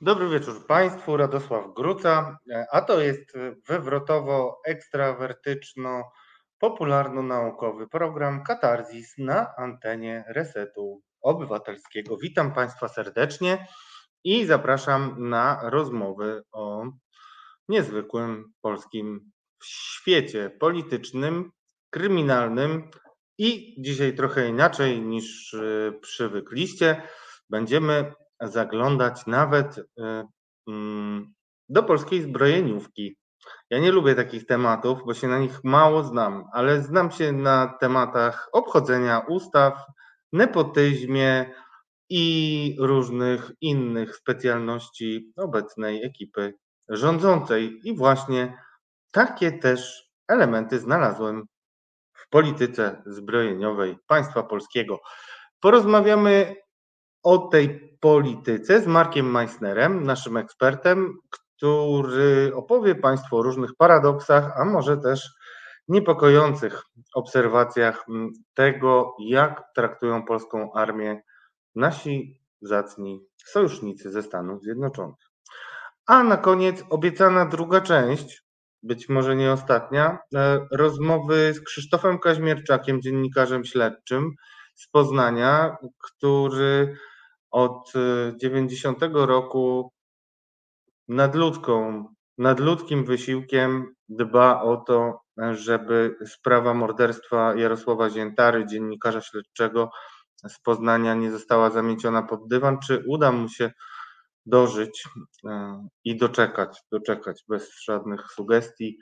Dobry wieczór Państwu, Radosław Gruca, a to jest wywrotowo-ekstrawertyczno-popularno-naukowy program Katarzis na antenie Resetu Obywatelskiego. Witam Państwa serdecznie i zapraszam na rozmowy o niezwykłym polskim świecie politycznym, kryminalnym i dzisiaj trochę inaczej niż przywykliście. Będziemy zaglądać nawet y, mm, do polskiej zbrojeniówki. Ja nie lubię takich tematów, bo się na nich mało znam, ale znam się na tematach obchodzenia ustaw, nepotyzmie i różnych innych specjalności obecnej ekipy rządzącej. I właśnie takie też elementy znalazłem w polityce zbrojeniowej państwa polskiego. Porozmawiamy o tej polityce z Markiem Meissnerem, naszym ekspertem, który opowie Państwu o różnych paradoksach, a może też niepokojących obserwacjach tego, jak traktują polską armię nasi zacni sojusznicy ze Stanów Zjednoczonych. A na koniec obiecana druga część, być może nie ostatnia, e, rozmowy z Krzysztofem Kaźmierczakiem, dziennikarzem śledczym z Poznania, który od 90 y, roku nadludzką, nadludzkim wysiłkiem dba o to, żeby sprawa morderstwa Jarosława Ziętary, dziennikarza śledczego z Poznania, nie została zamieciona pod dywan. Czy uda mu się dożyć y, i doczekać, doczekać bez żadnych sugestii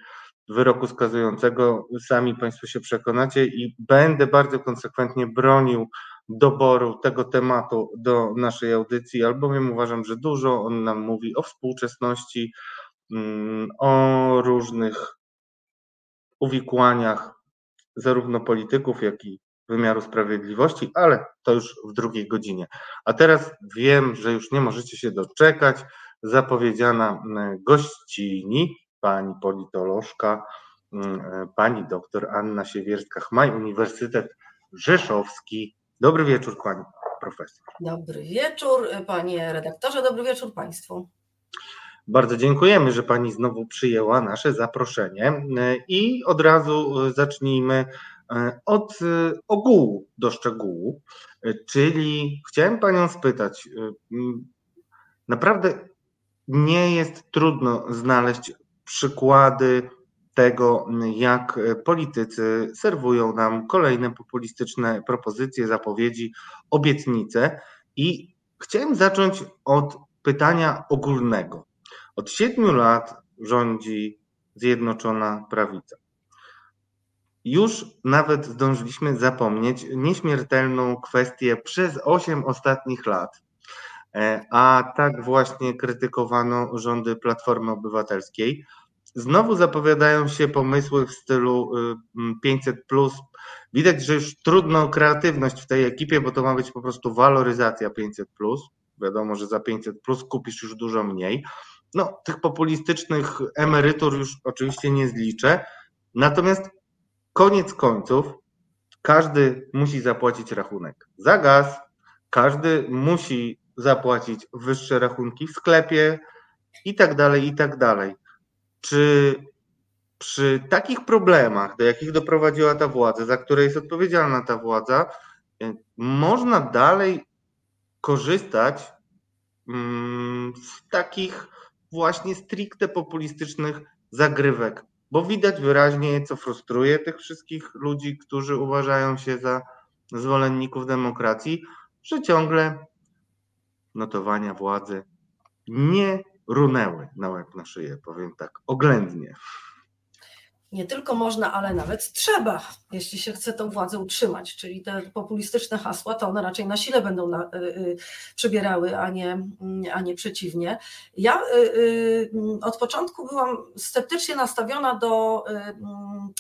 wyroku skazującego? Sami Państwo się przekonacie i będę bardzo konsekwentnie bronił doboru tego tematu do naszej audycji, albowiem uważam, że dużo on nam mówi o współczesności, mm, o różnych uwikłaniach zarówno polityków, jak i wymiaru sprawiedliwości, ale to już w drugiej godzinie. A teraz wiem, że już nie możecie się doczekać. Zapowiedziana mm, gościni, pani politolożka, mm, pani doktor Anna Siewierska-Chmaj, Uniwersytet Rzeszowski Dobry wieczór, pani profesor. Dobry wieczór, panie redaktorze, dobry wieczór państwu. Bardzo dziękujemy, że pani znowu przyjęła nasze zaproszenie i od razu zacznijmy e, od e, ogółu do szczegółu, czyli chciałem panią spytać, e, naprawdę nie jest trudno znaleźć przykłady tego, jak politycy serwują nam kolejne populistyczne propozycje, zapowiedzi, obietnice. I chciałem zacząć od pytania ogólnego. Od siedmiu lat rządzi Zjednoczona Prawica. Już nawet zdążyliśmy zapomnieć nieśmiertelną kwestię przez osiem ostatnich lat, e, a tak właśnie krytykowano rządy Platformy Obywatelskiej Znowu zapowiadają się pomysły w stylu 500. Y, Widać, że już trudno kreatywność w tej ekipie, bo to ma być po prostu waloryzacja 500. Wiadomo, że za 500 kupisz już dużo mniej. No, tych populistycznych emerytur już oczywiście nie zliczę. Natomiast koniec końców każdy musi zapłacić rachunek za gaz, każdy musi zapłacić wyższe rachunki w sklepie i tak dalej, i tak dalej. Czy przy takich problemach, do jakich doprowadziła ta władza, za które jest odpowiedzialna ta władza, e, można dalej korzystać mm, z takich właśnie stricte populistycznych zagrywek, bo widać wyraźnie, co frustruje tych wszystkich ludzi, którzy uważają się za zwolenników demokracji, że ciągle notowania władzy nie runęły na łeb na szyję, powiem tak, oględnie. Nie tylko można, ale nawet trzeba, jeśli się chce tą władzę utrzymać. Czyli te populistyczne hasła, to one raczej na sile będą na, y, y, przybierały, a nie, a nie przeciwnie. Ja y, y od początku byłam sceptycznie nastawiona do y, mm,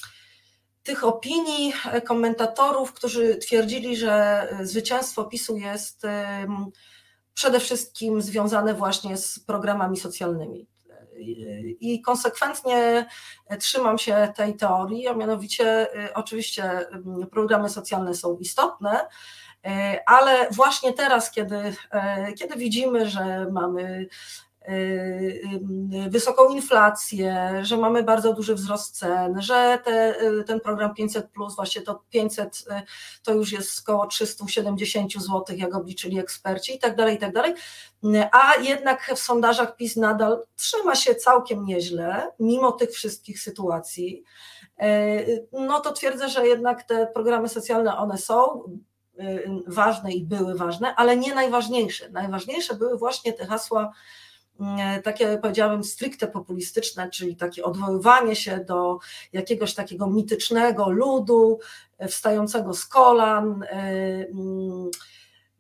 tych opinii komentatorów, którzy twierdzili, że zwycięstwo PiSu jest przede wszystkim związane właśnie z programami socjalnymi. I konsekwentnie trzymam się tej teorii, a mianowicie y, oczywiście y, programy socjalne są istotne, y, ale właśnie teraz, kiedy, kiedy widzimy, że mamy wysoką inflację, że mamy bardzo duży wzrost cen, że te, ten program 500, właśnie to 500 to już jest około 370 zł, jak obliczyli eksperci i tak dalej, i tak dalej. A jednak w sondażach PiS nadal trzyma się całkiem nieźle, mimo tych wszystkich sytuacji. No to twierdzę, że jednak te programy socjalne one są, ważne i były ważne, ale nie najważniejsze. Najważniejsze były właśnie te hasła takie, jak powiedziałabym, stricte populistyczne, czyli takie odwoływanie się do jakiegoś takiego mitycznego ludu e, wstającego z kolan. E, mm,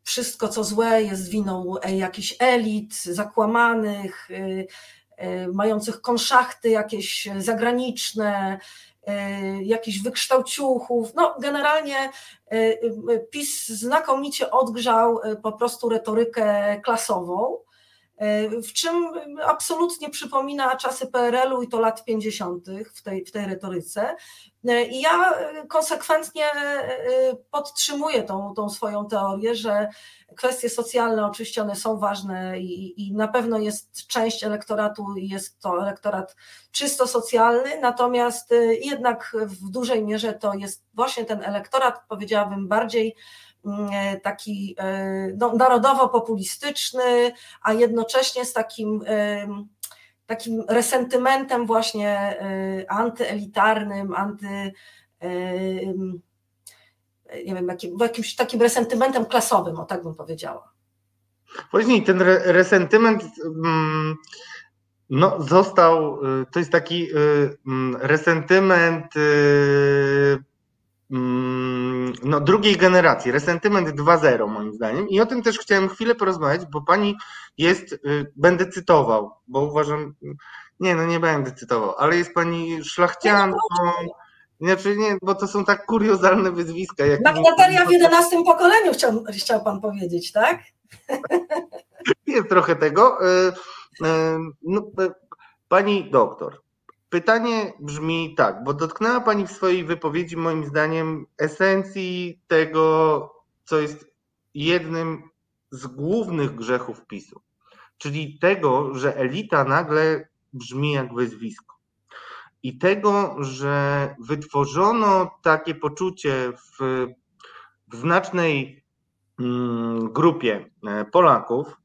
wszystko, co złe, jest winą e, jakichś elit zakłamanych, mających konszachty jakieś zagraniczne, E, jakichś wykształciuchów. No, generalnie e, e, PiS znakomicie odgrzał po prostu retorykę klasową, w czym absolutnie przypomina czasy PRL-u i to lat 50. w tej, w tej retoryce. I ja konsekwentnie podtrzymuję tą, tą swoją teorię, że kwestie socjalne oczywiście one są ważne i, i na pewno jest część elektoratu, jest to elektorat czysto socjalny, natomiast jednak w dużej mierze to jest właśnie ten elektorat, powiedziałabym, bardziej taki y, no, narodowo-populistyczny, a jednocześnie z takim takim resentymentem właśnie antyelitarnym, anty nie wiem, jakim, jakimś takim resentymentem klasowym, o tak bym powiedziała. Właśnie ten re resentyment mm, no, został, y, to jest taki y, mm, resentyment y, mm, no, drugiej generacji, resentyment 2.0 moim zdaniem i o tym też chciałem chwilę porozmawiać, bo pani jest, będę cytował, bo uważam, nie no nie będę cytował, ale jest pani szlachcianką, znaczy nie, bo to są tak kuriozalne wyzwiska. Jak Magnateria w jedenastym pokoleniu chciał, chciał pan powiedzieć, tak? Jest trochę tego. E, e, no, pani doktor, pytanie brzmi tak, bo dotknęła pani w swojej wypowiedzi moim zdaniem esencji tego, co jest jednym z głównych grzechów PiSu. Czyli tego, że elita nagle brzmi jak wyzwisko i tego, że wytworzono takie poczucie w, w znacznej mm, grupie e, Polaków,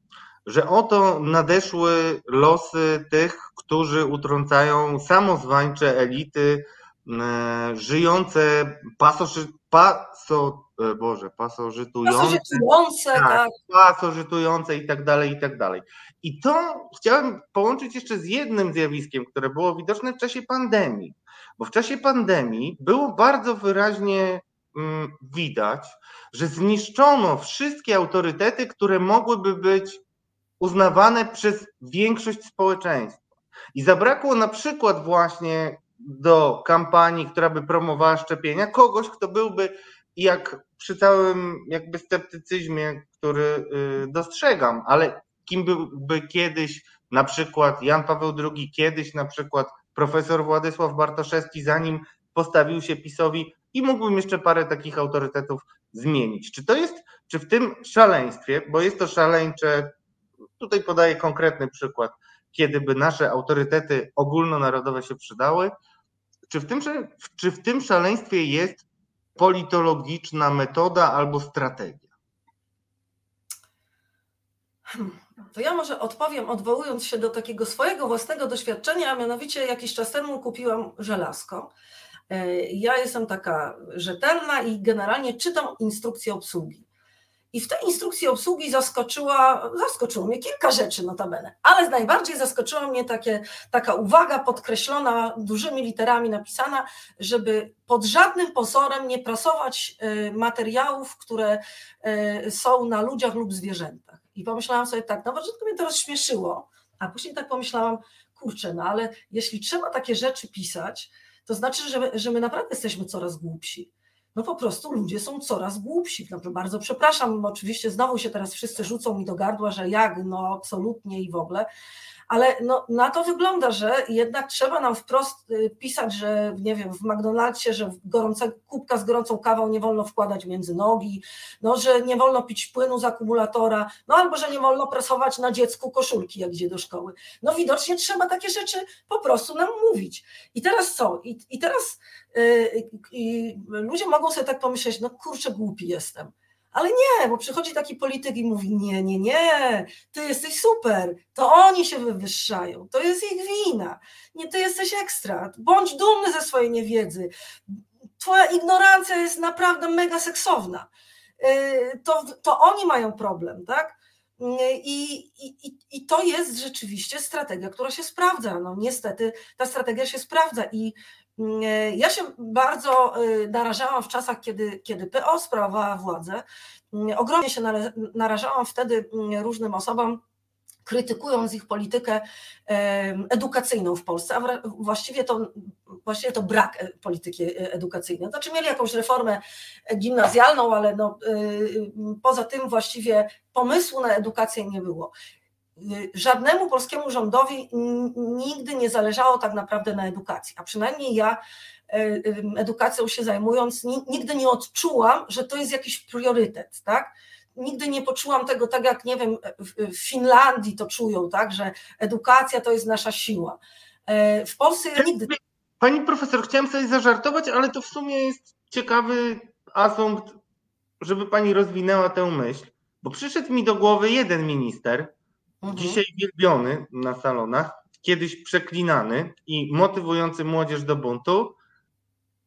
że oto nadeszły losy tych, którzy utrącają samozwańcze elity e, żyjące pasoszy, paso, e, Boże, pasożytujące, pasożytujące, tak, tak. pasożytujące i tak dalej, i tak dalej. I to chciałem połączyć jeszcze z jednym zjawiskiem, które było widoczne w czasie pandemii, bo w czasie pandemii było bardzo wyraźnie mm, widać, że zniszczono wszystkie autorytety, które mogłyby być uznawane przez większość społeczeństwa. I zabrakło na przykład właśnie do kampanii, która by promowała szczepienia, kogoś, kto byłby jak przy całym jakby sceptycyzmie, który y, dostrzegam, ale kim byłby kiedyś na przykład Jan Paweł II, kiedyś na przykład profesor Władysław Bartoszewski, zanim postawił się PiSowi i mógłbym jeszcze parę takich autorytetów zmienić. Czy to jest, czy w tym szaleństwie, bo jest to szaleńcze, tutaj podaję konkretny przykład, kiedy by nasze autorytety ogólnonarodowe się przydały, czy w tym, czy w tym szaleństwie jest politologiczna metoda albo strategia? Hmm to ja może odpowiem, odwołując się do takiego swojego własnego doświadczenia, a mianowicie jakiś czas temu kupiłam żelazko. E, ja jestem taka rzetelna i generalnie czytam instrukcję obsługi. I w tej instrukcji obsługi zaskoczyła, zaskoczyło mnie kilka rzeczy notabene, ale najbardziej zaskoczyła mnie takie, taka uwaga podkreślona dużymi literami napisana, żeby pod żadnym pozorem nie prasować e, materiałów, które e, są na ludziach lub zwierzętach. I pomyślałam sobie tak, na początku mnie to rozśmieszyło, a później tak pomyślałam, kurczę, no ale jeśli trzeba takie rzeczy pisać, to znaczy, że, że my naprawdę jesteśmy coraz głupsi. No po prostu ludzie są coraz głupsi. No, bardzo przepraszam, oczywiście znowu się teraz wszyscy rzucą mi do gardła, że jak, no absolutnie i w ogóle, ale no, na to wygląda, że jednak trzeba nam wprost y, pisać, że nie wiem, w McDonald'sie, że gorące, kubka z gorącą kawą nie wolno wkładać między nogi, no, że nie wolno pić płynu z akumulatora, no albo że nie wolno presować na dziecku koszulki, jak idzie do szkoły. No widocznie trzeba takie rzeczy po prostu nam mówić. I teraz co? I, i teraz yy, ludzie mogą sobie tak pomyśleć, no kurczę, głupi jestem. Ale nie, bo przychodzi taki polityk i mówi: Nie, nie, nie, ty jesteś super, to oni się wywyższają, to jest ich wina. Nie, ty jesteś ekstra, bądź dumny ze swojej niewiedzy. Twoja ignorancja jest naprawdę mega seksowna. Y, to, to oni mają problem, tak? I, i, I to jest rzeczywiście strategia, która się sprawdza. No, niestety ta strategia się sprawdza i ja się bardzo y, narażałam w czasach, kiedy, kiedy PO sprawowała władzę. Mm, ogromnie się narażałam wtedy mm, różnym osobom, krytykując ich politykę edukacyjną w Polsce, a właściwie to, właściwie to brak e, polityki e, edukacyjnej. Znaczy mieli jakąś reformę gimnazjalną, ale no, y, poza tym właściwie pomysłu na edukację nie było żadnemu polskiemu rządowi nigdy nie zależało tak naprawdę na edukacji, a przynajmniej ja e, edukacją się zajmując, nigdy nie odczułam, że to jest jakiś priorytet, tak? Nigdy nie poczułam tego tak jak, nie wiem, w Finlandii to czują, tak, że edukacja to jest nasza siła. E, w Polsce ja nigdy... Pani profesor, chciałem sobie zażartować, ale to w sumie jest ciekawy asumpt, żeby pani rozwinęła tę myśl, bo przyszedł mi do głowy jeden minister, Mhm. Dzisiaj wielbiony na salonach, kiedyś przeklinany i motywujący młodzież do buntu,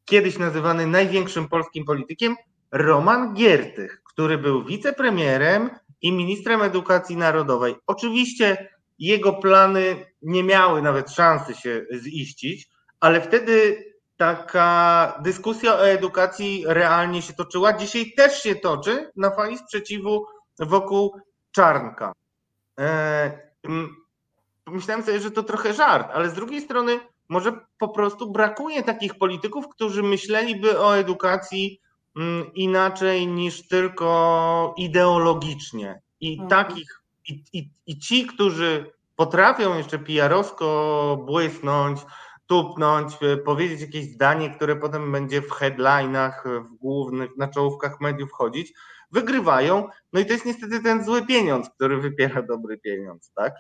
kiedyś nazywany największym polskim politykiem, Roman Giertych, który był wicepremierem i ministrem edukacji narodowej. Oczywiście jego plany nie miały nawet szansy się ziścić, ale wtedy taka dyskusja o edukacji realnie się toczyła. Dzisiaj też się toczy na fali sprzeciwu wokół Czarnka. E, myślałem sobie, że to trochę żart, ale z drugiej strony może po prostu brakuje takich polityków, którzy myśleliby o edukacji inaczej niż tylko ideologicznie. I mhm. takich, i, i, i ci, którzy potrafią jeszcze PR-owsko błysnąć, tupnąć, e, powiedzieć jakieś zdanie, które potem będzie w headlinach, w głównych, na czołówkach mediów chodzić, wygrywają. No i to jest niestety ten zły pieniądz, który wypiera dobry pieniądz, tak?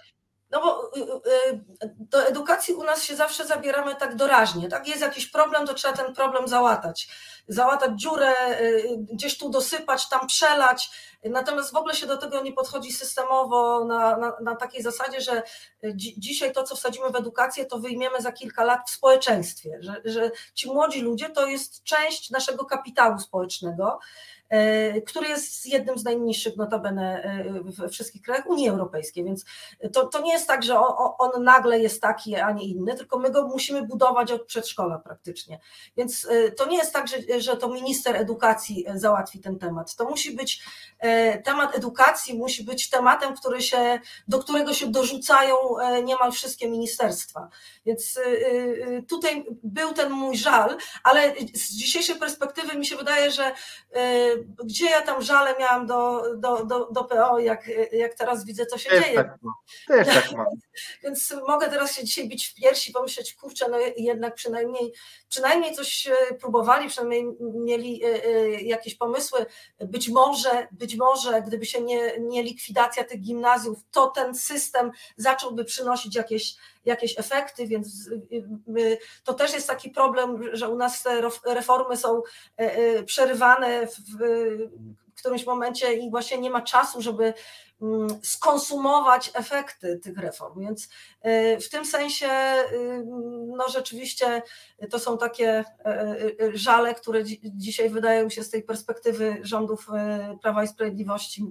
No bo y, y, y, do edukacji u nas się zawsze zabieramy tak doraźnie. Tak jest jakiś problem, to trzeba ten problem załatać. Załatać dziurę, gdzieś tu dosypać, tam przelać. Natomiast w ogóle się do tego nie podchodzi systemowo na, na, na takiej zasadzie, że dzi dzisiaj to, co wsadzimy w edukację, to wyjmiemy za kilka lat w społeczeństwie. Że, że ci młodzi ludzie to jest część naszego kapitału społecznego. E, który jest jednym z najniższych notabene e, we wszystkich krajach Unii Europejskiej, więc to, to nie jest tak, że on, on nagle jest taki, a nie inny, tylko my go musimy budować od przedszkola praktycznie. Więc e, to nie jest tak, że, że to minister edukacji załatwi ten temat. To musi być temat edukacji, musi być tematem, który się, do którego się dorzucają niemal wszystkie ministerstwa. Więc tutaj był ten mój żal, ale z dzisiejszej perspektywy mi się wydaje, że gdzie ja tam żale miałam do, do, do, do PO, jak, jak teraz widzę, co się Też dzieje. Tak Też tak mam. Więc mogę teraz się dzisiaj bić w piersi, pomyśleć, kurczę, no jednak przynajmniej, przynajmniej coś e, próbowali, przynajmniej mieli e, e, jakieś pomysły. Być może, być może, gdyby się nie, nie likwidacja tych gimnazjów, to ten system zacząłby przynosić jakieś jakieś efekty, więc to też jest taki problem, że u nas te reformy są przerywane w którymś momencie i właśnie nie ma czasu, żeby mm, skonsumować efekty tych reform. Więc y, w tym sensie y, no rzeczywiście to są takie y, żale, które dzisiaj wydają się z tej perspektywy rządów Prawa i Sprawiedliwości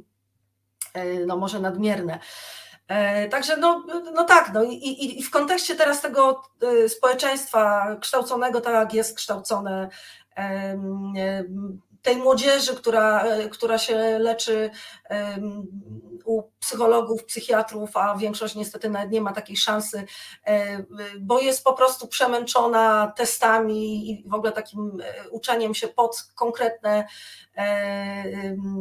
no może nadmierne. Także no, no tak, no i, i, i w kontekście teraz tego społeczeństwa kształconego tak jak jest kształcone tej młodzieży, która, która się leczy u psychologów, psychiatrów, a większość niestety nawet nie ma takiej szansy, bo jest po prostu przemęczona testami i w ogóle takim uczeniem się pod konkretne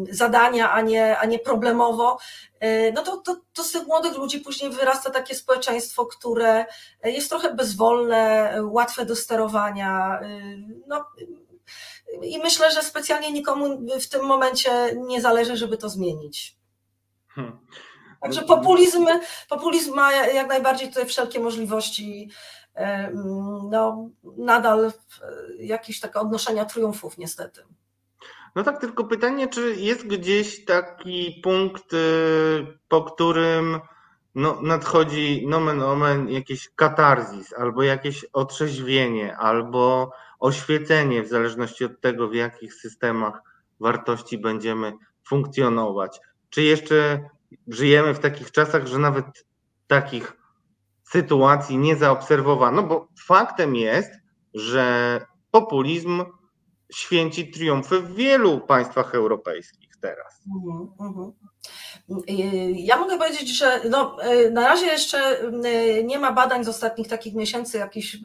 zadania, a nie, a nie problemowo, no to, to, to z tych młodych ludzi później wyrasta takie społeczeństwo, które jest trochę bezwolne, łatwe do sterowania. No, i myślę, że specjalnie nikomu w tym momencie nie zależy, żeby to zmienić. Hmm. Także populizm, populizm ma jak najbardziej tutaj wszelkie możliwości no, nadal jakieś takie odnoszenia triumfów niestety. No tak, tylko pytanie, czy jest gdzieś taki punkt, y, po którym no, nadchodzi nomen omen jakiś katarzis, albo jakieś otrzeźwienie, albo oświecenie, w zależności od tego, w jakich systemach wartości będziemy funkcjonować. Czy jeszcze żyjemy w takich czasach, że nawet takich sytuacji nie zaobserwowano? Bo faktem jest, że populizm święci triumfy w wielu państwach europejskich teraz. Mhm, mhm. Ja mogę powiedzieć, że no, e, na razie jeszcze e, nie ma badań z ostatnich takich miesięcy, jakichś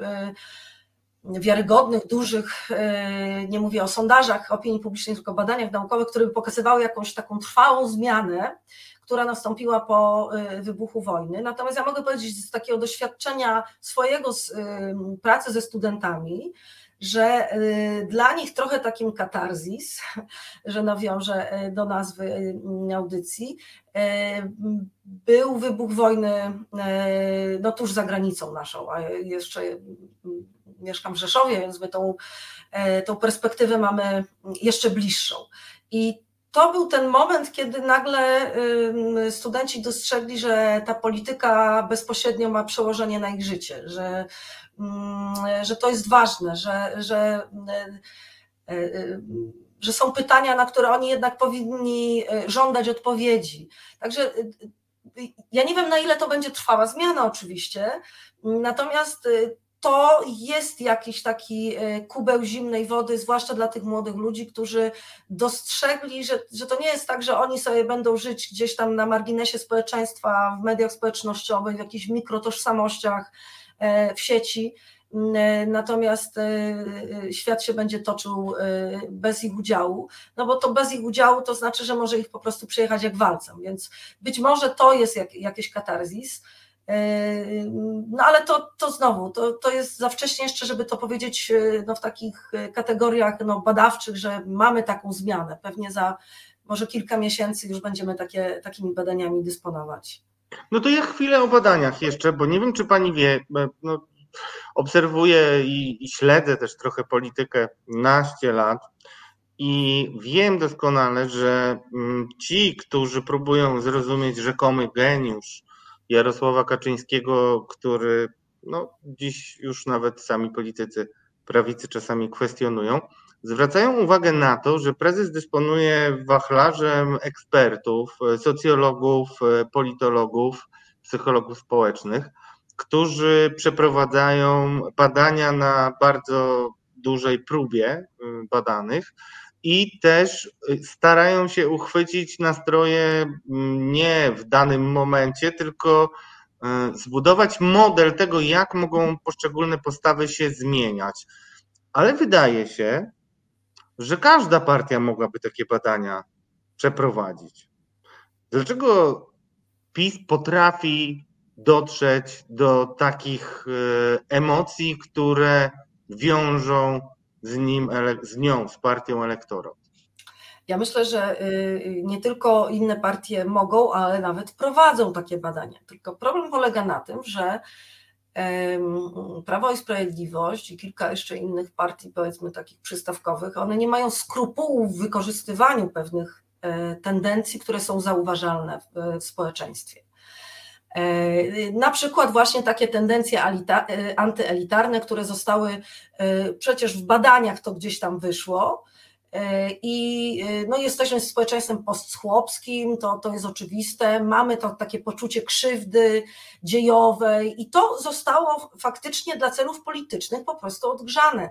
wiarygodnych, dużych, nie mówię o sondażach opinii publicznej, tylko badaniach naukowych, które by pokazywały jakąś taką trwałą zmianę, która nastąpiła po wybuchu wojny. Natomiast ja mogę powiedzieć z takiego doświadczenia swojego z pracy ze studentami, że dla nich trochę takim katarzis, że nawiążę do nazwy audycji, był wybuch wojny no, tuż za granicą naszą, a jeszcze mieszkam w Rzeszowie, więc my tą, tą perspektywę mamy jeszcze bliższą. I to był ten moment, kiedy nagle studenci dostrzegli, że ta polityka bezpośrednio ma przełożenie na ich życie, że że to jest ważne, że, że, e, e, że są pytania, na które oni jednak powinni e, żądać odpowiedzi. Także ja nie wiem, na ile to będzie trwała zmiana, oczywiście, natomiast to jest jakiś taki kubeł zimnej wody, zwłaszcza dla tych młodych ludzi, którzy dostrzegli, że, że to nie jest tak, że oni sobie będą żyć gdzieś tam na marginesie społeczeństwa, w mediach społecznościowych, w jakichś mikrotożsamościach, E, w sieci, e, natomiast e, świat się będzie toczył bez ich udziału, no bo to bez ich udziału to znaczy, że może ich po prostu przejechać jak walcem, więc być może to jest jak, jakiś katarzis, no ale to, to znowu, to, to jest za wcześnie jeszcze, żeby to powiedzieć no, w takich kategoriach no, badawczych, że mamy taką zmianę. Pewnie za może kilka miesięcy już będziemy takie, takimi badaniami dysponować. No to ja chwilę o badaniach jeszcze, bo nie wiem, czy pani wie, no, obserwuję i, i śledzę też trochę politykę naście lat i wiem doskonale, że mm, ci, którzy próbują zrozumieć rzekomy geniusz Jarosława Kaczyńskiego, który no, dziś już nawet sami politycy prawicy czasami kwestionują, zwracają uwagę na to, że prezes dysponuje wachlarzem ekspertów, socjologów, politologów, psychologów społecznych, którzy przeprowadzają badania na bardzo dużej próbie y, badanych i też starają się uchwycić nastroje mm, nie w danym momencie, tylko y, zbudować model tego, jak mogą poszczególne postawy się zmieniać. Ale wydaje się, że każda partia mogłaby takie badania przeprowadzić. Dlaczego PiS potrafi dotrzeć do takich e, emocji, które wiążą z, nim, z nią, z partią elektorat? Ja myślę, że y, nie tylko inne partie mogą, ale nawet prowadzą takie badania. Tylko problem polega na tym, że Prawo i Sprawiedliwość i kilka jeszcze innych partii, powiedzmy takich przystawkowych, one nie mają skrupułów w wykorzystywaniu pewnych e, tendencji, które są zauważalne w społeczeństwie. E, na przykład właśnie takie tendencje e, antyelitarne, które zostały przecież w badaniach to gdzieś tam wyszło, E, I e, no, jesteśmy społeczeństwem postchłopskim, to, to jest oczywiste. Mamy to takie poczucie krzywdy dziejowej, i to zostało faktycznie dla celów politycznych po prostu odgrzane.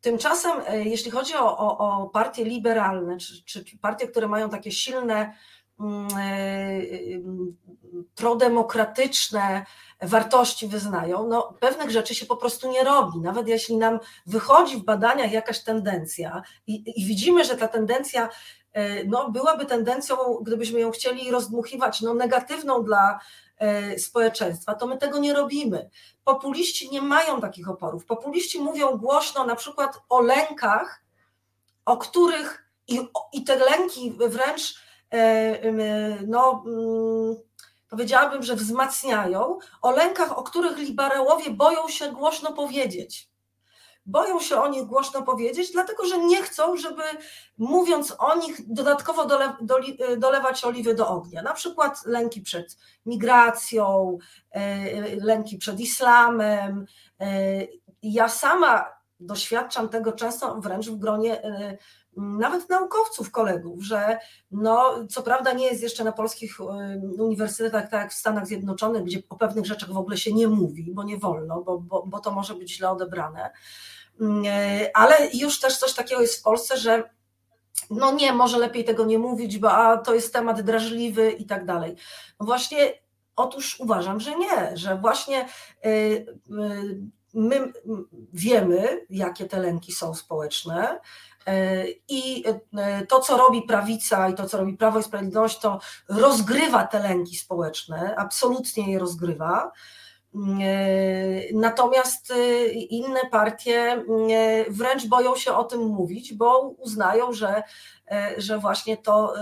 Tymczasem, jeśli chodzi o, o, o partie liberalne, czy, czy partie, które mają takie silne e, e, prodemokratyczne wartości wyznają, no pewnych rzeczy się po prostu nie robi. Nawet jeśli nam wychodzi w badaniach jakaś tendencja i, i widzimy, że ta tendencja e, no, byłaby tendencją, gdybyśmy ją chcieli rozdmuchiwać, no, negatywną dla społeczeństwa, to my tego nie robimy. Populiści nie mają takich oporów. Populiści mówią głośno na przykład o lękach, o których i, i te lęki wręcz E, no, mm, powiedziałabym, że wzmacniają, o lękach, o których liberałowie boją się głośno powiedzieć. Boją się o nich głośno powiedzieć, dlatego że nie chcą, żeby mówiąc o nich dodatkowo dole, dole, dolewać oliwy do ognia. Na przykład lęki przed migracją, e, lęki przed islamem. E, ja sama doświadczam tego często wręcz w gronie nawet naukowców, kolegów, że no, co prawda nie jest jeszcze na polskich uniwersytetach, tak jak w Stanach Zjednoczonych, gdzie o pewnych rzeczach w ogóle się nie mówi, bo nie wolno, bo, bo, bo to może być źle odebrane, e, ale już też coś takiego jest w Polsce, że no nie, może lepiej tego nie mówić, bo a, to jest temat drażliwy i tak dalej. No właśnie, otóż uważam, że nie, że właśnie y, y, my wiemy, jakie te lęki są społeczne, I e, to, co robi prawica i to, co robi Prawo i Sprawiedliwość, to rozgrywa te lęki społeczne, absolutnie je rozgrywa. E, natomiast inne partie wręcz boją się o tym mówić, bo uznają, że, że właśnie to,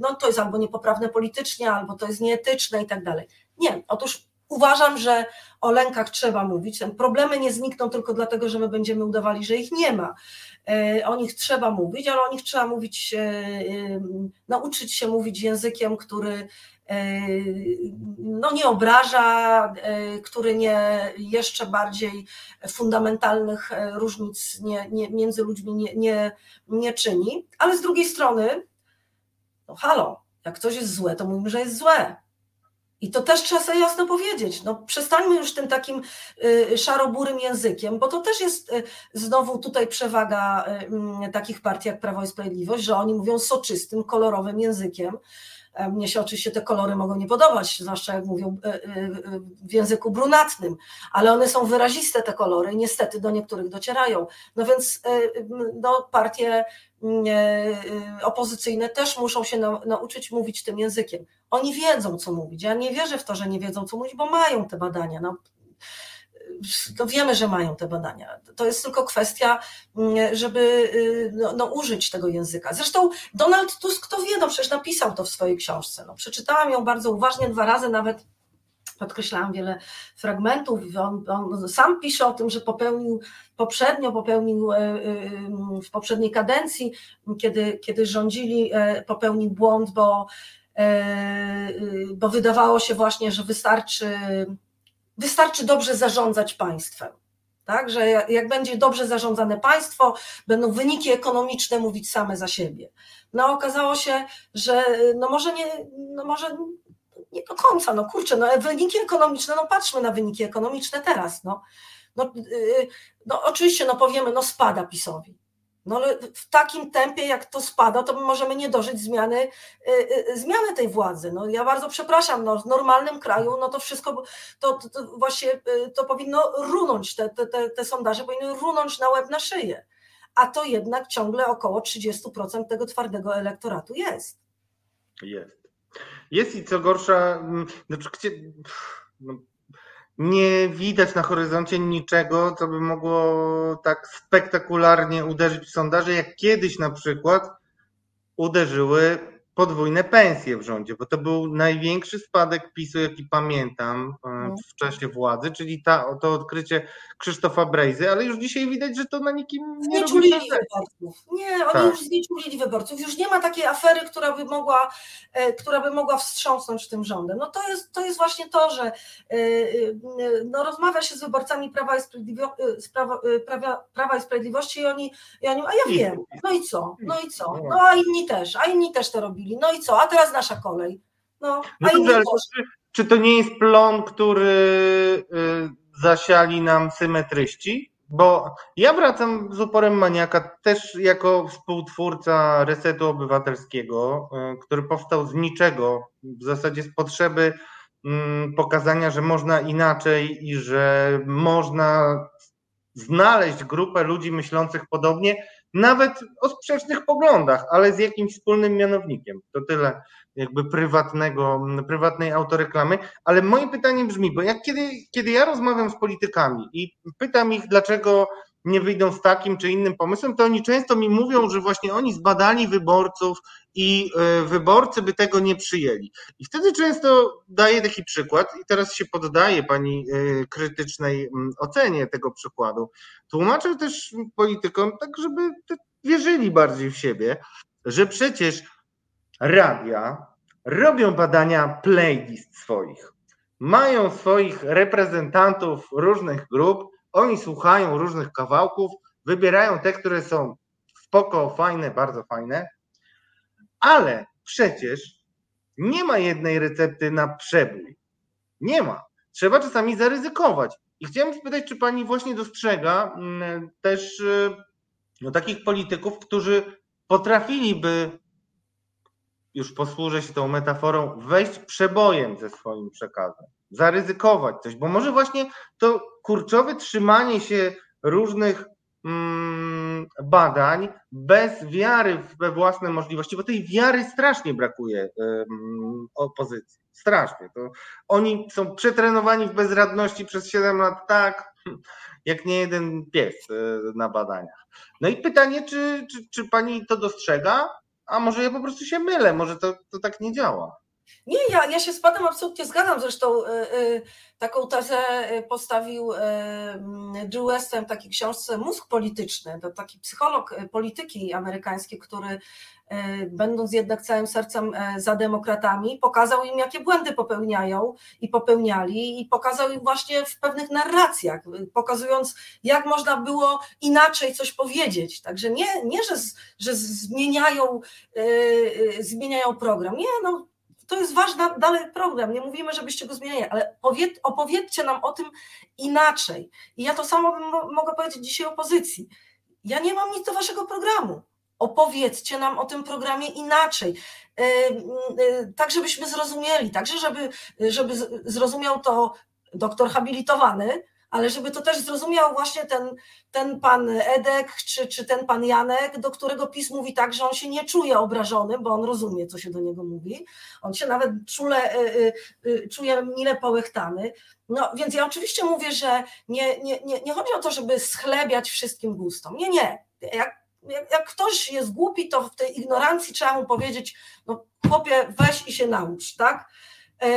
no, to jest albo niepoprawne politycznie, albo to jest nieetyczne i tak dalej. Nie, otóż uważam, że o lękach trzeba mówić. Problemy nie znikną tylko dlatego, że my będziemy udawali, że ich nie ma. E, o nich trzeba mówić, ale o nich trzeba mówić, e, e, nauczyć się mówić językiem, który no nie obraża, który nie jeszcze bardziej fundamentalnych różnic nie, nie, między ludźmi nie, nie, nie czyni, ale z drugiej strony, no halo, jak coś jest złe, to mówimy, że jest złe. I to też trzeba sobie jasno powiedzieć. No, przestańmy już tym takim y, szaroburym językiem, bo to też jest y, znowu tutaj przewaga y, takich partii jak Prawo i Sprawiedliwość, że oni mówią soczystym, kolorowym językiem. E, mnie się oczywiście te kolory mogą nie podobać, zwłaszcza jak mówią w języku brunatnym, ale one są wyraziste, te kolory, i niestety do niektórych docierają. No więc no, partie opozycyjne też muszą się nauczyć mówić tym językiem. Oni wiedzą, co mówić. Ja nie wierzę w to, że nie wiedzą, co mówić, bo mają te badania. No, to wiemy, że mają te badania. To jest tylko kwestia, mm, żeby y, no, no, użyć tego języka. Zresztą Donald Tusk to wie, no przecież napisał to w swojej książce. No, przeczytałam ją bardzo uważnie dwa razy, nawet podkreślałam wiele fragmentów. On, on, sam pisze o tym, że popełnił poprzednio, popełnił e, e, w poprzedniej kadencji, kiedy, kiedy rządzili, e, popełnił błąd, bo y, bo wydawało się właśnie, że wystarczy, wystarczy dobrze zarządzać państwem. Tak, że jak będzie dobrze zarządzane państwo, będą wyniki ekonomiczne mówić same za siebie. No okazało się, że no może nie, no może nie do końca, no kurczę, no wyniki ekonomiczne, no patrzmy na wyniki ekonomiczne teraz, no. No, y, no oczywiście, no powiemy, no spada PiSowi. No ale w takim tempie, jak to spada, to my możemy nie dożyć zmiany, y, y, zmiany tej władzy. No ja bardzo przepraszam, no, w normalnym kraju no to wszystko, to, to, to właśnie y, to powinno runąć, te, te, te, te sondaże powinny runąć na łeb na szyję. A to jednak ciągle około 30% tego twardego elektoratu jest. Jest. Jest i co gorsza, mm, znaczy, gdzie, no, nie widać na horyzoncie niczego, co by mogło tak spektakularnie uderzyć w sondaże, jak kiedyś na przykład uderzyły podwójne pensje w rządzie, bo to był największy spadek PiSu, jaki pamiętam e, no. w czasie władzy, czyli ta, to odkrycie Krzysztofa Brejzy, ale już dzisiaj widać, że to na nikim nie Znieczulili wyborców. Nie, oni tak. już znieczulili wyborców. Już nie ma takiej afery, która by mogła, e, która by mogła wstrząsnąć tym rządem. No to jest, to jest właśnie to, że e, no, rozmawia się z wyborcami Prawa i, Sprawiedliwości, Prawa, Prawa i Sprawiedliwości i oni, i oni, a ja wiem, no i co, no i co, no a inni też, a inni też to robili no i co? A teraz nasza kolej. No, no dobrze, czy, czy to nie jest plon, który y, zasiali nam symetryści? bo ja wracam z uporem maniaka też jako współtwórca Resetu Obywatelskiego, e, który powstał z niczego, w zasadzie z potrzeby mm, pokazania, że można inaczej i że można znaleźć grupę ludzi myślących podobnie, nawet o sprzecznych poglądach, ale z jakimś wspólnym mianownikiem. To tyle jakby prywatnego, prywatnej autoreklamy, ale moje pytanie brzmi, bo jak kiedy, kiedy ja rozmawiam z politykami i pytam ich, dlaczego nie wyjdą z takim czy innym pomysłem, to oni często mi mówią, że właśnie oni zbadali wyborców i e, wyborcy by tego nie przyjęli. I wtedy często daję taki przykład i teraz się poddaję pani e, krytycznej ocenie tego przykładu. Tłumaczę też politykom tak, żeby wierzyli bardziej w siebie, że przecież radia robią badania playlist swoich. Mają swoich reprezentantów różnych grup, oni słuchają różnych kawałków, wybierają te, które są spoko, fajne, bardzo fajne, ale przecież nie ma jednej recepty na przebój. Nie ma. Trzeba czasami zaryzykować. I chciałem spytać, czy pani właśnie dostrzega mm, też y, no, takich polityków, którzy potrafiliby już posłużę się tą metaforą, wejść przebojem ze swoim przekazem, zaryzykować coś, bo może właśnie to kurczowe trzymanie się różnych mm, badań bez wiary we własne możliwości, bo tej wiary strasznie brakuje opozycji. Strasznie. To oni są przetrenowani w bezradności przez 7 lat tak, jak nie jeden pies e, na badaniach. No i pytanie, czy, czy, czy pani to dostrzega? a może ja po prostu się mylę, może to, to tak nie działa. Nie, ja, ja się z Panem absolutnie zgadzam. Zresztą y, y, taką tezę postawił y, Jill Weston w takiej książce Mózg Polityczny. To taki psycholog polityki amerykański, który będąc jednak całym sercem e, za demokratami, pokazał im, jakie błędy popełniają i popełniali, i pokazał im właśnie w pewnych narracjach, pokazując, jak można było inaczej coś powiedzieć. Także nie, nie że, że zmieniają, zmieniają program. Nie, no, to jest ważny dalej program. Nie mówimy, żebyście go zmieniali, ale powiedz, opowiedzcie nam o tym inaczej. I ja to samo mogę powiedzieć dzisiaj opozycji. Ja nie mam nic do waszego programu opowiedzcie nam o tym programie inaczej, e, e, tak żebyśmy zrozumieli, także żeby, żeby zrozumiał to doktor habilitowany, ale żeby to też zrozumiał właśnie ten, ten pan Edek czy, czy ten pan Janek, do którego PiS mówi tak, że on się nie czuje obrażony, bo on rozumie, co się do niego mówi. On się nawet czule, e, czuje mile połechtany. No więc ja oczywiście mówię, że nie, nie, nie, nie chodzi o to, żeby schlebiać wszystkim gustom. Nie, nie. Jak jak, jak, ktoś jest głupi, to w tej ignorancji trzeba mu powiedzieć, no chłopie, weź i się naucz, tak? E,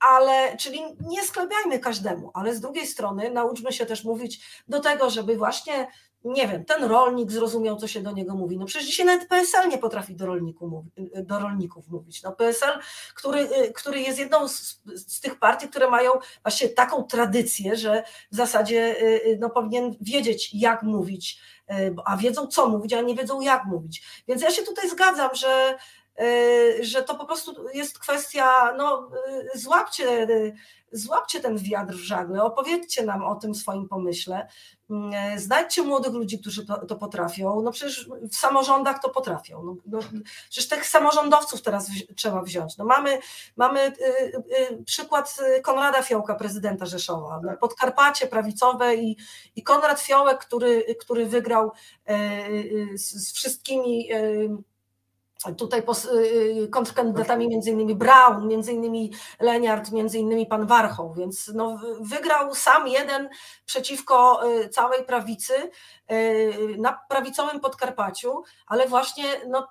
ale, czyli nie sklepiajmy każdemu, ale z drugiej strony nauczmy się też mówić do tego, żeby właśnie, nie wiem, ten rolnik zrozumiał, co się do niego mówi. No przecież dzisiaj nawet PSL nie potrafi do, rolniku, do rolników mówić. No PSL, który, który jest jedną z, z tych partii, które mają właśnie taką tradycję, że w zasadzie no, powinien wiedzieć, jak mówić a wiedzą co mówić, a nie wiedzą jak mówić. Więc ja się tutaj zgadzam, że, że to po prostu jest kwestia, no e, złapcie, złapcie ten wiatr w żagle, opowiedzcie nam o tym swoim pomyśle, mm, znajdźcie młodych ludzi, którzy to, to potrafią, no przecież w samorządach to potrafią, no, no, przecież tych samorządowców teraz w, trzeba wziąć, no mamy, mamy y, y, przykład Konrada Fiołka, prezydenta Rzeszowa, no, Podkarpacie prawicowe i, i Konrad Fiołek, który, który wygrał y, y z, z wszystkimi y, Tutaj y, kontrkandydatami między innymi Brown, między innymi Leniart, między innymi pan Warchoł, więc no, wygrał sam jeden przeciwko y, całej prawicy y, na prawicowym Podkarpaciu, ale właśnie no,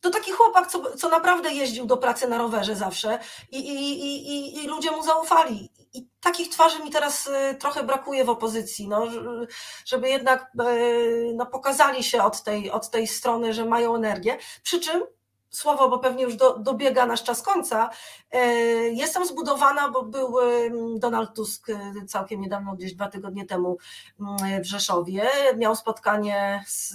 to taki chłopak, co, co naprawdę jeździł do pracy na rowerze zawsze i, i, i, i ludzie mu zaufali. I takich twarzy mi teraz y, trochę brakuje w opozycji, no, żeby jednak y, no, pokazali się od tej, od tej strony, że mają energię. Przy czym słowo, bo pewnie już do, dobiega nasz czas końca. Y, jestem zbudowana, bo był Donald Tusk całkiem niedawno, gdzieś dwa tygodnie temu w Rzeszowie. Miał spotkanie z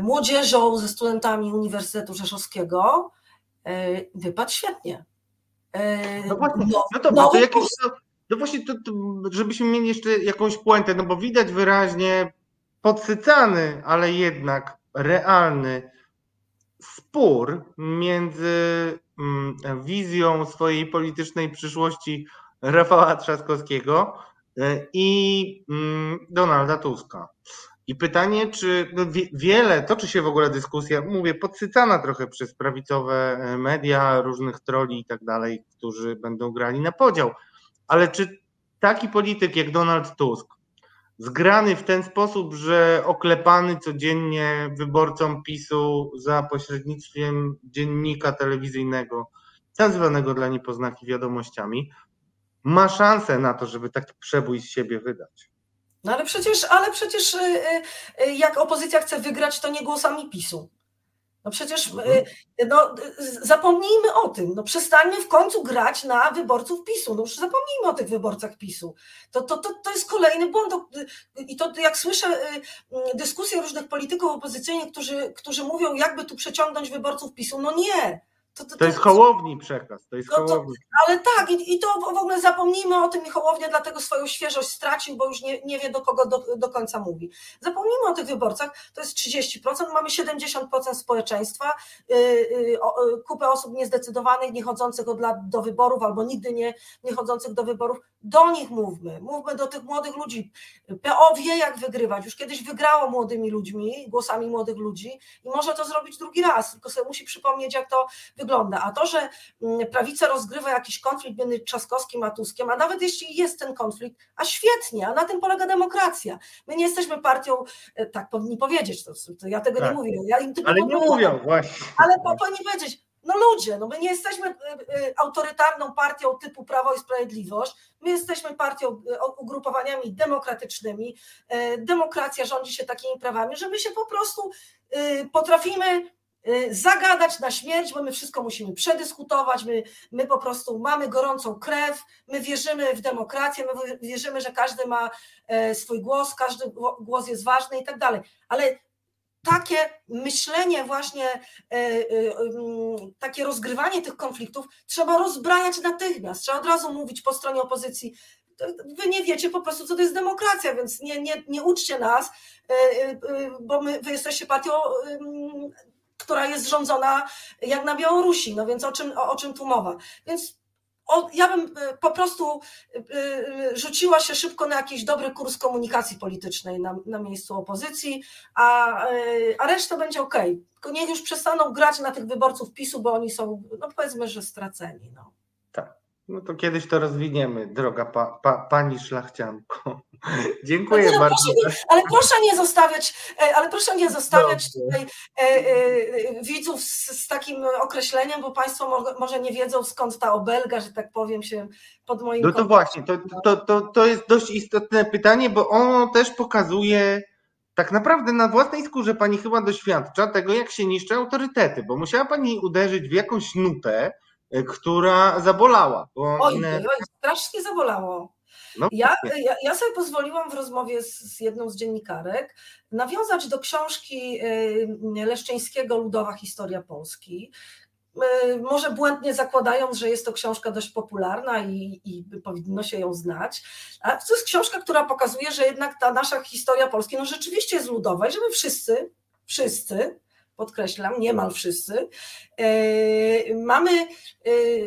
młodzieżą, ze studentami Uniwersytetu Rzeszowskiego. Wypadł świetnie. No właśnie, no to, no, jakieś, No właśnie, to, to, żebyśmy mieli jeszcze jakąś puentę, no bo widać wyraźnie podsycany, ale jednak realny spór między mm, wizją swojej politycznej przyszłości Rafała Trzaskowskiego e, i mm, Donalda Tuska. I pytanie, czy no wiele, toczy się w ogóle dyskusja, mówię, podsycana trochę przez prawicowe e, media, różnych troli i tak dalej, którzy będą grali na podział. Ale czy taki polityk jak Donald Tusk, zgrany w ten sposób, że oklepany codziennie wyborcom PiSu za pośrednictwem dziennika telewizyjnego, nazywanego dla niepoznaki wiadomościami, ma szansę na to, żeby taki przebój z siebie wydać. No ale przecież, ale przecież y, y, y, jak opozycja chce wygrać, to nie głosami PiSu. No przecież mhm. no, zapomnijmy o tym. No przestańmy w końcu grać na wyborców PiSu. No już zapomnijmy o tych wyborcach PiSu. To, to, to, to jest kolejny błąd. I to jak słyszę dyskusje różnych polityków opozycyjnych, którzy, którzy mówią, jakby tu przeciągnąć wyborców PiSu. No nie. To, to, to, jest hołowni przekaz, to jest no hołowni. ale tak, i, i, to w ogóle zapomnijmy o tym i Hołownia dlatego swoją świeżość stracił, bo już nie, nie wie do kogo do, do końca mówi. Zapomnijmy o tych wyborcach, to jest 30%, mamy 70% społeczeństwa, yy, yy, kupę osób niezdecydowanych, nie chodzących od lat do wyborów albo nigdy nie, nie chodzących do wyborów. Do nich mówmy, mówmy do tych młodych ludzi. PO wie jak wygrywać, już kiedyś wygrało młodymi ludźmi, głosami młodych ludzi i może to zrobić drugi raz, tylko sobie musi przypomnieć jak to wygląda. A to, że mm, prawica rozgrywa jakiś konflikt między Trzaskowskim a Tuskiem, a nawet jeśli jest ten konflikt, a świetnie, a na tym polega demokracja. My nie jesteśmy partią, e, tak powinni powiedzieć, to, to ja tego tak. nie mówię. Ja im ale nie mówią, właśnie. Ale powinni powiedzieć, no ludzie, no my nie jesteśmy e, e, autorytarną partią typu Prawo i Sprawiedliwość, my jesteśmy partią, ugrupowaniami demokratycznymi, demokracja rządzi się takimi prawami, że my się po prostu potrafimy Y, zagadać na śmierć, bo my wszystko musimy przedyskutować, my, my po prostu mamy gorącą krew, my wierzymy w demokrację, my wierzymy, że każdy ma e, swój głos, każdy głos jest ważny i tak dalej. Ale takie myślenie właśnie, e, e, takie rozgrywanie tych konfliktów trzeba rozbrajać natychmiast. Trzeba od razu mówić po stronie opozycji, wy nie wiecie po prostu, co to jest demokracja, więc nie, nie, nie uczcie nas, bo my, wy jesteście partią która jest rządzona jak na Białorusi, no więc o czym, o, o czym tu mowa. Więc ja bym e, po prostu e, e, rzuciła się szybko na jakiś dobry kurs komunikacji politycznej na, na miejscu opozycji, a, a reszta będzie ok. Tylko niech już przestaną grać na tych wyborców PiSu, bo oni są, no powiedzmy, że straceni. No. No to kiedyś to rozwiniemy, droga pa, pa, pani szlachcianko. Dziękuję no, bardzo. Proszę, ale proszę nie zostawiać, e, ale proszę nie zostawiać tutaj e, e, widzów z, z, takim określeniem, bo Państwo mo, może nie wiedzą skąd ta obelga, że tak powiem, się pod moim. No to właśnie, to, to, to, to jest dość istotne pytanie, bo ono też pokazuje. Tak naprawdę na własnej skórze pani chyba doświadcza tego, jak się niszczy autorytety, bo musiała pani uderzyć w jakąś nutę, E, która zabolała. Bo... Oj, oj, strasznie zabolało. No, ja, ja, ja, sobie pozwoliłam w rozmowie z, z, jedną z dziennikarek nawiązać do książki e, Leszczyńskiego Ludowa Historia Polski. E, może błędnie zakładając, że jest to książka dość popularna i, i powinno się ją znać. A to jest książka, która pokazuje, że jednak ta nasza historia Polski no rzeczywiście jest ludowa i że my wszyscy, wszyscy podkreślam, niemal wszyscy, e, mamy e,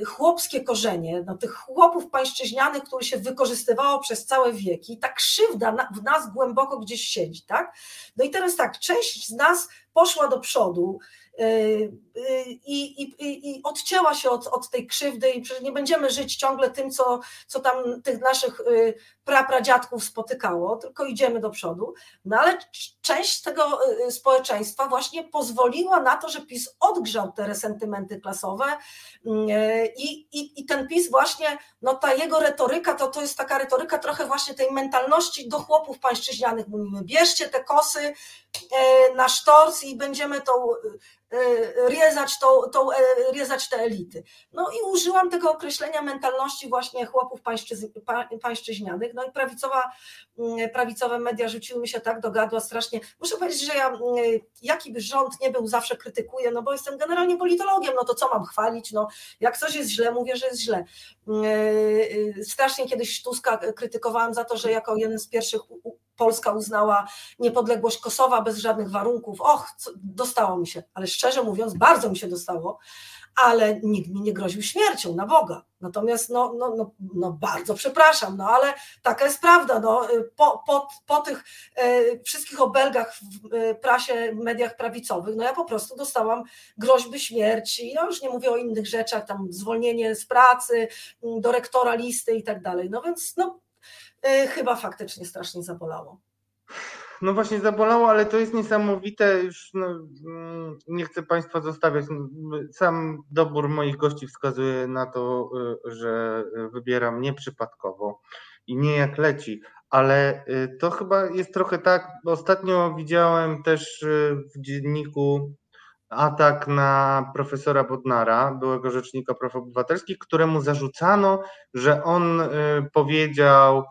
chłopskie korzenie, no, tych chłopów pańszczyźnianych, które się wykorzystywało przez całe wieki, ta krzywda w nas głęboko gdzieś siedzi, tak? No i teraz tak, część z nas poszła do przodu, i, i, i odcięła się od, od tej krzywdy i przecież nie będziemy żyć ciągle tym, co, co tam tych naszych y, prapradziadków spotykało, tylko idziemy do przodu. No ale część tego y, społeczeństwa właśnie pozwoliła na to, że PiS odgrzał te resentymenty klasowe y, i, i, i ten PiS właśnie, no ta jego retoryka, to, to jest taka retoryka trochę właśnie tej mentalności do chłopów pańszczyźnianych. Mówimy, bierzcie te kosy na sztorc i będziemy tą riezać, tą, tą, riezać te elity. No i użyłam tego określenia mentalności właśnie chłopów pańszczyz, pańszczyźnianych, no i prawicowa, mm, prawicowe media rzuciły mi się tak do gadła strasznie. Muszę powiedzieć, że ja mm, jaki by rząd nie był, zawsze krytykuję, no bo jestem generalnie politologiem, no to co mam chwalić, no jak coś jest źle, mówię, że jest źle. Strasznie kiedyś Tuska krytykowałam za to, że jako jeden z pierwszych Polska uznała niepodległość Kosowa bez żadnych warunków. Och, co, dostało mi się, ale szczerze mówiąc, bardzo mi się dostało, ale nikt mi nie groził śmiercią, na Boga. Natomiast no, no, no, no bardzo przepraszam, no ale taka jest prawda. No, po, po, po tych e, wszystkich obelgach w e, prasie, mediach prawicowych, no ja po prostu dostałam groźby śmierci. Ja już nie mówię o innych rzeczach, tam zwolnienie z pracy, do rektora listy i tak dalej. No więc no, chyba faktycznie strasznie zabolało. No właśnie zabolało, ale to jest niesamowite. Już no, mm, nie chcę Państwa zostawiać. Sam dobór moich gości wskazuje na to, y, że wybieram nieprzypadkowo i nie jak leci. Ale y, to chyba jest trochę tak. Ostatnio widziałem też y, w dzienniku atak na profesora Bodnara, byłego rzecznika praw obywatelskich, któremu zarzucano, że on powiedział,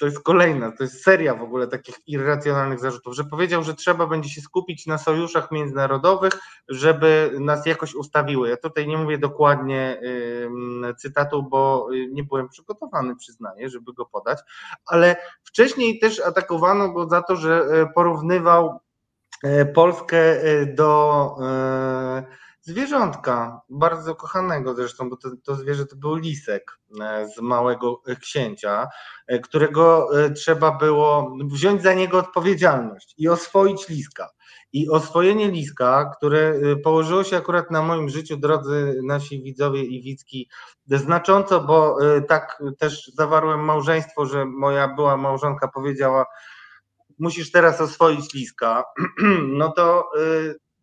to jest kolejna, to jest seria w ogóle takich irracjonalnych zarzutów, że powiedział, że trzeba będzie się skupić na sojuszach międzynarodowych, żeby nas jakoś ustawiły. Ja tutaj nie mówię dokładnie cytatu, bo y, nie byłem przygotowany, przyznaję, żeby go podać, ale wcześniej też atakowano go za to, że y, porównywał y, Polskę do zwierzątka, bardzo kochanego zresztą, bo to, to zwierzę to był lisek e, z małego księcia, e, którego e, trzeba było wziąć za niego odpowiedzialność i oswoić liska. I oswojenie liska, które położyło się akurat na moim życiu, drodzy nasi widzowie i widzki, znacząco, bo tak też zawarłem małżeństwo, że moja była małżonka powiedziała, musisz teraz oswoić liska, no to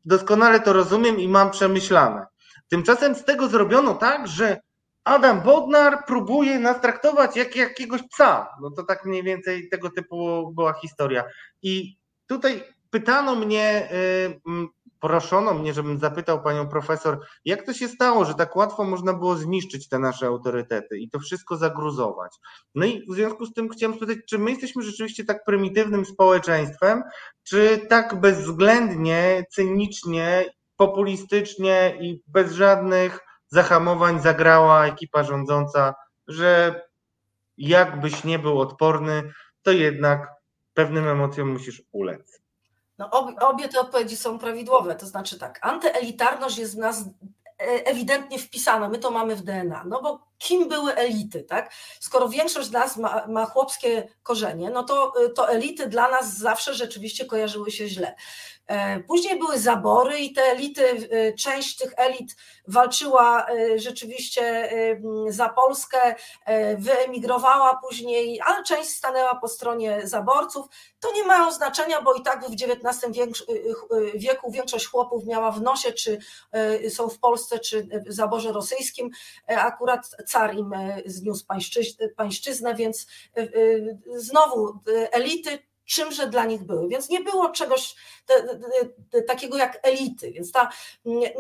doskonale to rozumiem i mam przemyślane. Tymczasem z tego zrobiono tak, że Adam Bodnar próbuje nas traktować jak jakiegoś psa. No to tak mniej więcej tego typu była historia. I tutaj pytano mnie, y, proszono mnie, żebym zapytał panią profesor, jak to się stało, że tak łatwo można było zniszczyć te nasze autorytety i to wszystko zagruzować. No i w związku z tym chciałem spytać, czy my jesteśmy rzeczywiście tak prymitywnym społeczeństwem, czy tak bezwzględnie, cynicznie, populistycznie i bez żadnych zahamowań zagrała ekipa rządząca, że jakbyś nie był odporny, to jednak pewnym emocjom musisz ulec. No, obie, te odpowiedzi są prawidłowe. To znaczy tak, antyelitarność jest w nas e, ewidentnie wpisana, my to mamy w DNA, no bo kim były elity, tak? Skoro większość z nas ma, ma chłopskie korzenie, no to, to elity dla nas zawsze rzeczywiście kojarzyły się źle. E, później były zabory i te elity, e, część tych elit walczyła e, rzeczywiście za Polskę, wyemigrowała później, ale część stanęła po stronie zaborców. To nie mają znaczenia, bo i tak w XIX wieku większość chłopów miała w nosie, czy są w Polsce, czy w zaborze rosyjskim. Akurat car im zniósł pańszczyznę, więc znowu elity czymże dla nich były. Więc nie było czegoś te, te, takiego jak elity. Więc ta,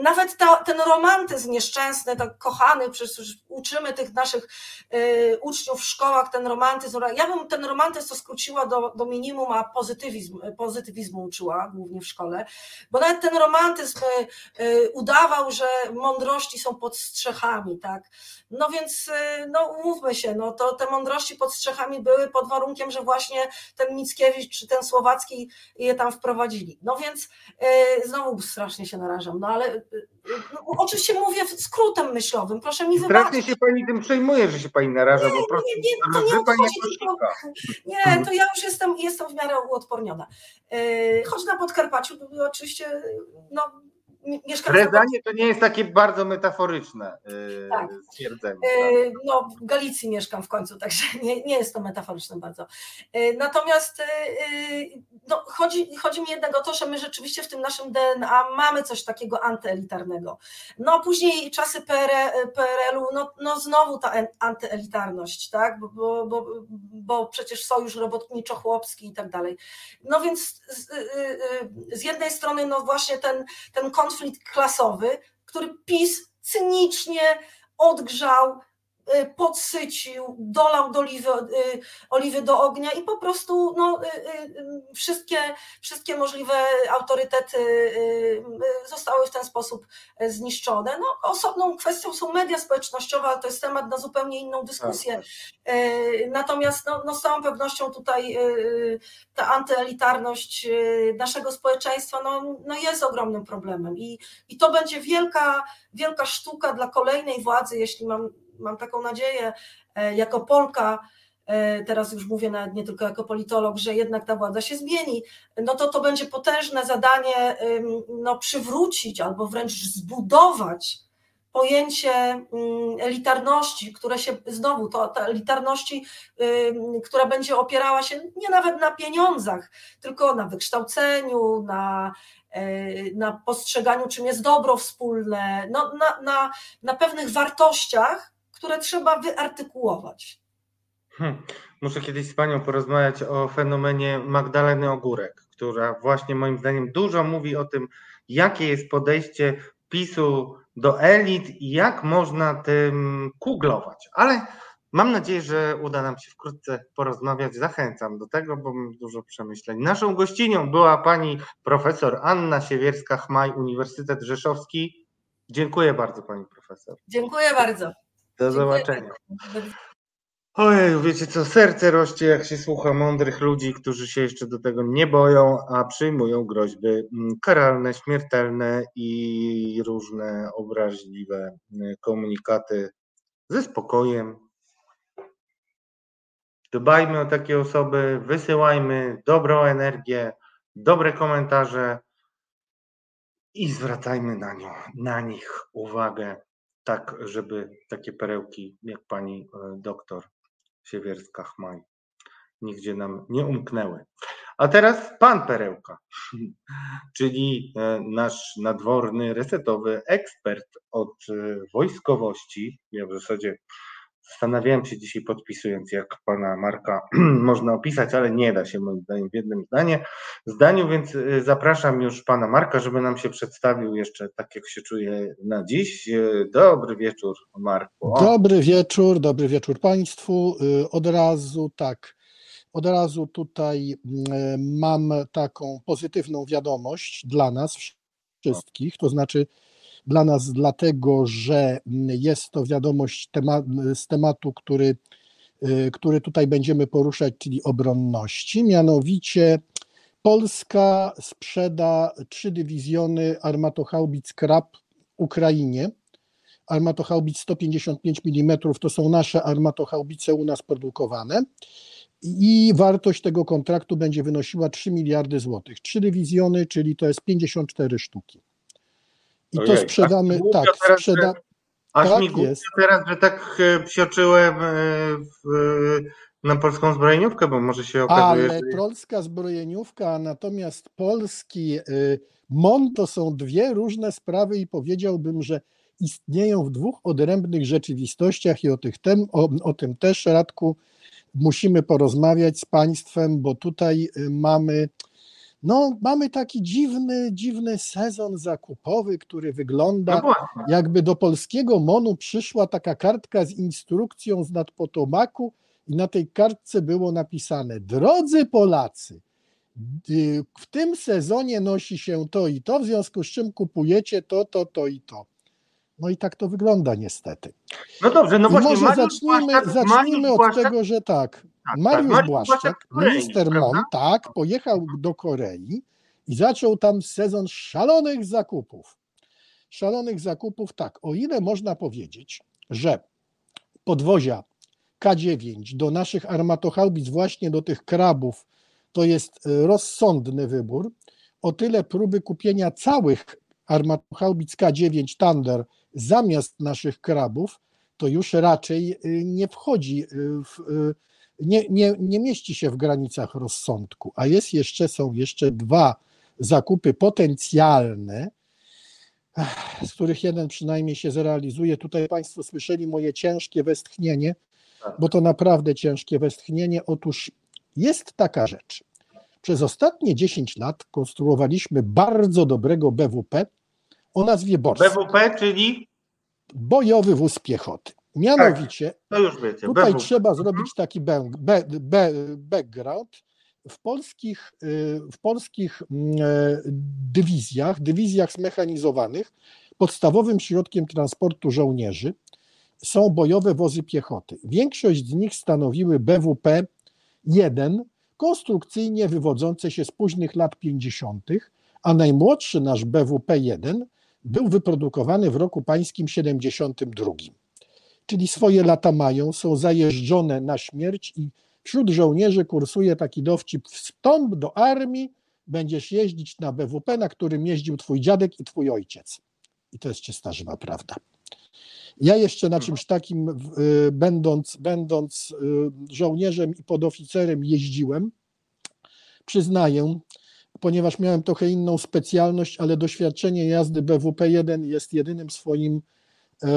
nawet ta, ten romantyzm nieszczęsny, tak kochany, przecież uczymy tych naszych y, uczniów w szkołach, ten romantyzm. Ja bym ten romantyzm to skróciła do, do minimum, a pozytywizm, pozytywizmu uczyła głównie w szkole, bo nawet ten romantyzm y, y, udawał, że mądrości są pod strzechami, tak. No więc, no umówmy się, no to te mądrości pod strzechami były pod warunkiem, że właśnie ten Mickiewicz czy ten Słowacki je tam wprowadzili. No więc yy, znowu strasznie się narażam, no ale yy, no, oczywiście mówię skrótem myślowym, proszę mi wybaczyć. Strasznie się pani tym przejmuje, że się pani naraża, nie, bo prostu nie, nie, to nie odchodzi, tylko, Nie, to ja już jestem, jestem w miarę uodporniona. Yy, choć na Podkarpaciu oczywiście no, mieszkam Rezanie to nie jest takie bardzo metaforyczne yy, tak. stwierdzenie. Yy, no, w Galicji mieszkam w końcu, także nie, nie jest to metaforyczne bardzo. Yy, natomiast no, chodzi, chodzi mi jednak o to, że my rzeczywiście w tym naszym DNA mamy coś takiego antyelitarnego. No później czasy PRL-u, no, no znowu ta antyelitarność, tak? Bo, bo, bo, bo przecież sojusz robotniczo-chłopski i tak dalej. No więc z, z jednej strony no właśnie ten, ten konflikt klasowy, który PiS cynicznie odgrzał, podsycił, dolał do oliwy, y, oliwy do ognia i po prostu no, y, wszystkie, wszystkie możliwe autorytety zostały w ten sposób zniszczone. No, osobną kwestią są media społecznościowe, ale to jest temat na zupełnie inną dyskusję. Tak. Natomiast no, no z całą pewnością tutaj ta antyelitarność naszego społeczeństwa no, no jest ogromnym problemem i, i to będzie wielka, wielka sztuka dla kolejnej władzy, jeśli mam mam taką nadzieję, e, jako Polka, e, teraz już mówię nawet nie tylko jako politolog, że jednak ta władza się zmieni, no to to będzie potężne zadanie no, przywrócić albo wręcz zbudować pojęcie elitarności, które się znowu, to ta elitarności, która będzie opierała się nie nawet na pieniądzach, tylko na wykształceniu, na, e, na postrzeganiu, czym jest dobro wspólne, no, na, na, na pewnych wartościach, które trzeba wyartykułować. Hmm. Muszę kiedyś z Panią porozmawiać o fenomenie Magdaleny Ogórek, która właśnie moim zdaniem dużo mówi o tym, jakie jest podejście PiSu do elit i jak można tym kuglować. Ale mam nadzieję, że uda nam się wkrótce porozmawiać. Zachęcam do tego, bo mam dużo przemyśleń. Naszą gościnią była pani profesor Anna Siewierska-Chmaj, Uniwersytet Rzeszowski. Dziękuję bardzo pani profesor. Dziękuję bardzo. Do zobaczenia. Ojej, wiecie co, serce rośnie, jak się słucha mądrych ludzi, którzy się jeszcze do tego nie boją, a przyjmują groźby mm, karalne, śmiertelne i różne obraźliwe mm, komunikaty ze spokojem. Dbajmy o takie osoby, wysyłajmy dobrą energię, dobre komentarze i zwracajmy na, nią, na nich uwagę tak, żeby takie perełki jak pani e, doktor Siewierska-Chmaj nigdzie nam nie umknęły. A teraz pan Perełka, czyli e, nasz nadworny, resetowy ekspert od e, wojskowości. Ja w zasadzie Zastanawiałem się dzisiaj podpisując, jak pana Marka można opisać, ale nie da się moim zdaniem w jednym zdanie, zdaniu, więc y, zapraszam już pana Marka, żeby nam się przedstawił jeszcze tak, jak się czuje na dziś. Y, dobry wieczór, Marku. O. Dobry wieczór, dobry wieczór państwu. Y, od razu tak. Od razu tutaj mam taką pozytywną wiadomość dla nas wszystkich, to znaczy dla nas dlatego, że jest to wiadomość z tematu, który, y, który tutaj będziemy poruszać, czyli obronności. Mianowicie Polska sprzeda trzy dywizjony armatochaubic Krab Ukrainie. Armatochaubic 155 mm to są nasze armatochaubice u nas produkowane i wartość tego kontraktu będzie wynosiła 3 miliardy złotych. Trzy dywizjony, czyli to jest 54 sztuki. I Ojej, to sprzedamy, tak, sprzeda... Aż tak mi jest. teraz, że tak e, psioczyłem e, w, na polską zbrojeniówkę, bo może się okazuje, Ale że... polska zbrojeniówka, natomiast polski e, MON to są dwie różne sprawy i powiedziałbym, że istnieją w dwóch odrębnych rzeczywistościach i o, tych tem, o, o tym też, Radku, musimy porozmawiać z Państwem, bo tutaj mamy no, mamy taki dziwny, dziwny sezon zakupowy, który wygląda no jakby do polskiego MONU przyszła taka kartka z instrukcją z nadpotomaku i na tej kartce było napisane Drodzy Polacy, y, w tym sezonie nosi się to i to, w związku z czym kupujecie to, to, to i to. No i tak to wygląda niestety. No dobrze, no właśnie. może zacznijmy, Błaszczak, zacznijmy od Błaszczak, tego, że tak. Tak Mariusz, tak, Błaszczak, minister MON, tak, pojechał do Korei i zaczął tam sezon szalonych zakupów. Szalonych zakupów, tak, o ile można powiedzieć, że podwozia K9 do naszych armatochaubic, właśnie do tych krabów, to jest rozsądny wybór, o tyle próby kupienia całych armatohaubic K9 Thunder zamiast naszych krabów, to już raczej y, nie wchodzi, w, nie, nie, nie mieści się w granicach rozsądku. A jest jeszcze, są jeszcze dwa zakupy potencjalne, z których jeden przynajmniej się zrealizuje. Tutaj Państwo słyszeli moje ciężkie westchnienie, Tak. bo to naprawdę ciężkie westchnienie. Otóż jest taka rzecz. Przez ostatnie 10 lat konstruowaliśmy bardzo dobrego BWP o nazwie Borsk. BWP, czyli Bojowy wóz piechoty. Mianowicie, już wiecie. tutaj trzeba zrobić taki background. W polskich, y, w polskich mm, e, dywizjach, dywizjach zmechanizowanych, podstawowym środkiem transportu żołnierzy są bojowe wozy piechoty. Większość z nich stanowiły BWP-1, konstrukcyjnie wywodzące się z późnych lat 50., a najmłodszy nasz BWP-1 był wyprodukowany w roku pańskim 72. Czyli swoje lata mają, są zajeżdżone na śmierć i wśród żołnierzy kursuje taki dowcip wstąp do armii, będziesz jeździć na BWP, na którym jeździł twój dziadek i twój ojciec. I to jest czysta żywa prawda. Ja jeszcze na czymś takim, y, będąc, będąc y, żołnierzem i podoficerem, jeździłem. Przyznaję, ponieważ miałem trochę inną specjalność, ale doświadczenie jazdy BWP-1 jest jedynym swoim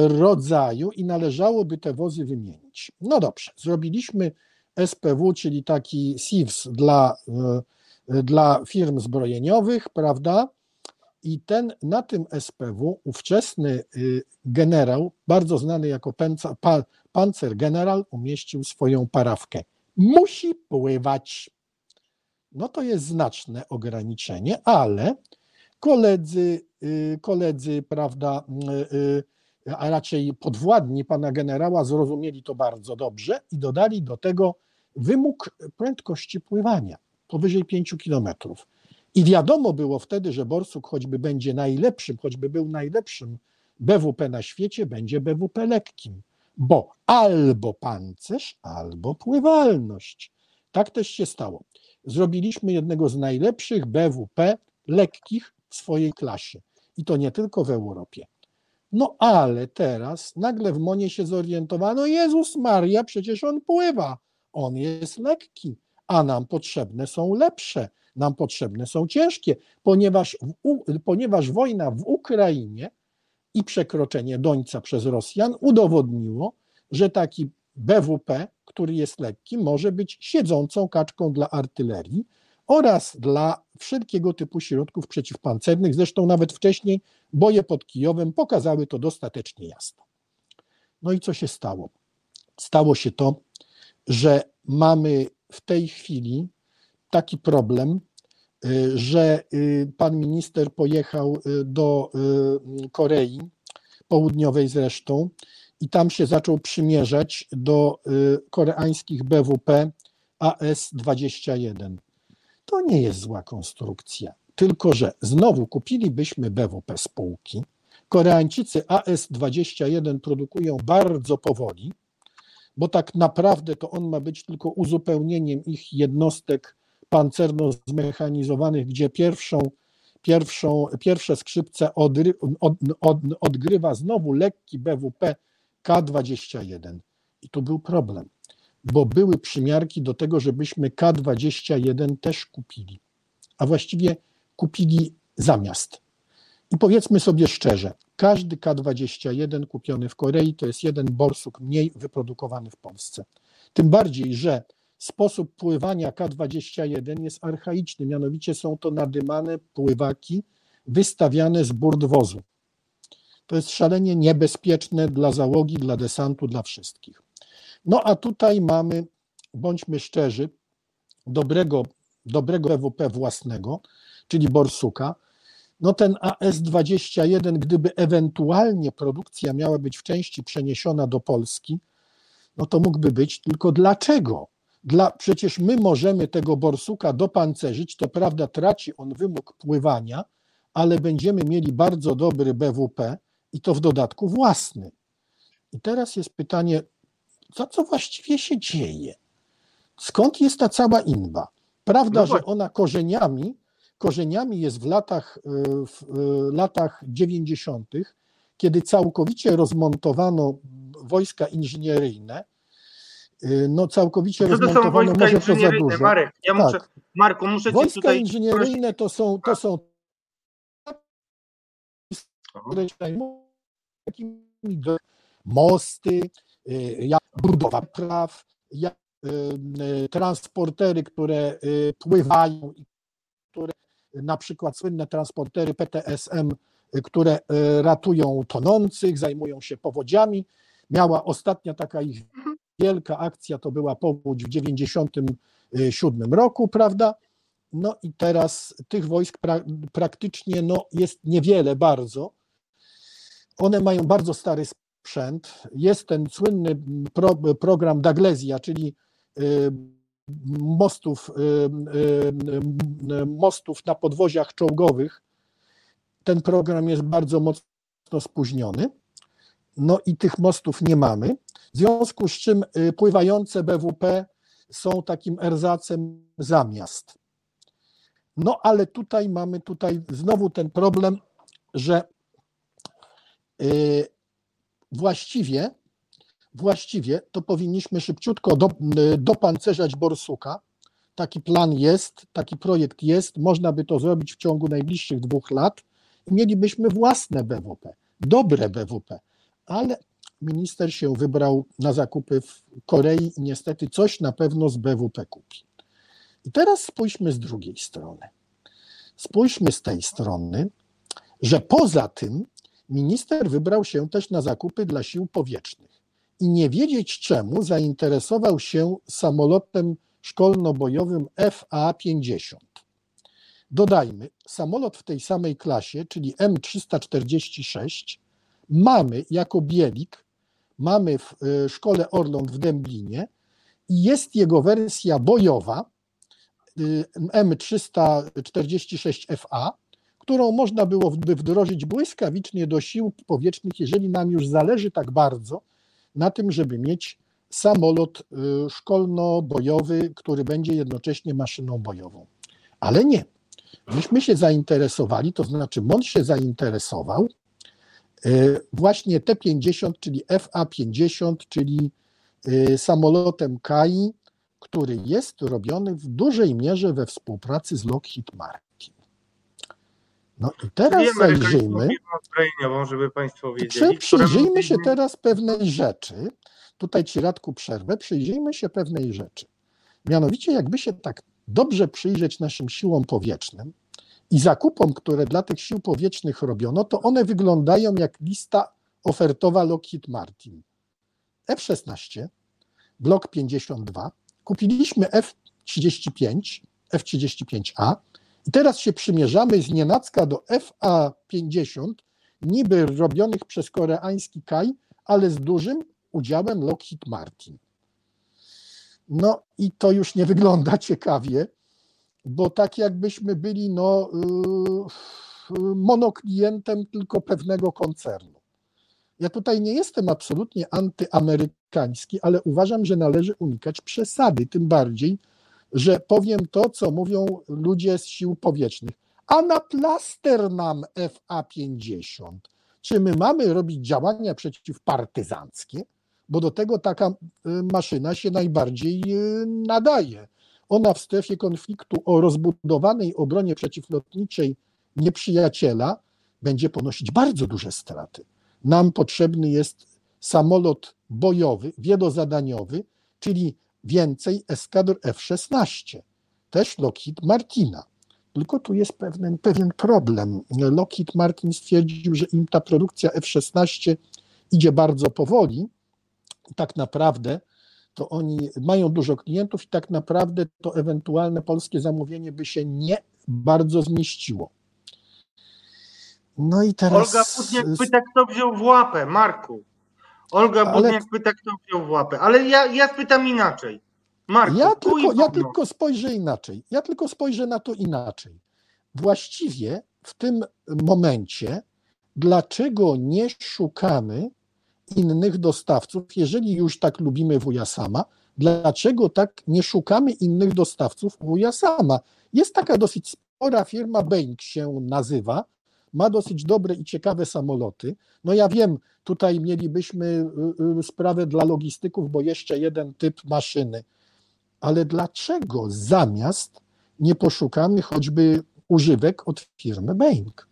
rodzaju i należałoby te wozy wymienić. No dobrze, zrobiliśmy SPW, czyli taki SIWS dla, e, dla firm zbrojeniowych, prawda? I ten, na tym SPW ówczesny y, generał, bardzo znany jako pęca, pa, pancergeneral, umieścił swoją parawkę. Musi pływać. No to jest znaczne ograniczenie, ale koledzy, y, koledzy, prawda, y, a raczej podwładni pana generała zrozumieli to bardzo dobrze i dodali do tego wymóg prędkości pływania powyżej 5 kilometrów. I wiadomo było wtedy, że Borsuk choćby będzie najlepszym, choćby był najlepszym BWP na świecie, będzie BWP lekkim, bo albo pancerz, albo pływalność. Tak też się stało. Zrobiliśmy jednego z najlepszych BWP lekkich w swojej klasie. I to nie tylko w Europie. No ale teraz nagle w Monie się zorientowano, Jezus Maria, przecież on pływa, on jest lekki, a nam potrzebne są lepsze, nam potrzebne są ciężkie, ponieważ, w, ponieważ wojna w Ukrainie i przekroczenie Dońca przez Rosjan udowodniło, że taki BWP, który jest lekki, może być siedzącą kaczką dla artylerii oraz dla wszelkiego typu środków przeciwpancernych. Zresztą nawet wcześniej boje pod Kijowem pokazały to dostatecznie jasno. No i co się stało? Stało się to, że mamy w tej chwili taki problem, y, że y, pan minister pojechał y, do Korei Południowej zresztą i tam się zaczął przymierzać do koreańskich BWP AS-21. To nie jest zła konstrukcja, tylko że znowu kupilibyśmy BWP spółki. Koreańczycy AS-21 produkują bardzo powoli, bo tak naprawdę to on ma być tylko uzupełnieniem ich jednostek pancerno-zmechanizowanych, gdzie pierwszą, pierwszą, pierwsze skrzypce odry, od, od, odgrywa znowu lekki BWP K21. I tu był problem, bo były przymiarki do tego, żebyśmy K21 też kupili, a właściwie kupili zamiast. I powiedzmy sobie szczerze, każdy K21 kupiony w Korei to jest jeden borsuk mniej wyprodukowany w Polsce. Tym bardziej, że sposób pływania K21 jest archaiczny, mianowicie są to nadymane pływaki wystawiane z burt wozu. To jest szalenie niebezpieczne dla załogi, dla desantu, dla wszystkich. No a tutaj mamy, bądźmy szczerzy, dobrego, dobrego EWP własnego, czyli Borsuka. No ten AS-21, gdyby ewentualnie produkcja miała być w części przeniesiona do Polski, no to mógłby być, tylko dlaczego? Dla, przecież my możemy tego borsuka dopancerzyć, to prawda traci on wymóg pływania, ale będziemy mieli bardzo dobry BWP i to w dodatku własny. I teraz jest pytanie, co, co właściwie się dzieje? Skąd jest ta cała inba? Prawda, No że ona korzeniami korzeniami jest w latach, w latach 90., kiedy całkowicie rozmontowano wojska inżynieryjne. No całkowicie to rozmontowano, są wojska może to za inżynieryjne? dużo. Marek, ja Tak. muszę, Marku, muszę Wojska tutaj... inżynieryjne to są, to są mosty, y, jak budowa praw, jak y, y, transportery, które y, pływają, które na przykład słynne transportery PTSM, y, które y, ratują tonących, zajmują się powodziami. Miała ostatnia taka ich wielka akcja, to była powódź w 97 roku, prawda? No i teraz tych wojsk pra, praktycznie no, jest niewiele bardzo. One mają bardzo stary sprzęt. Jest ten słynny pro, program Daglesia, czyli y, mostów, y, y, mostów na podwoziach czołgowych. Ten program jest bardzo mocno spóźniony. No i tych mostów nie mamy. W związku z czym pływające BWP są takim erzacem zamiast. No ale tutaj mamy tutaj znowu ten problem, że właściwie, właściwie to powinniśmy szybciutko do, y, dopancerzać Borsuka. Taki plan jest, taki projekt jest, można by to zrobić w ciągu najbliższych dwóch lat mielibyśmy własne BWP, dobre BWP, ale minister się wybrał na zakupy w Korei i niestety coś na pewno z BWP kupi. I teraz spójrzmy z drugiej strony. Spójrzmy z tej strony, że poza tym minister wybrał się też na zakupy dla sił powietrznych i nie wiedzieć czemu zainteresował się samolotem szkolno-bojowym FA-50. Dodajmy, samolot w tej samej klasie, czyli M346, mamy jako bielik, mamy w y, szkole Orląt w Dęblinie i jest jego wersja bojowa y, M346FA, którą można byłoby wdrożyć błyskawicznie do sił powietrznych, jeżeli nam już zależy tak bardzo na tym, żeby mieć samolot y, szkolno-bojowy, który będzie jednocześnie maszyną bojową. Ale nie. Myśmy się zainteresowali, to znaczy MON się zainteresował y, właśnie T-50, czyli FA-50, czyli y, samolotem KAI, który jest robiony w dużej mierze we współpracy z Lockheed Martin. No i teraz amerykańską zajrzyjmy. zbrojeniową, żeby Państwo wiedzieli. Przyjrzyjmy się teraz pewnej rzeczy. Tutaj ci Radku przerwę. Przyjrzyjmy się pewnej rzeczy. Mianowicie, jakby się tak dobrze przyjrzeć naszym siłom powietrznym i zakupom, które dla tych sił powietrznych robiono, to one wyglądają jak lista ofertowa Lockheed Martin. F-16, Block 52, kupiliśmy F-35, F-35A i teraz się przymierzamy z nienacka do FA-50, niby robionych przez koreański KAI, ale z dużym udziałem Lockheed Martin. No i to już nie wygląda ciekawie, bo tak jakbyśmy byli no, yy, monoklientem tylko pewnego koncernu. Ja tutaj nie jestem absolutnie antyamerykański, ale uważam, że należy unikać przesady, tym bardziej, że powiem to, co mówią ludzie z sił powietrznych. A na plaster nam FA-50. Czy my mamy robić działania przeciwpartyzanckie? Bo do tego taka y, maszyna się najbardziej y, nadaje. Ona w strefie konfliktu o rozbudowanej obronie przeciwlotniczej nieprzyjaciela będzie ponosić bardzo duże straty. Nam potrzebny jest samolot bojowy, wielozadaniowy, czyli więcej eskadr F-16, też Lockheed Martina. Tylko tu jest pewien, pewien problem. Lockheed Martin stwierdził, że im ta produkcja F-16 idzie bardzo powoli. Tak naprawdę to oni mają dużo klientów i tak naprawdę to ewentualne polskie zamówienie by się nie bardzo zmieściło. No i teraz. Olga Putniak pyta, kto wziął w łapę, Marku. Olga Ale- Putniak pyta, kto wziął w łapę. Ale ja, ja spytam inaczej. Marku, Ja tylko, ja tylko spojrzę inaczej. Ja tylko spojrzę na to inaczej. Właściwie w tym momencie, dlaczego nie szukamy innych dostawców, jeżeli już tak lubimy wuja sama, dlaczego tak nie szukamy innych dostawców wuja sama? Jest taka dosyć spora firma Boeing się nazywa, ma dosyć dobre i ciekawe samoloty. No ja wiem, tutaj mielibyśmy y, y, sprawę dla logistyków, bo jeszcze jeden typ maszyny. Ale dlaczego zamiast nie poszukamy choćby używek od firmy Boeing?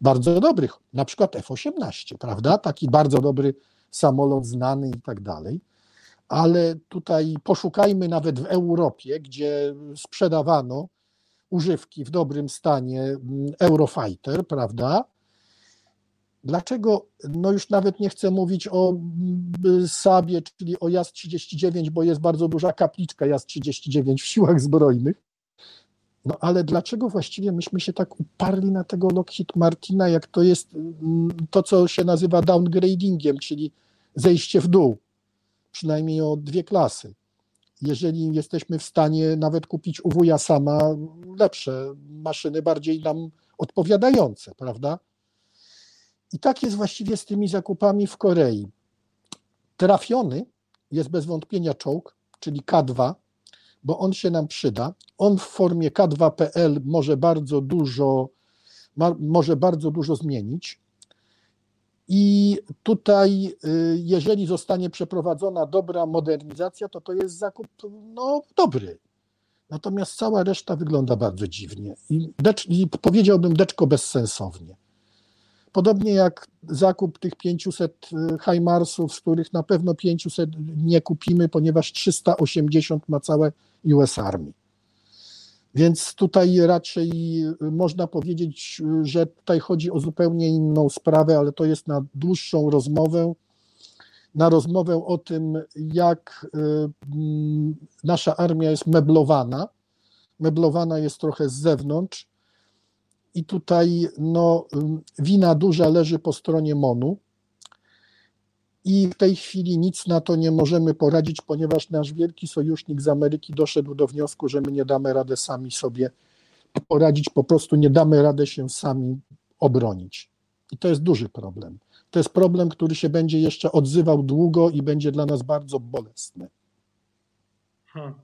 Bardzo dobrych, na przykład F-18, prawda? Taki bardzo dobry samolot znany i tak dalej. Ale tutaj poszukajmy nawet w Europie, gdzie sprzedawano używki w dobrym stanie mm, Eurofighter, prawda? Dlaczego, no już nawet nie chcę mówić o mm, Sabie, czyli o JAS-39, bo jest bardzo duża kapliczka JAS-39 w siłach zbrojnych, no ale dlaczego właściwie myśmy się tak uparli na tego Lockheed Martina, jak to jest mm, to, co się nazywa downgradingiem, czyli zejście w dół, przynajmniej o dwie klasy jeżeli jesteśmy w stanie nawet kupić u wuja sama lepsze maszyny, bardziej nam odpowiadające, prawda? I tak jest właściwie z tymi zakupami w Korei. Trafiony jest bez wątpienia czołg, czyli K2, bo on się nam przyda. On w formie K2PL może bardzo dużo, może bardzo dużo zmienić. I tutaj, y, jeżeli zostanie przeprowadzona dobra modernizacja, to to jest zakup no, dobry. Natomiast cała reszta wygląda bardzo dziwnie i, decz, i powiedziałbym deczko bezsensownie. Podobnie jak zakup tych 500 Himarsów, z których na pewno 500 nie kupimy, ponieważ 380 ma całe US Army. Więc tutaj raczej y, można powiedzieć, y, że tutaj chodzi o zupełnie inną sprawę, ale to jest na dłuższą rozmowę. Na rozmowę o tym, jak y, mm, nasza armia jest meblowana. Meblowana jest trochę z zewnątrz. I tutaj no, wina duża leży po stronie MONU i w tej chwili nic na to nie możemy poradzić, ponieważ nasz wielki sojusznik z Ameryki doszedł do wniosku, że my nie damy rady sami sobie poradzić, po prostu nie damy rady się sami obronić. I to jest duży problem. To jest problem, który się będzie jeszcze odzywał długo i będzie dla nas bardzo bolesny. Hmm.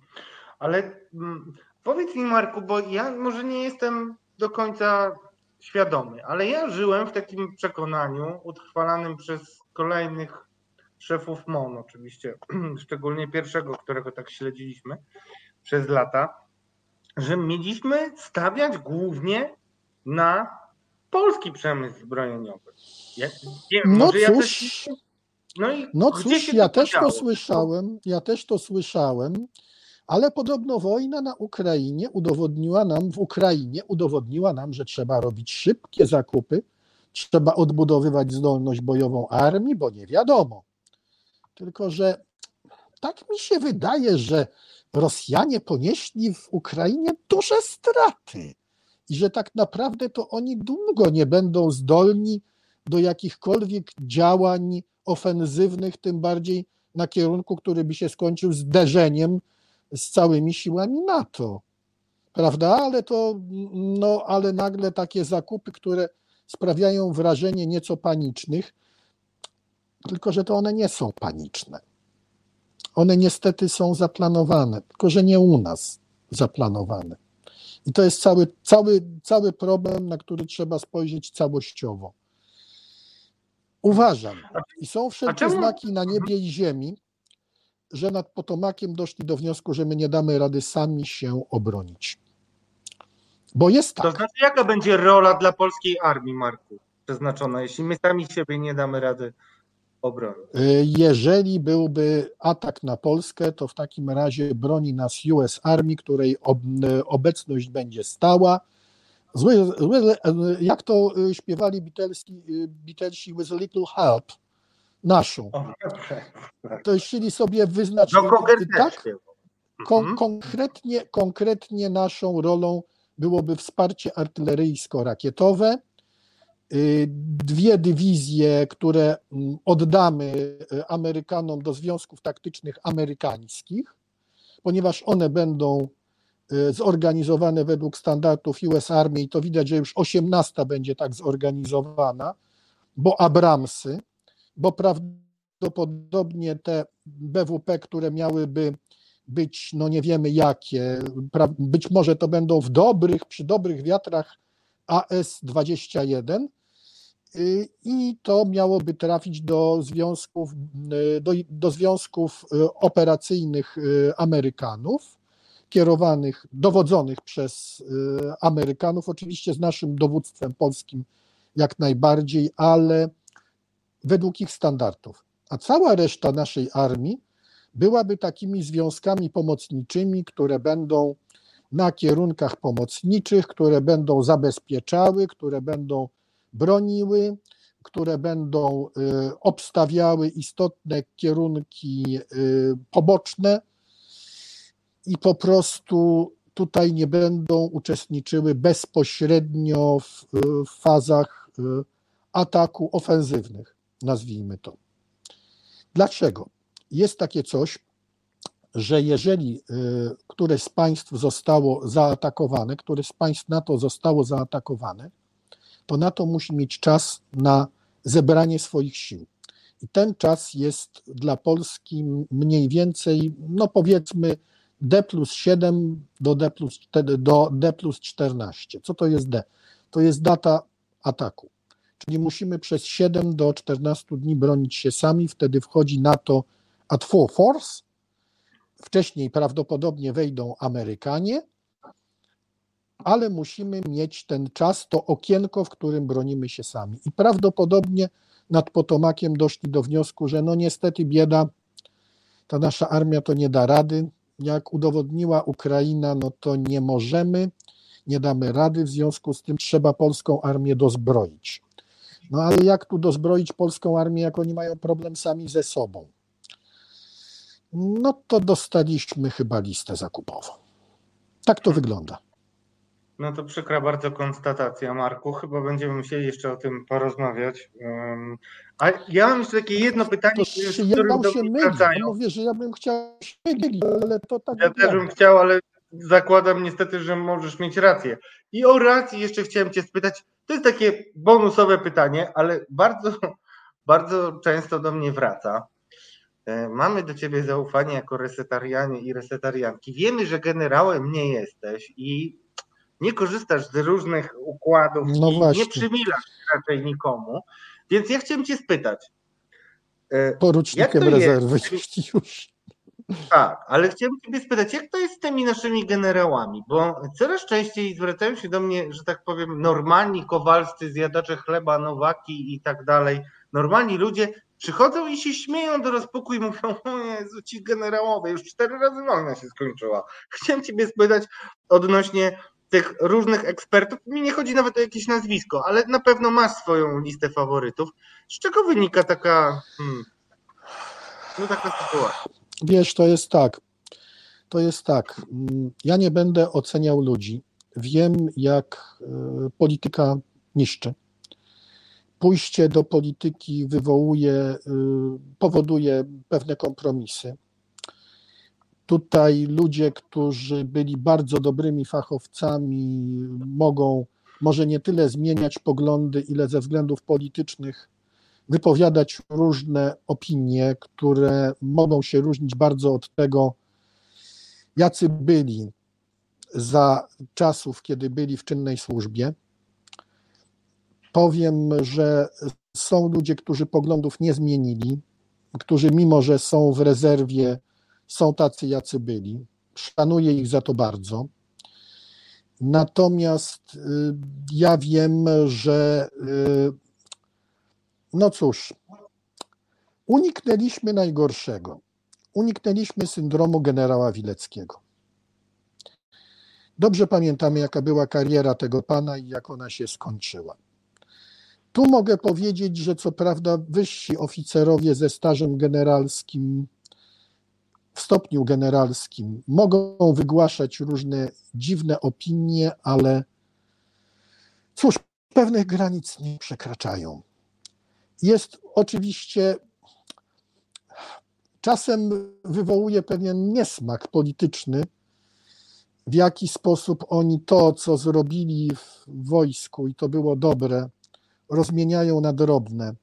Ale mm, powiedz mi, Marku, bo ja może nie jestem do końca świadomy, ale ja żyłem w takim przekonaniu utrwalanym przez kolejnych szefów MON oczywiście, szczególnie pierwszego, którego tak śledziliśmy przez lata, że mieliśmy stawiać głównie na polski przemysł zbrojeniowy. Ja, nie no cóż, ja też... no, i no cóż, ja też to słyszałem, ja też to słyszałem, ale podobno wojna na Ukrainie udowodniła nam, w Ukrainie udowodniła nam, że trzeba robić szybkie zakupy, trzeba odbudowywać zdolność bojową armii, bo nie wiadomo, tylko, że tak mi się wydaje, że Rosjanie ponieśli w Ukrainie duże straty i że tak naprawdę to oni długo nie będą zdolni do jakichkolwiek działań ofensywnych, tym bardziej na kierunku, który by się skończył zderzeniem z całymi siłami NATO. Prawda? Ale to, no, ale nagle takie zakupy, które sprawiają wrażenie nieco panicznych, tylko że to one nie są paniczne. One niestety są zaplanowane, tylko że nie u nas zaplanowane. I to jest cały, cały, cały problem, na który trzeba spojrzeć całościowo. Uważam, i są wszelkie znaki na niebie i ziemi, że nad Potomakiem doszli do wniosku, że my nie damy rady sami się obronić. Bo jest tak. To znaczy, jaka będzie rola dla polskiej armii, Marku, przeznaczona, jeśli my sami siebie nie damy rady Y, jeżeli byłby atak na Polskę, to w takim razie broni nas US Army, której y, obecność będzie stała. Zły, zły, jak to y, śpiewali Beatlesi, Beatlesi with a little help, naszą. To jeśli sobie wyznaczyć tak, kon, mhm. konkretnie, konkretnie naszą rolą byłoby wsparcie artyleryjsko-rakietowe, Y, dwie dywizje, które mm, oddamy y, Amerykanom do związków taktycznych amerykańskich, ponieważ one będą y, zorganizowane według standardów US Army i to widać, że już 18 będzie tak zorganizowana, bo Abramsy, bo prawdopodobnie te BWP, które miałyby być, no nie wiemy jakie, być może to będą w dobrych, przy dobrych wiatrach AS-21 y, i to miałoby trafić do związków, y, do, do związków operacyjnych Amerykanów, kierowanych, dowodzonych przez Amerykanów, oczywiście z naszym dowództwem polskim jak najbardziej, ale według ich standardów. A cała reszta naszej armii byłaby takimi związkami pomocniczymi, które będą na kierunkach pomocniczych, które będą zabezpieczały, które będą broniły, które będą y, obstawiały istotne kierunki y, poboczne i po prostu tutaj nie będą uczestniczyły bezpośrednio w, w fazach y, ataku ofensywnych, nazwijmy to. Dlaczego? Jest takie coś, że jeżeli y, któreś z państw zostało zaatakowane, któreś z państw NATO zostało zaatakowane, to NATO musi mieć czas na zebranie swoich sił. I ten czas jest dla Polski mniej więcej, no powiedzmy, D plus 7 do D plus, do D plus 14. Co to jest D? To jest data ataku. Czyli musimy przez 7 do 14 dni bronić się sami, wtedy wchodzi NATO at full force. Wcześniej prawdopodobnie wejdą Amerykanie, ale musimy mieć ten czas, to okienko, w którym bronimy się sami. I prawdopodobnie nad Potomakiem doszli do wniosku, że no niestety bieda, ta nasza armia to nie da rady. Jak udowodniła Ukraina, no to nie możemy, nie damy rady, w związku z tym trzeba polską armię dozbroić. No ale jak tu dozbroić polską armię, jak oni mają problem sami ze sobą? No to dostaliśmy chyba listę zakupową. Tak to wygląda. No to przykra bardzo konstatacja, Marku. Chyba będziemy musieli jeszcze o tym porozmawiać. A ja mam jeszcze takie jedno pytanie, to się, ja się mylić, mówię, że ja bym chciał się mylić, ale to tak Ja też bym chciał, ale zakładam niestety, że możesz mieć rację. I o racji jeszcze chciałem cię spytać, to jest takie bonusowe pytanie, ale bardzo, bardzo często do mnie wraca. E, mamy do ciebie zaufanie jako resetarianie i resetarianki. Wiemy, że generałem nie jesteś i nie korzystasz z różnych układów no i nie przymilasz raczej nikomu. Więc ja chciałem cię spytać. E, Porucznikiem rezerwy, jeśli już. Tak, ale chciałbym Ciebie spytać, jak to jest z tymi naszymi generałami? Bo coraz częściej zwracają się do mnie, że tak powiem, normalni kowalscy, zjadacze chleba, nowaki i tak dalej. Normalni ludzie przychodzą i się śmieją do rozpuku i mówią, o Jezu, ci generałowie, już cztery razy wojna się skończyła. Chciałem Ciebie spytać odnośnie tych różnych ekspertów. Mi nie chodzi nawet o jakieś nazwisko, ale na pewno masz swoją listę faworytów. Z czego wynika taka, hmm, no taka sytuacja? Wiesz, to jest tak. To jest tak. Ja nie będę oceniał ludzi. Wiem, jak e, polityka niszczy. Pójście do polityki wywołuje, e, powoduje pewne kompromisy. Tutaj ludzie, którzy byli bardzo dobrymi fachowcami, mogą może nie tyle zmieniać poglądy, ile ze względów politycznych wypowiadać różne opinie, które mogą się różnić bardzo od tego, jacy byli za czasów, kiedy byli w czynnej służbie. Powiem, że są ludzie, którzy poglądów nie zmienili, którzy mimo, że są w rezerwie, są tacy, jacy byli. Szanuję ich za to bardzo. Natomiast y, ja wiem, że y, no cóż, uniknęliśmy najgorszego. Uniknęliśmy syndromu generała Wileckiego. Dobrze pamiętamy, jaka była kariera tego pana i jak ona się skończyła. Tu mogę powiedzieć, że co prawda wyżsi oficerowie ze stażem generalskim, w stopniu generalskim, mogą wygłaszać różne dziwne opinie, ale cóż, pewnych granic nie przekraczają jest oczywiście czasem wywołuje pewien niesmak polityczny, w jaki sposób oni to, co zrobili w wojsku i to było dobre, rozmieniają na drobne.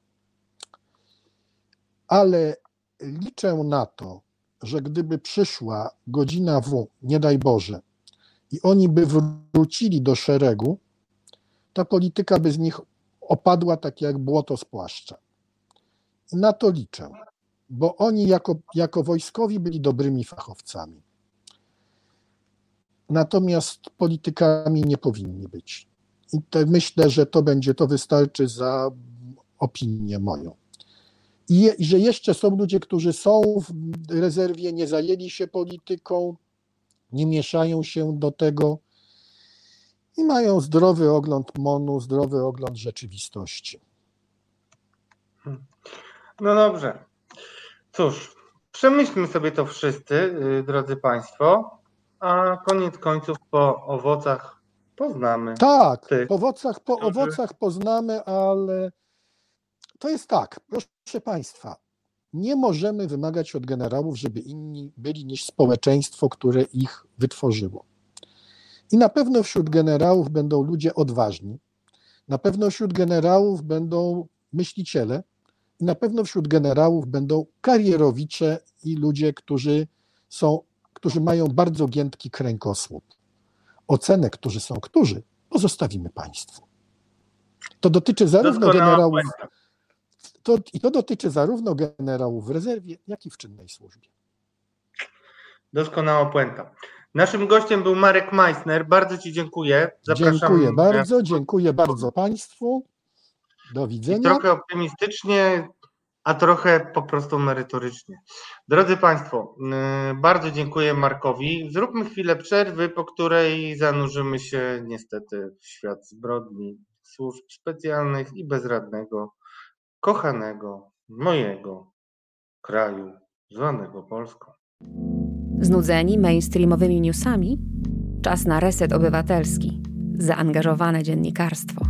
Ale liczę na to, że gdyby przyszła godzina W, nie daj Boże, i oni by wrócili do szeregu, ta polityka by z nich opadła tak jak błoto z płaszcza. I na to liczę, bo oni jako, jako wojskowi byli dobrymi fachowcami. Natomiast politykami nie powinni być. I te, myślę, że to będzie, to wystarczy za opinię moją. I, I że jeszcze są ludzie, którzy są w rezerwie, nie zajęli się polityką, nie mieszają się do tego i mają zdrowy ogląd MONU, zdrowy ogląd rzeczywistości. No dobrze. Cóż, przemyślmy sobie to wszyscy, y, drodzy Państwo, a koniec końców po owocach poznamy. Tak, tych, po owocach, po którzy- owocach poznamy, ale to jest tak, proszę Państwa, nie możemy wymagać od generałów, żeby inni byli niż społeczeństwo, które ich wytworzyło. I na pewno wśród generałów będą ludzie odważni, na pewno wśród generałów będą myśliciele, i na pewno wśród generałów będą karierowicze i ludzie, którzy są, którzy mają bardzo giętki kręgosłup. Ocenę, którzy są którzy, pozostawimy Państwu. To dotyczy zarówno Doskonała generałów. To, i to dotyczy zarówno generałów w rezerwie, jak i w czynnej służbie. Doskonała puenta. Naszym gościem był Marek Meissner. Bardzo Ci dziękuję. Zapraszam Dziękuję bardzo, dziękuję bardzo Państwu. Do I widzenia. trochę optymistycznie, a trochę po prostu merytorycznie. Drodzy Państwo, yy, bardzo dziękuję Markowi. Zróbmy chwilę przerwy, po której zanurzymy się niestety w świat zbrodni, służb specjalnych i bezradnego, kochanego, mojego kraju, zwanego Polską. Znudzeni mainstreamowymi newsami? Czas na reset obywatelski. Zaangażowane dziennikarstwo.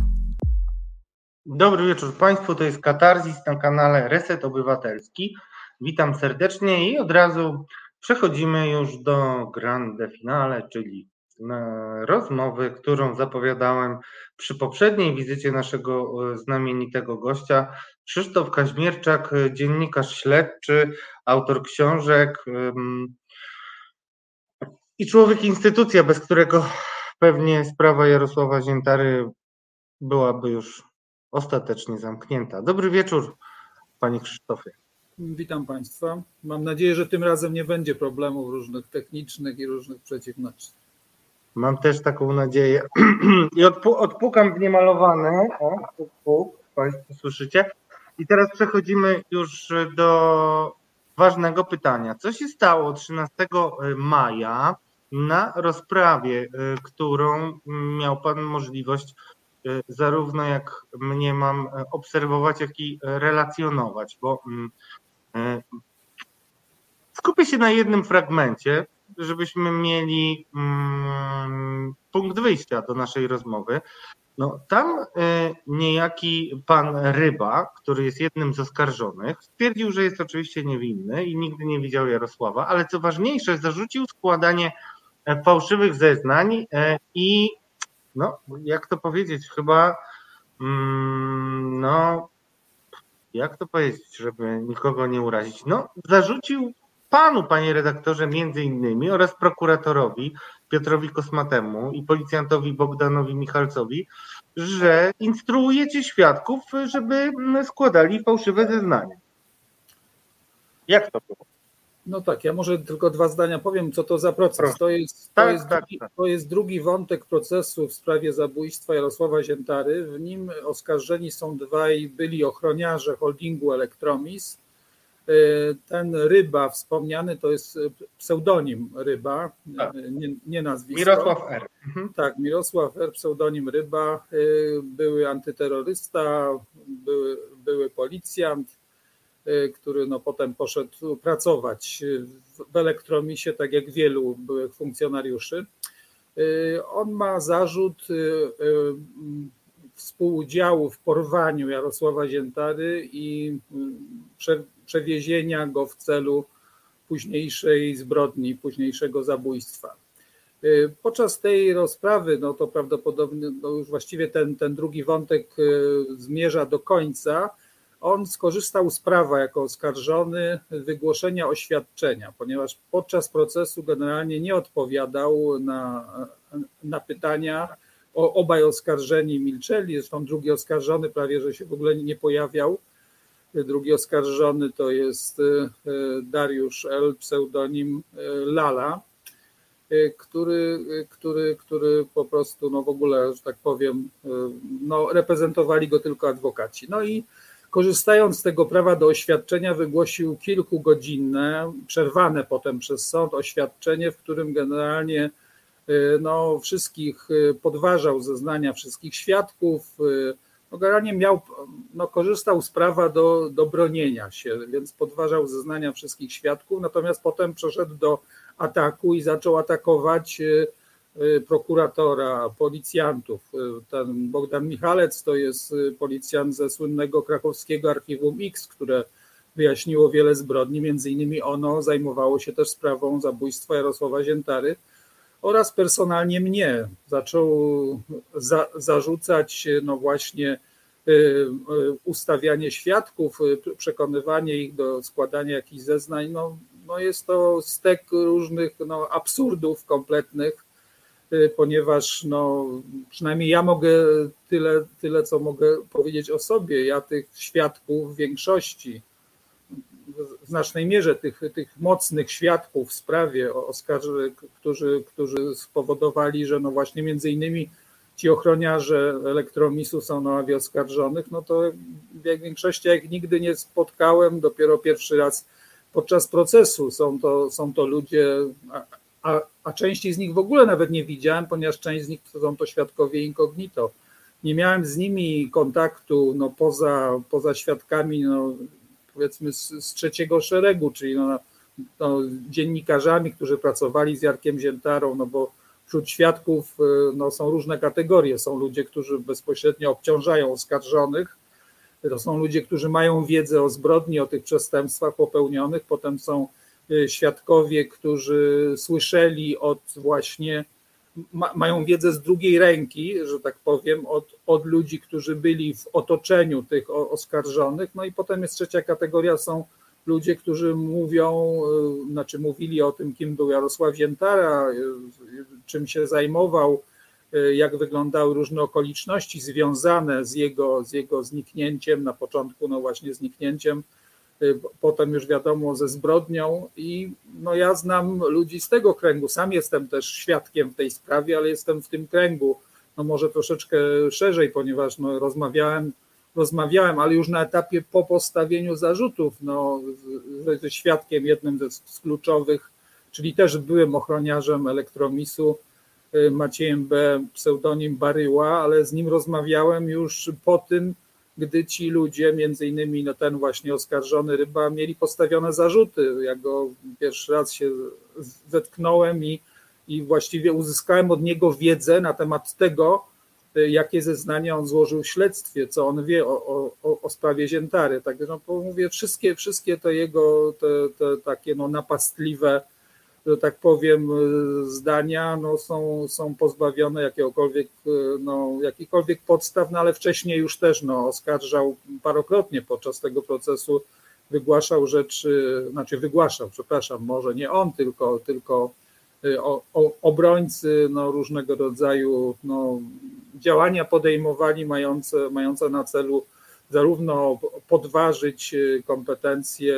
Dobry wieczór Państwu, to jest Katarzis na kanale Reset Obywatelski. Witam serdecznie i od razu przechodzimy już do grande finale, czyli e, rozmowy, którą zapowiadałem przy poprzedniej wizycie naszego e, znamienitego gościa. Krzysztof Kaźmierczak, e, dziennikarz śledczy, autor książek i człowiek instytucja, bez którego pewnie sprawa Jarosława Ziętary byłaby już ostatecznie zamknięta. Dobry wieczór, panie Krzysztofie. Witam Państwa. Mam nadzieję, że tym razem nie będzie problemów różnych technicznych i różnych przeciwności. Mam też taką nadzieję. I odpu- odpukam w niemalowane. O, puk, puk, Państwo słyszycie. I teraz przechodzimy już do ważnego pytania. Co się stało 13 maja na rozprawie, y, którą miał Pan możliwość y, zarówno jak mnie mam obserwować, jak i relacjonować, bo mm, y, skupię się na jednym fragmencie, żebyśmy mieli mm, punkt wyjścia do naszej rozmowy. No, tam y, niejaki pan Ryba, który jest jednym z oskarżonych, stwierdził, że jest oczywiście niewinny i nigdy nie widział Jarosława, ale co ważniejsze, zarzucił składanie e, fałszywych zeznań e, i no, jak to powiedzieć, chyba mm, no, jak to powiedzieć, żeby nikogo nie urazić? No, zarzucił panu, panie redaktorze, między innymi oraz prokuratorowi Piotrowi Kosmatemu i policjantowi Bogdanowi Michalcowi, że instruujecie świadków, żeby składali fałszywe zeznania. Jak to było? No tak, ja może tylko dwa zdania powiem, co to za proces. Proszę. To jest, to, Tak, jest tak, drugi, tak. to jest drugi wątek procesu w sprawie zabójstwa Jarosława Ziętary. W nim oskarżeni są dwaj byli ochroniarze holdingu Elektromis. Y, Ten Ryba wspomniany to jest pseudonim Ryba, Tak. y, nie, nie nazwisko. Mirosław R. Mhm. Tak, Mirosław R., pseudonim Ryba, y, były antyterrorysta, były, były policjant, y, który no potem poszedł pracować w- Elektromisie, tak jak wielu byłych funkcjonariuszy. Y, On ma zarzut y, y, m, współudziału w porwaniu Jarosława Ziętary i y, przewiezienia go w celu późniejszej zbrodni, późniejszego zabójstwa. Y, Podczas tej rozprawy, no to prawdopodobnie no już właściwie ten, ten drugi wątek y, zmierza do końca. on skorzystał z prawa jako oskarżony wygłoszenia oświadczenia, ponieważ podczas procesu generalnie nie odpowiadał na, na pytania. O, obaj oskarżeni milczeli, zresztą drugi oskarżony prawie że się w ogóle nie pojawiał. Drugi oskarżony to jest Dariusz L., pseudonim Lala Y, który, który, który po prostu no w ogóle, że tak powiem, no reprezentowali go tylko adwokaci. No i korzystając z tego prawa do oświadczenia wygłosił kilkugodzinne, przerwane potem przez sąd oświadczenie, w którym generalnie no, wszystkich podważał zeznania wszystkich świadków, no, generalnie miał, no, korzystał z prawa do, do bronienia się, więc podważał zeznania wszystkich świadków, natomiast potem przeszedł do ataku i zaczął atakować e, e, prokuratora, policjantów. E, ten Bogdan Michalec to jest policjant ze słynnego krakowskiego archiwum X, które wyjaśniło wiele zbrodni, między innymi ono zajmowało się też sprawą zabójstwa Jarosława Ziętary oraz personalnie mnie. Zaczął za, zarzucać no właśnie ustawianie świadków, przekonywanie ich do składania jakichś zeznań. No, no jest to stek różnych no, absurdów kompletnych, y, ponieważ no, przynajmniej ja mogę tyle, tyle, co mogę powiedzieć o sobie. Ja tych świadków w większości, w znacznej mierze tych, tych mocnych świadków w sprawie oskarży, którzy, którzy spowodowali, że no właśnie między innymi ci ochroniarze elektromisu są na ławie oskarżonych, no to w większości jak nigdy nie spotkałem, dopiero pierwszy raz podczas procesu. Są to, są to ludzie, a, a części z nich w ogóle nawet nie widziałem, ponieważ część z nich to są to świadkowie incognito. Nie miałem z nimi kontaktu no, poza, poza świadkami, no, powiedzmy, z, z trzeciego szeregu, czyli no, no, dziennikarzami, którzy pracowali z Jarkiem Ziętarą, no bo wśród świadków no, są różne kategorie. Są ludzie, którzy bezpośrednio obciążają oskarżonych, to są ludzie, którzy mają wiedzę o zbrodni, o tych przestępstwach popełnionych. Potem są y, świadkowie, którzy słyszeli od właśnie, ma, mają wiedzę z drugiej ręki, że tak powiem, od, od ludzi, którzy byli w otoczeniu tych oskarżonych. No i potem jest trzecia kategoria, są ludzie, którzy mówią, y, znaczy mówili o tym, kim był Jarosław Ziętara, y, czym się zajmował, Y, jak wyglądały różne okoliczności związane z jego, z jego zniknięciem, na początku no właśnie zniknięciem, y, potem już wiadomo ze zbrodnią i no ja znam ludzi z tego kręgu, sam jestem też świadkiem w tej sprawie, ale jestem w tym kręgu, no może troszeczkę szerzej, ponieważ no rozmawiałem, rozmawiałem, ale już na etapie po postawieniu zarzutów, no świadkiem jednym z kluczowych, czyli też byłem ochroniarzem elektromisu, Y, Maciejem B., pseudonim Baryła, ale z nim rozmawiałem już po tym, gdy ci ludzie, między innymi no ten właśnie oskarżony Ryba, mieli postawione zarzuty. Ja go pierwszy raz się zetknąłem i, i właściwie uzyskałem od niego wiedzę na temat tego, y, jakie zeznania on złożył w śledztwie, co on wie o, o, o sprawie Ziętary. Także no, mówię, wszystkie, wszystkie te jego te, te takie no, napastliwe że tak powiem, zdania no, są, są pozbawione jakiegokolwiek, no, jakichkolwiek podstaw, no, ale wcześniej już też no, oskarżał parokrotnie podczas tego procesu, wygłaszał rzeczy, znaczy wygłaszał, przepraszam, może nie on, tylko, tylko y, o, o, obrońcy no, różnego rodzaju no, działania podejmowali mające, mające na celu zarówno podważyć kompetencje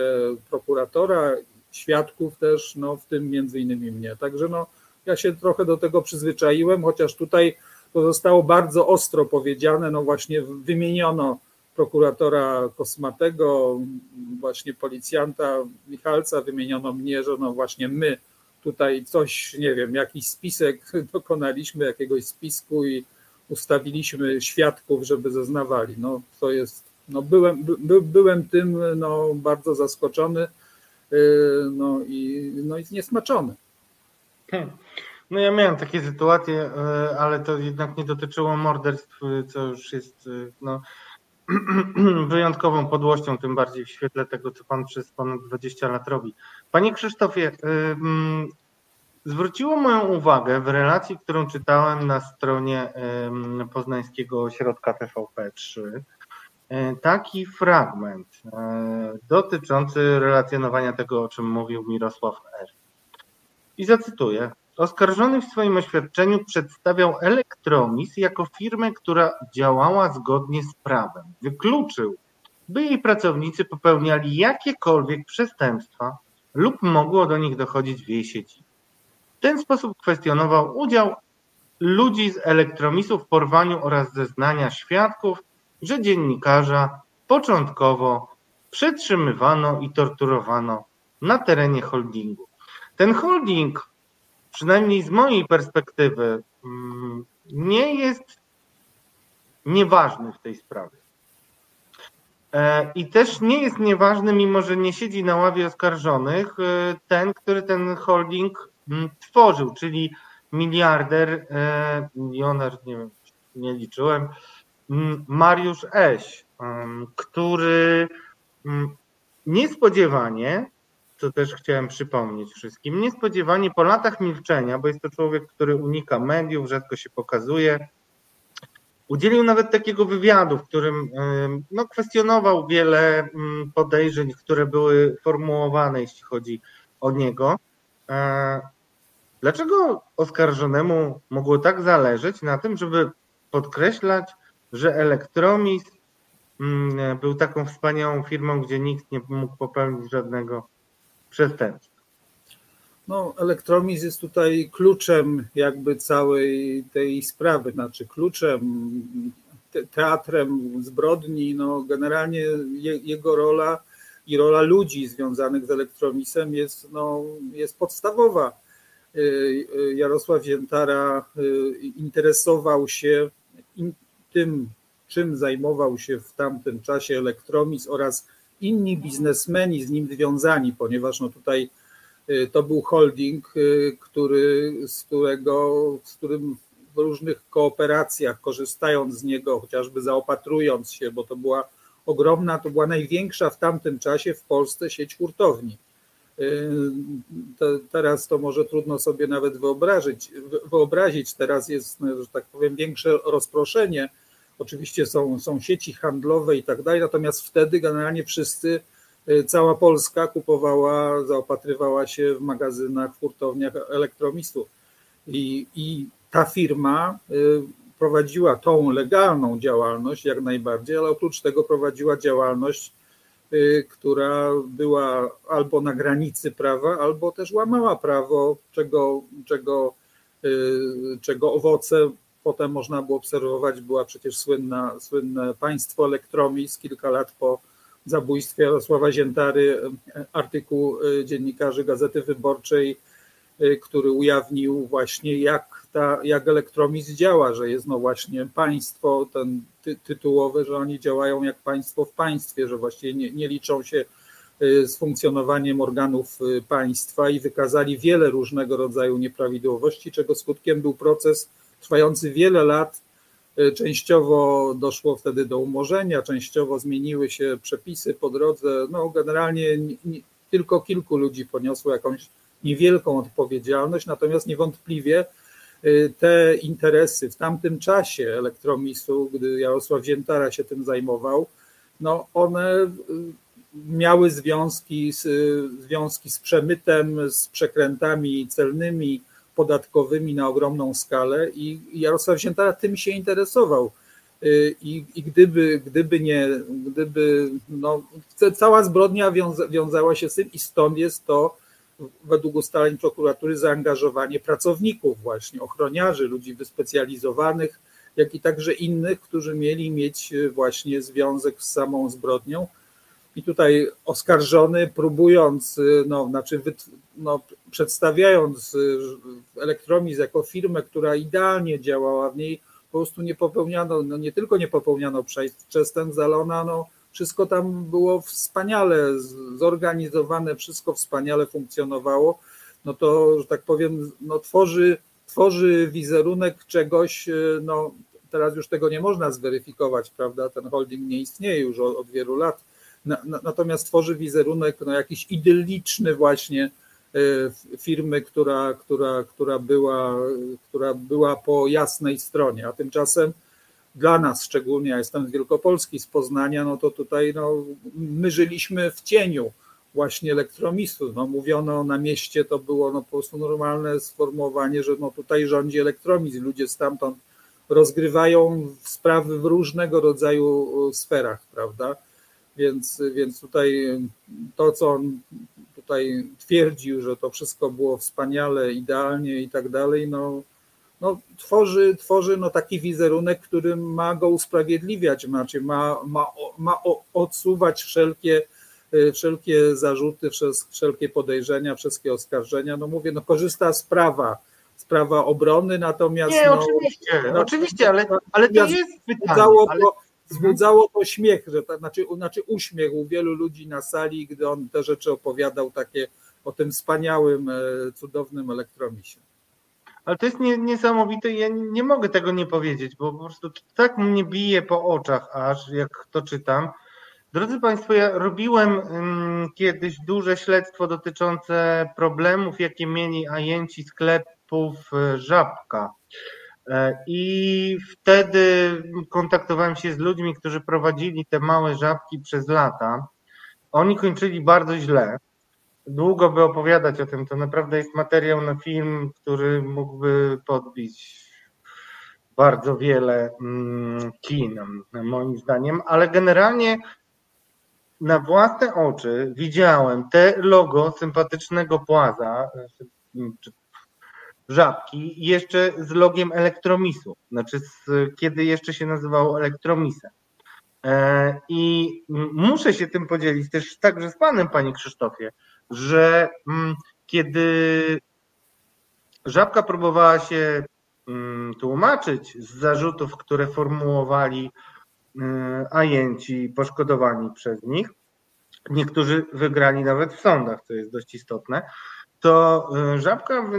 prokuratora, świadków też, no, w tym między innymi mnie. Także no, ja się trochę do tego przyzwyczaiłem, chociaż tutaj to zostało bardzo ostro powiedziane, no właśnie wymieniono prokuratora Kosmatego, właśnie policjanta Michalca, wymieniono mnie, że no właśnie my tutaj coś, nie wiem, jakiś spisek dokonaliśmy, jakiegoś spisku i ustawiliśmy świadków, żeby zeznawali. No to jest, no byłem, by, byłem tym no, bardzo zaskoczony, no i, no i niesmaczony. Hmm. No ja miałem takie sytuacje, y, ale to jednak nie dotyczyło morderstw, y, co już jest no, wyjątkową podłością, tym bardziej w świetle tego, co pan przez ponad 20 lat robi. Panie Krzysztofie, mm, zwróciło moją uwagę w relacji, którą czytałem na stronie Poznańskiego Ośrodka TVP3, taki fragment dotyczący relacjonowania tego, o czym mówił Mirosław R. I zacytuję. Oskarżony w swoim oświadczeniu przedstawiał Elektromis jako firmę, która działała zgodnie z prawem. Wykluczył, by jej pracownicy popełniali jakiekolwiek przestępstwa lub mogło do nich dochodzić w jej sieci. W ten sposób kwestionował udział ludzi z Elektromisu w porwaniu oraz zeznania świadków, że dziennikarza początkowo przetrzymywano i torturowano na terenie holdingu. Ten holding przynajmniej z mojej perspektywy, mm, nie jest nieważny w tej sprawie. E, I też nie jest nieważny, mimo że nie siedzi na ławie oskarżonych, e, ten, który ten holding mm, tworzył, czyli miliarder, e, milioner, nie wiem, nie liczyłem, Mariusz Eś, który niespodziewanie co też chciałem przypomnieć wszystkim. Niespodziewanie po latach milczenia, bo jest to człowiek, który unika mediów, rzadko się pokazuje, udzielił nawet takiego wywiadu, w którym no, kwestionował wiele podejrzeń, które były formułowane, jeśli chodzi o niego. E, dlaczego oskarżonemu mogło tak zależeć na tym, żeby podkreślać, że Elektromis mm, był taką wspaniałą firmą, gdzie nikt nie mógł popełnić żadnego przestępstw. No, Elektromiz jest tutaj kluczem jakby całej tej sprawy, znaczy kluczem, teatrem zbrodni. No, generalnie je, jego rola i rola ludzi związanych z Elektromisem jest, no, jest podstawowa. Y, y, Jarosław Ziętara y, interesował się tym, czym zajmował się w tamtym czasie Elektromis oraz inni biznesmeni z nim związani, ponieważ no tutaj y, to był holding, y, który, z, którego, z którym w różnych kooperacjach, korzystając z niego, chociażby zaopatrując się, bo to była ogromna, to była największa w tamtym czasie w Polsce sieć hurtowni. Y, teraz to może trudno sobie nawet wyobrazić, wyobrazić. Teraz jest, że tak powiem, większe rozproszenie Oczywiście są, są sieci handlowe i tak dalej, natomiast wtedy generalnie wszyscy, y, cała Polska kupowała, zaopatrywała się w magazynach, w hurtowniach elektromistu. I, I ta firma y, prowadziła tą legalną działalność jak najbardziej, ale oprócz tego prowadziła działalność, która była albo na granicy prawa, albo też łamała prawo, czego, czego, czego owoce potem można było obserwować, była przecież słynna, słynne państwo Elektromis kilka lat po zabójstwie Jarosława Ziętary, artykuł e, dziennikarzy Gazety Wyborczej, który ujawnił właśnie jak, ta, jak Elektromis działa, że jest no właśnie państwo ten ty, tytułowe, że oni działają jak państwo w państwie, że właściwie nie, nie liczą się e, z funkcjonowaniem organów państwa i wykazali wiele różnego rodzaju nieprawidłowości, czego skutkiem był proces trwający wiele lat. Y, częściowo doszło wtedy do umorzenia, częściowo zmieniły się przepisy po drodze. No, generalnie tylko kilku ludzi poniosło jakąś niewielką odpowiedzialność, natomiast niewątpliwie y, te interesy w tamtym czasie elektromisu, gdy Jarosław Ziętara się tym zajmował, no one y, miały związki z, związki z przemytem, z przekrętami celnymi, podatkowymi na ogromną skalę i Jarosław Ziętara tym się interesował. Y, I, i gdyby, gdyby nie, gdyby, no, cała zbrodnia wiąza, wiązała się z tym i stąd jest to według ustaleń prokuratury zaangażowanie pracowników właśnie, ochroniarzy, ludzi wyspecjalizowanych, jak i także innych, którzy mieli mieć właśnie związek z samą zbrodnią. I tutaj oskarżony, próbując, no, znaczy no, przedstawiając y, Elektromiz jako firmę, która idealnie działała, w niej po prostu nie popełniano, no nie tylko nie popełniano przestępstw, ale ona, no, wszystko tam było wspaniale zorganizowane, wszystko wspaniale funkcjonowało, no to, że tak powiem, no, tworzy, tworzy wizerunek czegoś, y, no, teraz już tego nie można zweryfikować, prawda, ten holding nie istnieje już od, od wielu lat, natomiast tworzy wizerunek no, jakiś idylliczny właśnie y, firmy, która, która, która, była, która była po jasnej stronie, a tymczasem dla nas szczególnie, ja jestem z Wielkopolski, z Poznania, no to tutaj no, my żyliśmy w cieniu właśnie elektromisów. No, mówiono na mieście, to było no, po prostu normalne sformułowanie, że no, tutaj rządzi elektromizm, ludzie stamtąd rozgrywają sprawy w różnego rodzaju sferach, prawda? Więc, więc tutaj to, co on tutaj twierdził, że to wszystko było wspaniale, idealnie i tak dalej, no, no, tworzy, tworzy no taki wizerunek, który ma go usprawiedliwiać, znaczy ma, ma, ma odsuwać wszelkie, y, wszelkie zarzuty, wszelkie podejrzenia, wszystkie oskarżenia. No mówię, no korzysta z prawa, z prawa obrony, natomiast. Nie, no, oczywiście, no, oczywiście, ale, ale to jest pytanie. Ale... To, wzbudzało to śmiech, że to, znaczy, znaczy uśmiech u wielu ludzi na sali, gdy on te rzeczy opowiadał takie o tym wspaniałym, e, cudownym elektromisie. Ale to jest niesamowite, ja nie mogę tego nie powiedzieć, bo po prostu tak mnie bije po oczach aż, jak to czytam. Drodzy Państwo, ja robiłem um, kiedyś duże śledztwo dotyczące problemów, jakie mieli ajenci sklepów e, Żabka. E, I wtedy kontaktowałem się z ludźmi, którzy prowadzili te małe żabki przez lata. Oni kończyli bardzo źle. Długo by opowiadać o tym. To naprawdę jest materiał na film, który mógłby podbić bardzo wiele mm, kin, moim zdaniem, ale generalnie na własne oczy widziałem te logo sympatycznego płaza, czy żabki jeszcze z logiem Elektromisu, znaczy z, kiedy jeszcze się nazywało Elektromisem. E, I muszę się tym podzielić też także z Panem, Panie Krzysztofie, że mm, kiedy Żabka próbowała się mm, tłumaczyć z zarzutów, które formułowali mm, ajenci poszkodowani przez nich, niektórzy wygrali nawet w sądach, co jest dość istotne, to e, Żabka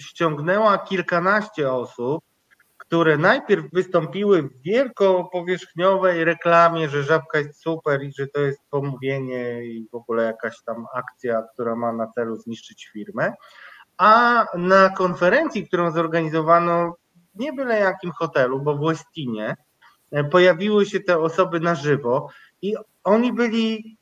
ściągnęła kilkanaście osób, które najpierw wystąpiły w wielkopowierzchniowej reklamie, że żabka jest super i że to jest pomówienie i w ogóle jakaś tam akcja, która ma na celu zniszczyć firmę. A na konferencji, którą zorganizowano nie byle jakim hotelu, bo w Westinie, pojawiły się te osoby na żywo i oni byli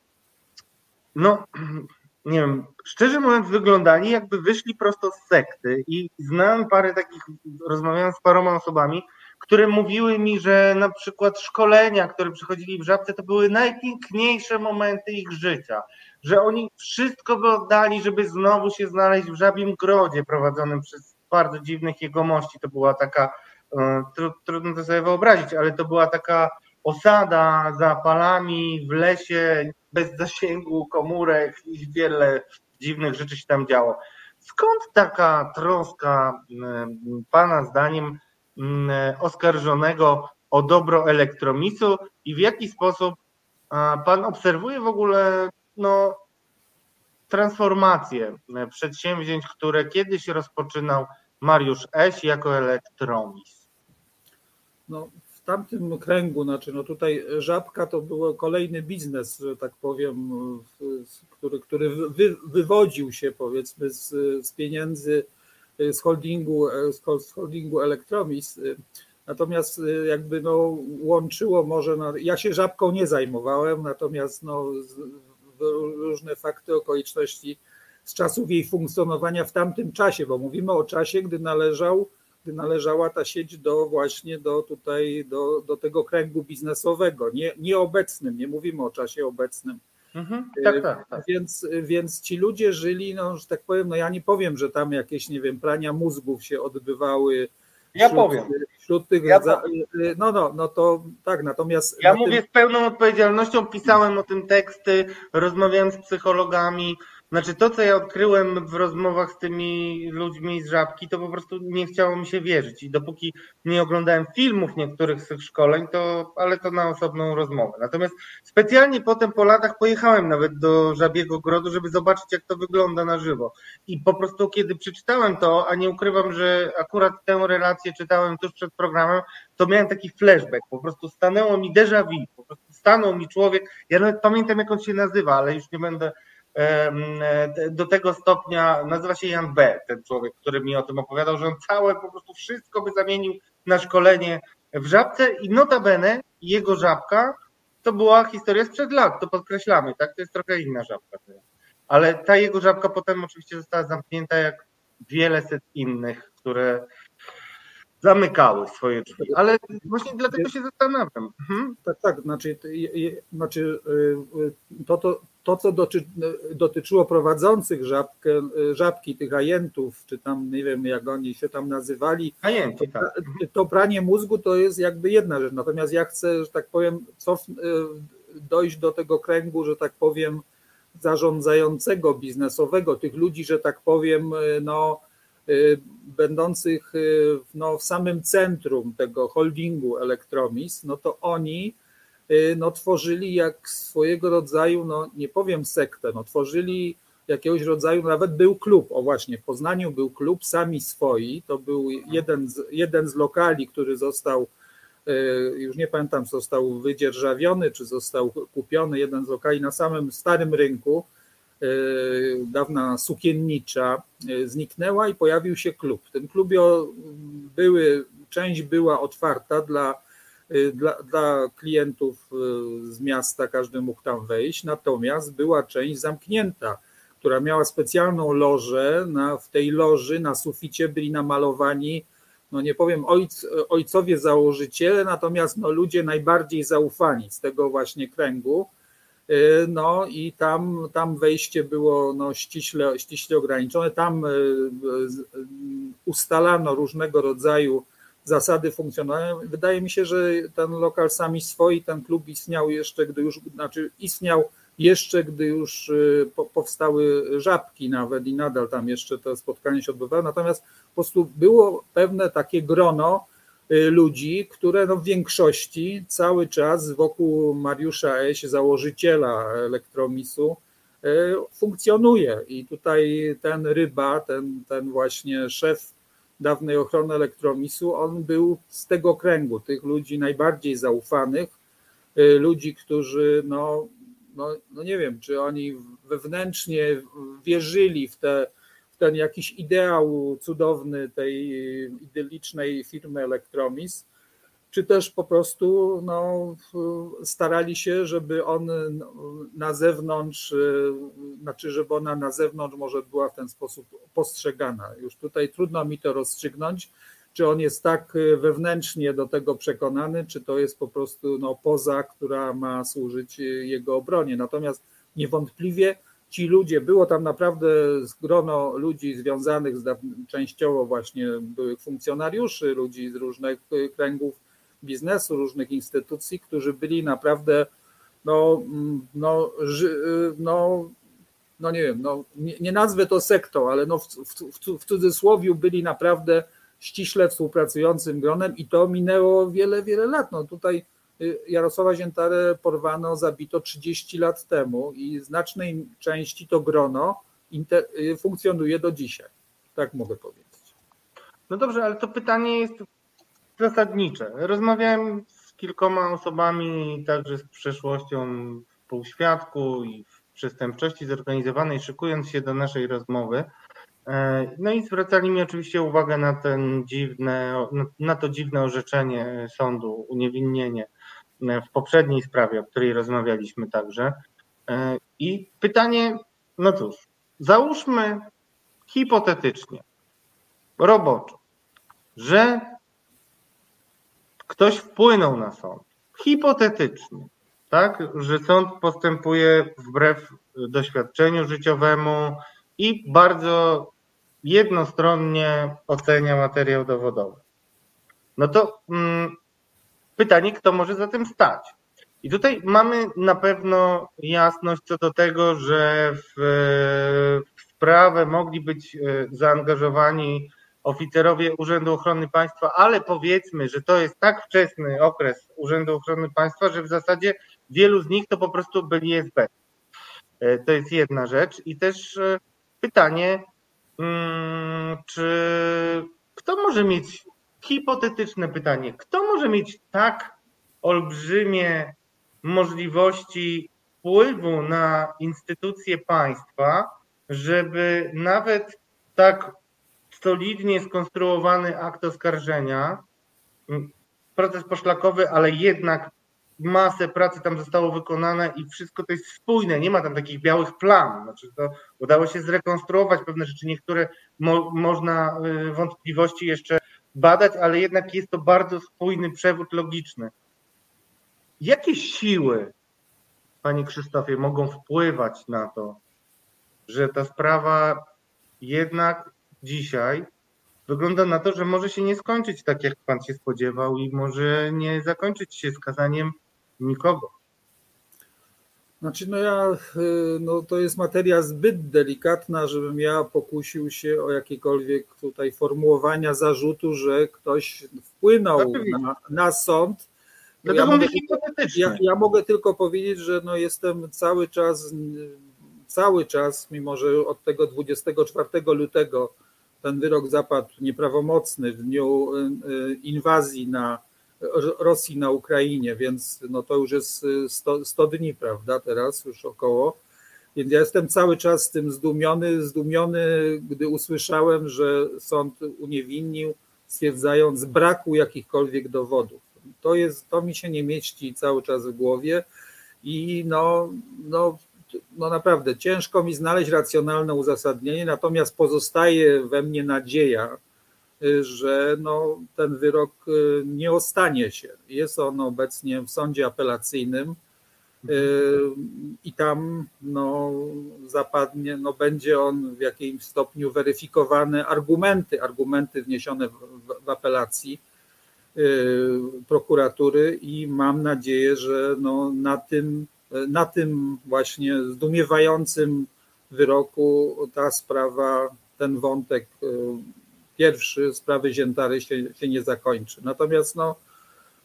no nie wiem, szczerze mówiąc, wyglądali jakby wyszli prosto z sekty i znałem parę takich, rozmawiałem z paroma osobami, które mówiły mi, że na przykład szkolenia, które przychodzili w Żabce, to były najpiękniejsze momenty ich życia, że oni wszystko by oddali, żeby znowu się znaleźć w Żabim Grodzie prowadzonym przez bardzo dziwnych jegomości. To była taka, e, trudno to sobie wyobrazić, ale to była taka osada za palami w lesie, bez zasięgu komórek i wiele dziwnych rzeczy się tam działo. Skąd taka troska mm, Pana zdaniem mm, oskarżonego o dobro elektromisu i w jaki sposób Pan obserwuje w ogóle no, transformację przedsięwzięć, które kiedyś rozpoczynał Mariusz Eś jako elektromis? No, tamtym kręgu, znaczy no tutaj żabka to był kolejny biznes, że tak powiem, który, który wy, wywodził się powiedzmy z, z pieniędzy z holdingu, z holdingu Elektromis. Natomiast jakby no łączyło może, no, ja się żabką nie zajmowałem, natomiast no, różne fakty, okoliczności z czasów jej funkcjonowania w tamtym czasie, bo mówimy o czasie, gdy należał należała ta sieć do właśnie do tutaj, do, do tego kręgu biznesowego, nie, nieobecnym, nie mówimy o czasie obecnym. Mhm, tak, tak, tak. Więc, więc ci ludzie żyli, no, że tak powiem, no ja nie powiem, że tam jakieś, nie wiem, prania mózgów się odbywały. Ja wśród, powiem. Wśród tych, ja powiem. no, no, no to tak, natomiast. Ja mówię tym... z pełną odpowiedzialnością, pisałem o tym teksty, rozmawiałem z psychologami, znaczy to, co ja odkryłem w rozmowach z tymi ludźmi z Żabki, to po prostu nie chciało mi się wierzyć i dopóki nie oglądałem filmów niektórych z tych szkoleń, to, ale to na osobną rozmowę. Natomiast specjalnie potem po latach pojechałem nawet do Żabiego Grodu, żeby zobaczyć, jak to wygląda na żywo. I po prostu kiedy przeczytałem to, a nie ukrywam, że akurat tę relację czytałem tuż przed programem, to miałem taki flashback, po prostu stanęło mi déjà vu, po prostu stanął mi człowiek, ja nawet pamiętam jak on się nazywa, ale już nie będę do tego stopnia, nazywa się Jan B., ten człowiek, który mi o tym opowiadał, że on całe po prostu wszystko by zamienił na szkolenie w żabce i notabene jego żabka to była historia sprzed lat, to podkreślamy, tak? To jest trochę inna żabka. Ale ta jego żabka potem oczywiście została zamknięta jak wiele set innych, które zamykały swoje drzwi. Ale właśnie dlatego się zastanawiam. Mhm. Tak, tak, znaczy, znaczy y, y, to, to, to co doty, dotyczyło prowadzących żabkę, żabki, tych ajentów, czy tam nie wiem jak oni się tam nazywali, Ajenty, tak. to pranie mózgu to jest jakby jedna rzecz. Natomiast ja chcę, że tak powiem, cof, y, dojść do tego kręgu, że tak powiem, zarządzającego, biznesowego, tych ludzi, że tak powiem, no Y, będących y, no, w samym centrum tego holdingu Elektromis, no to oni y, no, tworzyli jak swojego rodzaju, no nie powiem sektę, no tworzyli jakiegoś rodzaju, nawet był klub, o właśnie, w Poznaniu był klub Sami Swoi, to był jeden z, jeden z lokali, który został, już nie pamiętam, został wydzierżawiony, czy został kupiony, jeden z lokali na samym starym rynku, dawna sukiennicza e, zniknęła i pojawił się klub. W tym klubie były, część była otwarta dla, e, dla, dla klientów z miasta, każdy mógł tam wejść, natomiast była część zamknięta, która miała specjalną lożę. Na, w tej loży na suficie byli namalowani, no nie powiem ojc, ojcowie założyciele, natomiast no ludzie najbardziej zaufani z tego właśnie kręgu no i tam, tam wejście było no, ściśle, ściśle ograniczone. Tam y, y, ustalano różnego rodzaju zasady funkcjonowania. Wydaje mi się, że ten lokal sami swoi, ten klub istniał jeszcze, gdy już, znaczy istniał jeszcze, gdy już powstały żabki nawet i nadal tam jeszcze te spotkania się odbywały. Natomiast po prostu było pewne takie grono, Y, ludzi, które no w większości cały czas wokół Mariusza Eś, założyciela Elektromisu, y, funkcjonuje. I tutaj ten ryba, ten, ten właśnie szef dawnej ochrony Elektromisu, on był z tego kręgu, tych ludzi najbardziej zaufanych, y, ludzi, którzy no, no, no nie wiem, czy oni wewnętrznie wierzyli w te ten jakiś ideał cudowny tej idyllicznej firmy Electromis, czy też po prostu no, starali się, żeby on na zewnątrz, znaczy, żeby ona na zewnątrz może była w ten sposób postrzegana. Już tutaj trudno mi to rozstrzygnąć, czy on jest tak wewnętrznie do tego przekonany, czy to jest po prostu no, poza, która ma służyć jego obronie. Natomiast niewątpliwie ci ludzie, było tam naprawdę grono ludzi związanych z, częściowo właśnie byłych funkcjonariuszy, ludzi z różnych kręgów biznesu, różnych instytucji, którzy byli naprawdę, no, no, no, no nie wiem, no, nie, nie nazwę to sektą, ale no w, w, w cudzysłowie byli naprawdę ściśle współpracującym gronem i to minęło wiele, wiele lat. No tutaj Y, Jarosława Ziętarę porwano, zabito 30 lat temu i znacznej części to grono y, funkcjonuje do dzisiaj. Tak mogę powiedzieć. No dobrze, ale to pytanie jest zasadnicze. Rozmawiałem z kilkoma osobami, także z przeszłością w półświadku i w przestępczości zorganizowanej, szykując się do naszej rozmowy. E, no i zwracali mi oczywiście uwagę na ten dziwne, na to dziwne orzeczenie sądu, uniewinnienie w poprzedniej sprawie, o której rozmawialiśmy także. E, I pytanie, no cóż, załóżmy hipotetycznie, roboczo, że ktoś wpłynął na sąd. Hipotetycznie, tak, że sąd postępuje wbrew doświadczeniu życiowemu i bardzo jednostronnie ocenia materiał dowodowy. No to mm, Pytanie, kto może za tym stać? I tutaj mamy na pewno jasność co do tego, że w, w sprawę mogli być e, zaangażowani oficerowie Urzędu Ochrony Państwa, ale powiedzmy, że to jest tak wczesny okres Urzędu Ochrony Państwa, że w zasadzie wielu z nich to po prostu byli SB. E, to jest jedna rzecz. I też e, pytanie, mm, czy kto może mieć hipotetyczne pytanie. Kto może mieć tak olbrzymie możliwości wpływu na instytucje państwa, żeby nawet tak solidnie skonstruowany akt oskarżenia proces poszlakowy, ale jednak masę pracy tam zostało wykonane i wszystko to jest spójne, nie ma tam takich białych plam. Znaczy to udało się zrekonstruować pewne rzeczy, niektóre mo można y, wątpliwości jeszcze badać, ale jednak jest to bardzo spójny przewód logiczny. Jakie siły, Panie Krzysztofie, mogą wpływać na to, że ta sprawa jednak dzisiaj wygląda na to, że może się nie skończyć tak, jak Pan się spodziewał i może nie zakończyć się skazaniem nikogo. Znaczy, no ja, y, no to jest materia zbyt delikatna, żebym ja pokusił się o jakiekolwiek tutaj formułowania zarzutu, że ktoś wpłynął na, na sąd. No ja, mogę, ja, ja mogę tylko powiedzieć, że no jestem cały czas, cały czas, mimo że od tego 24 lutego ten wyrok zapadł nieprawomocny w dniu y, y, inwazji na Rosji na Ukrainie, więc no to już jest 100, 100 dni, prawda, teraz już około. Więc ja jestem cały czas tym zdumiony, zdumiony, gdy usłyszałem, że sąd uniewinnił, stwierdzając braku jakichkolwiek dowodów. To, jest, to mi się nie mieści cały czas w głowie i no, no, no naprawdę ciężko mi znaleźć racjonalne uzasadnienie, natomiast pozostaje we mnie nadzieja, że no, ten wyrok y, nie ostanie się. Jest on obecnie w sądzie apelacyjnym y, i tam no, zapadnie, no, będzie on w jakimś stopniu weryfikowany argumenty, argumenty wniesione w, w apelacji y, prokuratury i mam nadzieję, że no, na, tym, na tym właśnie zdumiewającym wyroku ta sprawa, ten wątek pierwszy sprawy Ziętary się, się nie zakończy. Natomiast no,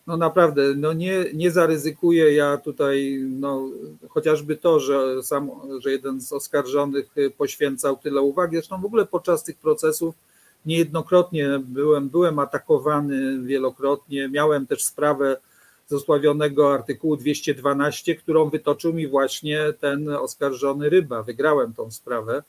no naprawdę, no nie, nie zaryzykuję ja tutaj, no, chociażby to, że, sam, że jeden z oskarżonych poświęcał tyle uwagi. Zresztą w ogóle podczas tych procesów niejednokrotnie byłem, byłem atakowany wielokrotnie. Miałem też sprawę z osławionego artykułu 212, którą wytoczył mi właśnie ten oskarżony Ryba. Wygrałem tą sprawę.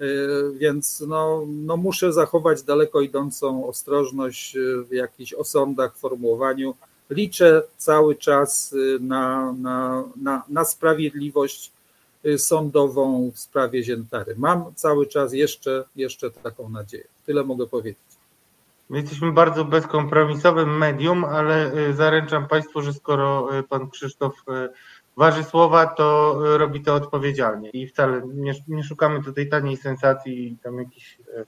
Y, więc no, no muszę zachować daleko idącą ostrożność y, w jakichś osądach, formułowaniu. Liczę cały czas y, na, na, na, na sprawiedliwość sądową w sprawie Ziętary. Mam cały czas jeszcze, jeszcze taką nadzieję. Tyle mogę powiedzieć. My jesteśmy bardzo bezkompromisowym medium, ale zaręczam Państwu, że skoro pan Krzysztof waży słowa, to robi to odpowiedzialnie. I wcale nie, nie szukamy tutaj taniej sensacji i tam jakichś e,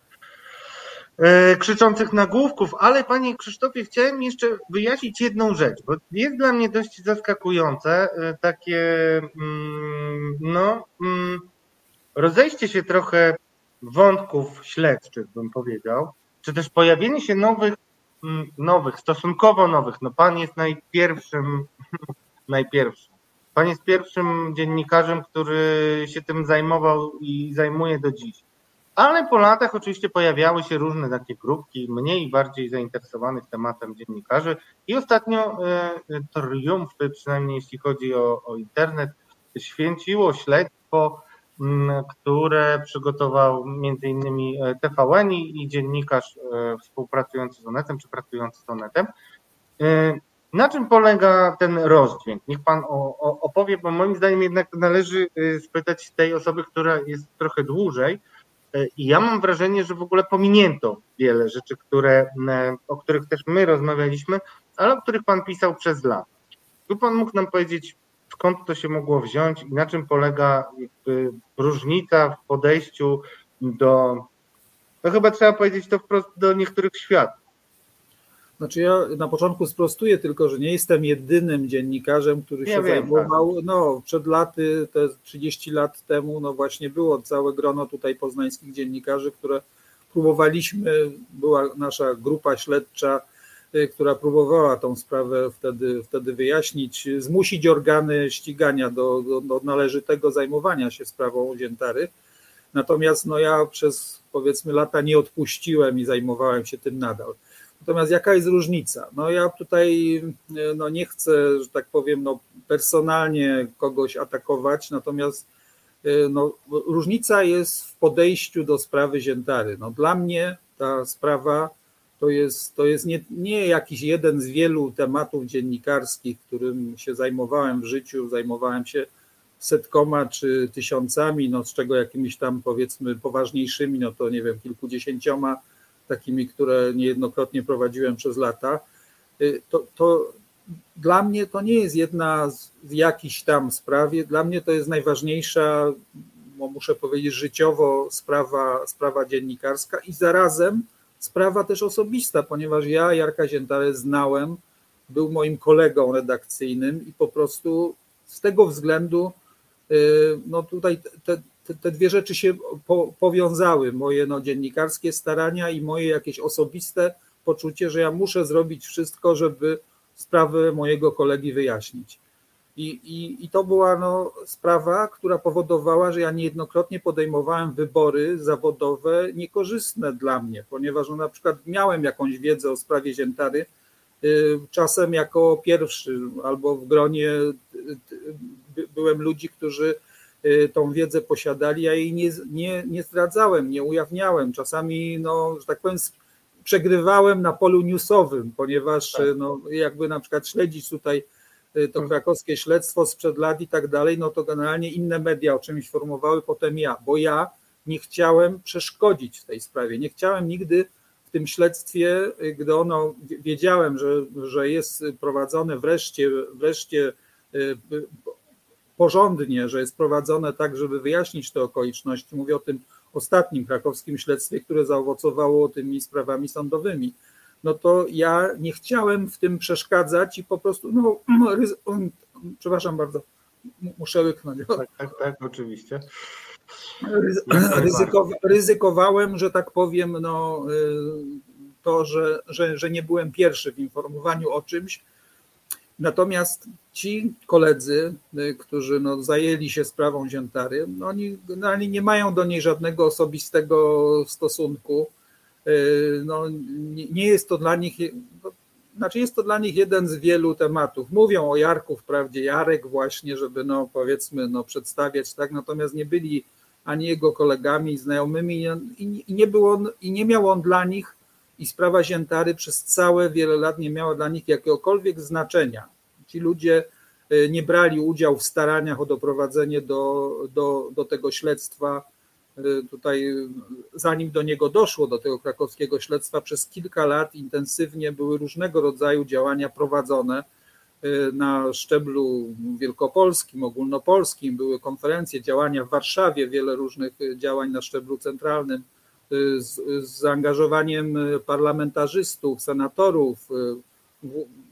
e, krzyczących nagłówków, ale panie Krzysztofie, chciałem jeszcze wyjaśnić jedną rzecz, bo jest dla mnie dość zaskakujące e, takie mm, no mm, rozejście się trochę wątków śledczych, bym powiedział, czy też pojawienie się nowych, mm, nowych, stosunkowo nowych, no pan jest najpierwszym, najpierwszym Pan jest pierwszym dziennikarzem, który się tym zajmował i zajmuje do dziś. Ale po latach oczywiście pojawiały się różne takie grupki, mniej i bardziej zainteresowanych tematem dziennikarzy. I ostatnio e, triumfy, przynajmniej jeśli chodzi o, o internet, święciło śledztwo, które przygotował innymi e, TVN i dziennikarz e, współpracujący z Onetem, czy pracujący z Onetem. Na czym polega ten rozdźwięk? Niech pan opowie, bo moim zdaniem jednak należy y, spytać tej osoby, która jest trochę dłużej. Y, I ja mam wrażenie, że w ogóle pominięto wiele rzeczy, które, o których też my rozmawialiśmy, ale o których pan pisał przez lata. Tu pan mógł nam powiedzieć, skąd to się mogło wziąć i na czym polega różnica w podejściu do, no chyba trzeba powiedzieć to wprost, do niektórych światów znaczy ja na początku sprostuję tylko, że nie jestem jedynym dziennikarzem, który się zajmował, tak. no przed laty, te 30 lat temu, no właśnie było całe grono tutaj poznańskich dziennikarzy, które próbowaliśmy, była nasza grupa śledcza, y, która próbowała tą sprawę wtedy, wtedy wyjaśnić, zmusić organy ścigania do, do, do należytego zajmowania się sprawą Ziętary. Natomiast no ja przez powiedzmy lata nie odpuściłem i zajmowałem się tym nadal. Natomiast jaka jest różnica? No ja tutaj no nie chcę, że tak powiem, no personalnie kogoś atakować, natomiast e, no, różnica jest w podejściu do sprawy Ziętary. No, dla mnie ta sprawa to jest, to jest nie, nie jakiś jeden z wielu tematów dziennikarskich, którym się zajmowałem w życiu, zajmowałem się setkoma czy tysiącami, no z czego jakimiś tam powiedzmy poważniejszymi, no to nie wiem, kilkudziesięcioma, takimi, które niejednokrotnie prowadziłem przez lata, y, to, to dla mnie to nie jest jedna z jakichś tam sprawie, dla mnie to jest najważniejsza, muszę powiedzieć, życiowo sprawa, sprawa dziennikarska i zarazem sprawa też osobista, ponieważ ja Jarka Ziętarę znałem, był moim kolegą redakcyjnym i po prostu z tego względu y, no tutaj te, te, te dwie rzeczy się po, powiązały, moje no, dziennikarskie starania i moje jakieś osobiste poczucie, że ja muszę zrobić wszystko, żeby sprawę mojego kolegi wyjaśnić. I, i, I to była no, sprawa, która powodowała, że ja niejednokrotnie podejmowałem wybory zawodowe niekorzystne dla mnie, ponieważ no, na przykład miałem jakąś wiedzę o sprawie Ziętary, y, czasem jako pierwszy albo w gronie y, y, byłem ludzi, którzy tą wiedzę posiadali, ja jej nie, nie, nie zdradzałem, nie ujawniałem. Czasami, no, że tak powiem, przegrywałem na polu newsowym, ponieważ tak. no, jakby na przykład śledzić tutaj y, to krakowskie śledztwo sprzed lat i tak dalej, no to generalnie inne media o czymś informowały, potem ja, bo ja nie chciałem przeszkodzić w tej sprawie. Nie chciałem nigdy w tym śledztwie, y, gdy ono wiedziałem, że, że jest prowadzone wreszcie, wreszcie y, porządnie, że jest prowadzone tak, żeby wyjaśnić te okoliczności. Mówię o tym ostatnim krakowskim śledztwie, które zaowocowało tymi sprawami sądowymi, no to ja nie chciałem w tym przeszkadzać i po prostu, no, przepraszam bardzo, muszę łyknąć. Tak, tak, tak, oczywiście. Ryzykowa ryzykowałem, że tak powiem, no, y, to, że, że, że nie byłem pierwszy w informowaniu o czymś, Natomiast ci koledzy, y, którzy no, zajęli się sprawą Ziętary, no, oni generalnie nie mają do niej żadnego osobistego stosunku. Y, no, nie jest to dla nich, no, znaczy jest to dla nich jeden z wielu tematów. Mówią o Jarku, wprawdzie Jarek właśnie, żeby no powiedzmy no przedstawiać tak, natomiast nie byli ani jego kolegami, znajomymi i, nie był on, i nie miał on dla nich i sprawa Ziętary przez całe wiele lat nie miała dla nich jakiegokolwiek znaczenia. Ci ludzie e, nie brali udziału w staraniach o doprowadzenie do, do, do tego śledztwa. E, tutaj, zanim do niego doszło, do tego krakowskiego śledztwa, przez kilka lat intensywnie były różnego rodzaju działania prowadzone na szczeblu wielkopolskim, ogólnopolskim. Były konferencje, działania w Warszawie, wiele różnych działań na szczeblu centralnym z, z zaangażowaniem parlamentarzystów, senatorów,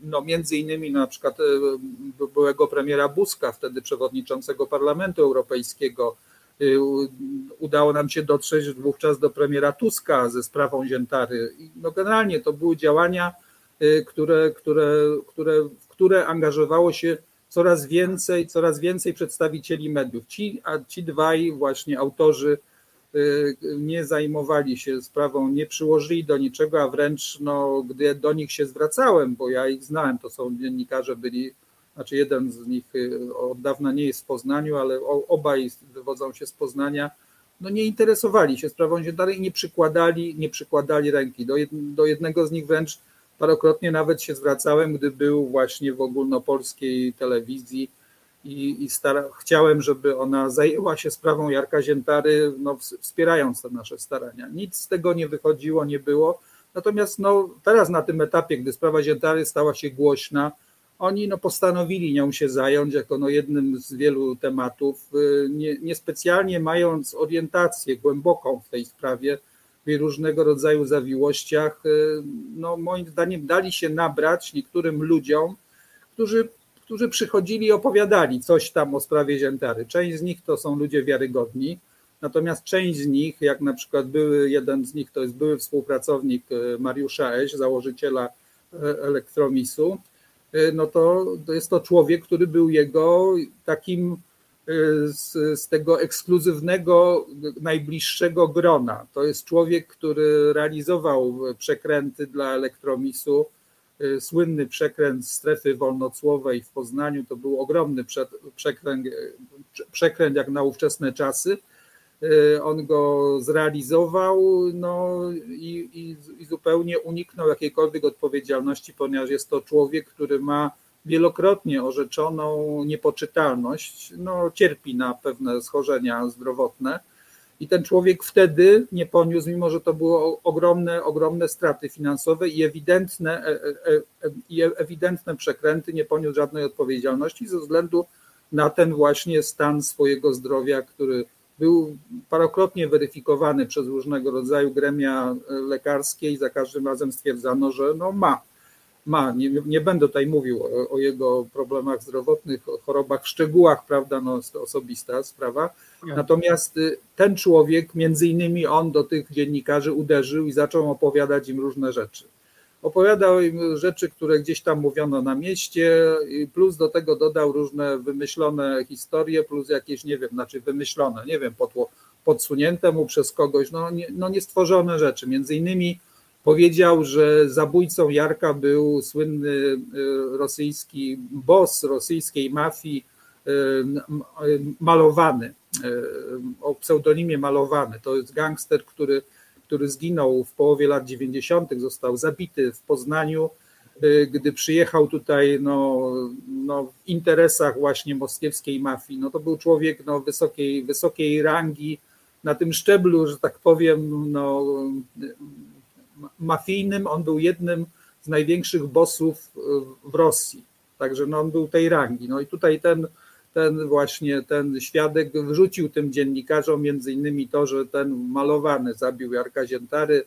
no między innymi na przykład byłego premiera Buzka, wtedy przewodniczącego Parlamentu Europejskiego. Udało nam się dotrzeć wówczas do premiera Tuska ze sprawą Ziętary. No generalnie to były działania, które, które, które, w które angażowało się coraz więcej, coraz więcej przedstawicieli mediów. Ci, a ci dwaj właśnie autorzy Y, nie zajmowali się sprawą, nie przyłożyli do niczego, a wręcz no, gdy do nich się zwracałem, bo ja ich znałem, to są dziennikarze, byli, znaczy jeden z nich y, od dawna nie jest w Poznaniu, ale obaj wywodzą się z Poznania, no nie interesowali się sprawą dalej i nie przykładali, nie przykładali ręki. Do, do jednego z nich wręcz parokrotnie nawet się zwracałem, gdy był właśnie w ogólnopolskiej telewizji, i, i stara, chciałem, żeby ona zajęła się sprawą Jarka Ziętary, no, wspierając te nasze starania. Nic z tego nie wychodziło, nie było. Natomiast no, teraz na tym etapie, gdy sprawa Ziętary stała się głośna, oni no, postanowili nią się zająć jako no, jednym z wielu tematów, y, nie, niespecjalnie mając orientację głęboką w tej sprawie, w różnego rodzaju zawiłościach, y, no, moim zdaniem dali się nabrać niektórym ludziom, którzy którzy przychodzili i opowiadali coś tam o sprawie Ziętary. Część z nich to są ludzie wiarygodni, natomiast część z nich, jak na przykład były, jeden z nich to jest były współpracownik e, Mariusza Eś, założyciela e, Elektromisu, e, no to, to jest to człowiek, który był jego takim z, z, tego ekskluzywnego, najbliższego grona. To jest człowiek, który realizował przekręty dla Elektromisu, słynny przekręt strefy wolnocłowej w Poznaniu to był ogromny przekręt, przekręt jak na ówczesne czasy. on go zrealizował no i, i, i, zupełnie uniknął jakiejkolwiek odpowiedzialności, ponieważ jest to człowiek, który ma wielokrotnie orzeczoną niepoczytalność, no, cierpi na pewne schorzenia zdrowotne. I ten człowiek wtedy nie poniósł, mimo że to były ogromne, ogromne straty finansowe i ewidentne, e, e, e, i ewidentne przekręty, nie poniósł żadnej odpowiedzialności ze względu na ten właśnie stan swojego zdrowia, który był parokrotnie weryfikowany przez różnego rodzaju gremia lekarskie i za każdym razem stwierdzano, że no ma ma. Nie, nie będę tutaj mówił o, o, jego problemach zdrowotnych, o chorobach w szczegółach, prawda, no osobista sprawa. Natomiast y, ten człowiek, między innymi on do tych dziennikarzy uderzył i zaczął opowiadać im różne rzeczy. Opowiadał im rzeczy, które gdzieś tam mówiono na mieście, plus do tego dodał różne wymyślone historie, plus jakieś, nie wiem, znaczy wymyślone, nie wiem, podsunięte mu przez kogoś, no, nie, no niestworzone rzeczy. Między innymi powiedział, że zabójcą Jarka był słynny y, rosyjski boss rosyjskiej mafii y, malowany, y, o pseudonimie malowany. To jest gangster, który, który zginął w połowie lat 90., został zabity w Poznaniu, gdy przyjechał tutaj no, no, w interesach właśnie moskiewskiej mafii. No, to był człowiek no, wysokiej, wysokiej rangi, na tym szczeblu, że tak powiem, no, mafijnym, on był jednym z największych bossów e, w Rosji. Także no on był tej rangi. No i tutaj ten, ten właśnie ten świadek wrzucił tym dziennikarzom między innymi to, że ten malowany zabił Jarka Ziętary.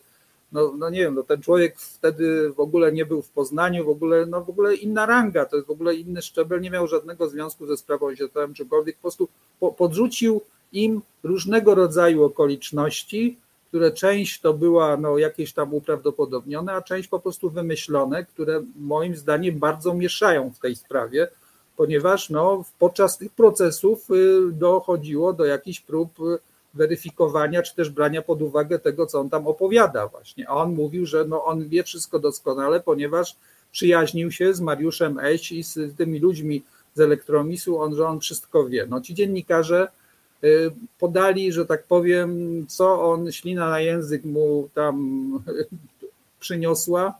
No, no nie wiem, no ten człowiek wtedy w ogóle nie był w Poznaniu, w ogóle, no w ogóle inna ranga, to jest w ogóle inny szczebel, nie miał żadnego związku ze sprawą Ziętarem czykolwiek, po prostu podrzucił im różnego rodzaju okoliczności, które część to była no, jakieś tam uprawdopodobnione, a część po prostu wymyślone, które moim zdaniem bardzo mieszają w tej sprawie, ponieważ no, podczas tych procesów y, dochodziło do jakichś prób y, weryfikowania, czy też brania pod uwagę tego, co on tam opowiada właśnie. A on mówił, że no, on wie wszystko doskonale, ponieważ przyjaźnił się z Mariuszem Eś i z tymi ludźmi z Elektromisu, on, że on wszystko wie. No ci dziennikarze podali, że tak powiem, co on ślina na język mu tam przyniosła,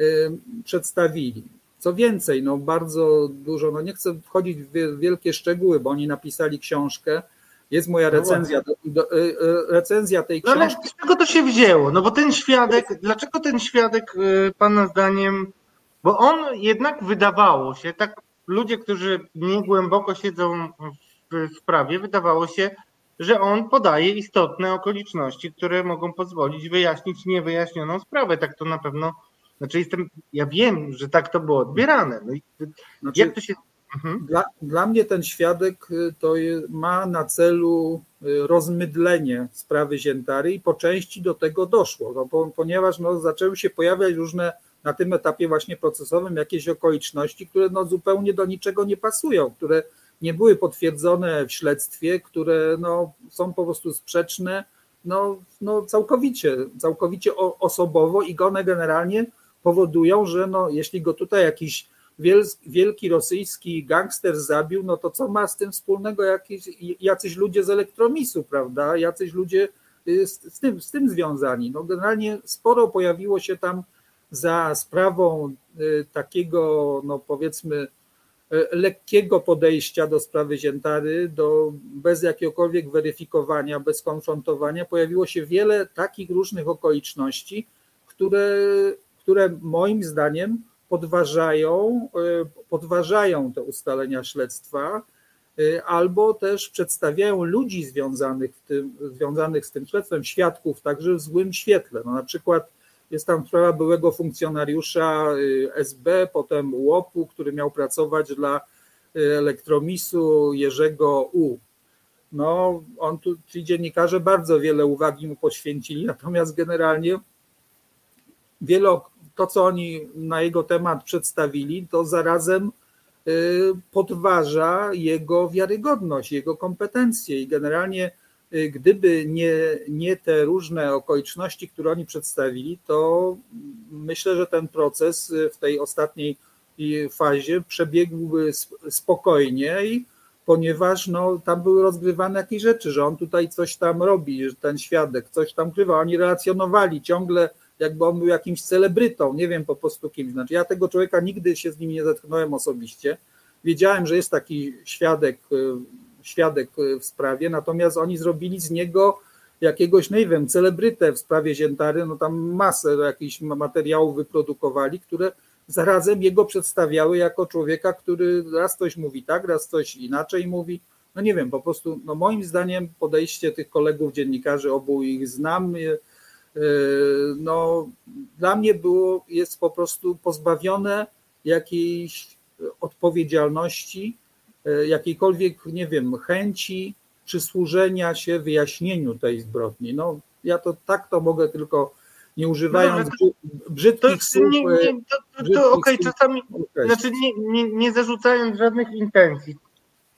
y, przedstawili. Co więcej, no bardzo dużo, no nie chcę wchodzić w wielkie szczegóły, bo oni napisali książkę. Jest moja no recenzja, do, do, y, recenzja tej książki. No ale z czego to się wzięło? No bo ten świadek, dlaczego ten świadek, pana zdaniem, bo on jednak wydawało się, tak ludzie, którzy nie głęboko siedzą w sprawie wydawało się, że on podaje istotne okoliczności, które mogą pozwolić wyjaśnić niewyjaśnioną sprawę. Tak to na pewno, znaczy jestem, ja wiem, że tak to było odbierane. No i znaczy, jak to się... Mhm. Dla, dla mnie ten świadek y, to ma na celu y, rozmydlenie sprawy Ziętary i po części do tego doszło, no, ponieważ no, zaczęły się pojawiać różne na tym etapie właśnie procesowym jakieś okoliczności, które no, zupełnie do niczego nie pasują, które nie były potwierdzone w śledztwie, które no, są po prostu sprzeczne no, no całkowicie, całkowicie osobowo i one generalnie powodują, że no, jeśli go tutaj jakiś wielki rosyjski gangster zabił, no to co ma z tym wspólnego jakiś, jacyś ludzie z elektromisu, prawda? Jacyś ludzie y, z, z, tym, z tym związani. No generalnie sporo pojawiło się tam za sprawą y, takiego, no powiedzmy, lekkiego podejścia do sprawy Ziętary, do, bez jakiegokolwiek weryfikowania, bez konfrontowania, pojawiło się wiele takich różnych okoliczności, które, które moim zdaniem podważają, e, podważają te ustalenia śledztwa, e, albo też przedstawiają ludzi związanych, tym, związanych z tym śledztwem, świadków także w złym świetle. No na przykład jest tam sprawa byłego funkcjonariusza y, SB, potem łopu, który miał pracować dla y, elektromisu Jerzego U. No, on tu, ci dziennikarze bardzo wiele uwagi mu poświęcili, natomiast generalnie to, co oni na jego temat przedstawili, to zarazem y, podważa jego wiarygodność, jego kompetencje i generalnie gdyby nie, nie te różne okoliczności, które oni przedstawili, to myślę, że ten proces w tej ostatniej fazie przebiegłby spokojniej, ponieważ no, tam były rozgrywane jakieś rzeczy, że on tutaj coś tam robi, że ten świadek coś tam krywa. Oni relacjonowali ciągle, jakby on był jakimś celebrytą, nie wiem po prostu kim. Znaczy, ja tego człowieka nigdy się z nim nie zetknąłem osobiście. Wiedziałem, że jest taki świadek, y, świadek y, w sprawie, natomiast oni zrobili z niego jakiegoś, no nie wiem, celebrytę w sprawie Ziętary, no tam masę jakichś materiałów wyprodukowali, które zarazem jego przedstawiały jako człowieka, który raz coś mówi tak, raz coś inaczej mówi. No nie wiem, po prostu, no moim zdaniem podejście tych kolegów dziennikarzy, obu ich znam, e, no dla mnie było, jest po prostu pozbawione jakiejś odpowiedzialności, e, jakiejkolwiek, nie wiem, chęci przysłużenia się wyjaśnieniu tej zbrodni. No ja to tak to mogę tylko nie używając no, brzydkich to, słów. Nie, nie, to, to, to okej, okay, czasami, okay. znaczy nie, nie, nie zarzucając żadnych intencji.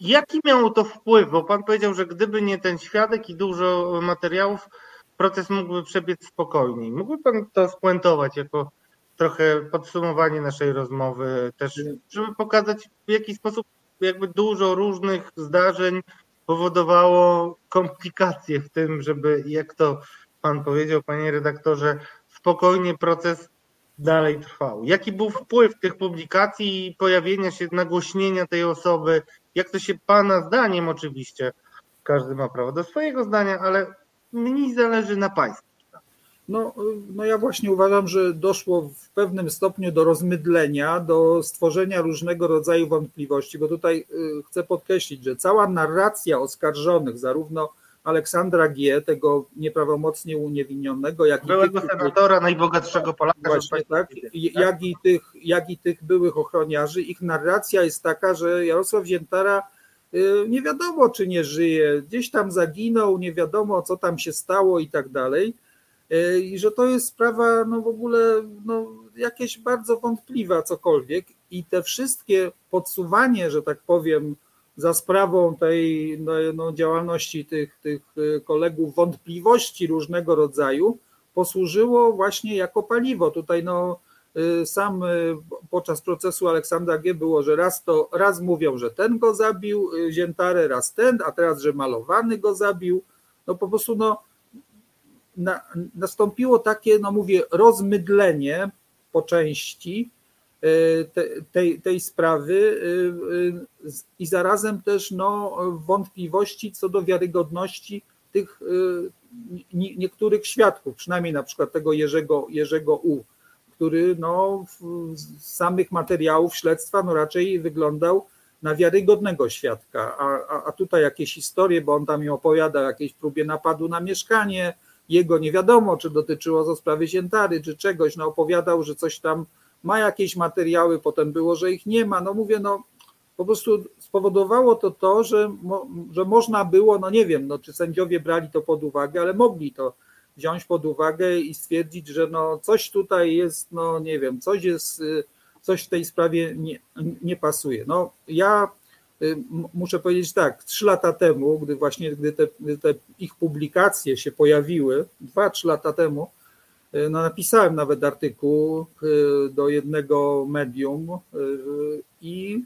Jaki miało to wpływ? Bo pan powiedział, że gdyby nie ten świadek i dużo materiałów, proces mógłby przebiec spokojniej. Mógłby pan to spuentować jako trochę podsumowanie naszej rozmowy, też, żeby pokazać w jaki sposób jakby dużo różnych zdarzeń powodowało komplikacje w tym, żeby jak to pan powiedział, panie redaktorze, spokojnie proces dalej trwał. Jaki był wpływ tych publikacji i pojawienia się, nagłośnienia tej osoby? Jak to się pana zdaniem oczywiście, każdy ma prawo do swojego zdania, ale mi zależy na państwu. No, no ja właśnie uważam, że doszło w pewnym stopniu do rozmydlenia, do stworzenia różnego rodzaju wątpliwości, bo tutaj y, chcę podkreślić, że cała narracja oskarżonych, zarówno Aleksandra G., tego nieprawomocnie uniewinnionego, jak byłego tych, senatora, najbogatszego Polaka. Właśnie, tak, jak, i tych, jak i tych byłych ochroniarzy. Ich narracja jest taka, że Jarosław Ziętara y, nie wiadomo, czy nie żyje, gdzieś tam zaginął, nie wiadomo, co tam się stało i tak dalej. Y, I że to jest sprawa no w ogóle no, jakieś bardzo wątpliwa, cokolwiek. I te wszystkie podsuwanie, że tak powiem, za sprawą tej no, no, działalności tych, tych y, kolegów wątpliwości różnego rodzaju posłużyło właśnie jako paliwo. Tutaj no, y, sam podczas procesu Aleksandra G. było, że raz to raz mówią, że ten go zabił, Ziętarę, raz ten, a teraz, że malowany go zabił. No po prostu no, na, nastąpiło takie, no mówię, rozmydlenie po części tej, tej sprawy y, y, i zarazem też no, wątpliwości co do wiarygodności tych niektórych świadków, przynajmniej na przykład tego Jerzego, Jerzego U, który no, z samych materiałów śledztwa no, raczej wyglądał na wiarygodnego świadka, a, a tutaj jakieś historie, bo on tam mi opowiada o jakiejś próbie napadu na mieszkanie, jego nie wiadomo, czy dotyczyło to sprawy Ziętary, czy czegoś, no opowiadał, że coś tam ma jakieś materiały, potem było, że ich nie ma. No mówię, no po prostu spowodowało to to, że, mo, że można było, no nie wiem, no, czy sędziowie brali to pod uwagę, ale mogli to wziąć pod uwagę i stwierdzić, że no coś tutaj jest, no nie wiem, coś jest, y, coś w tej sprawie nie, nie pasuje. No ja muszę powiedzieć tak, trzy lata temu, gdy właśnie gdy te, gdy te ich publikacje się pojawiły, dwa, trzy lata temu, E, no, napisałem nawet artykuł e, do jednego medium i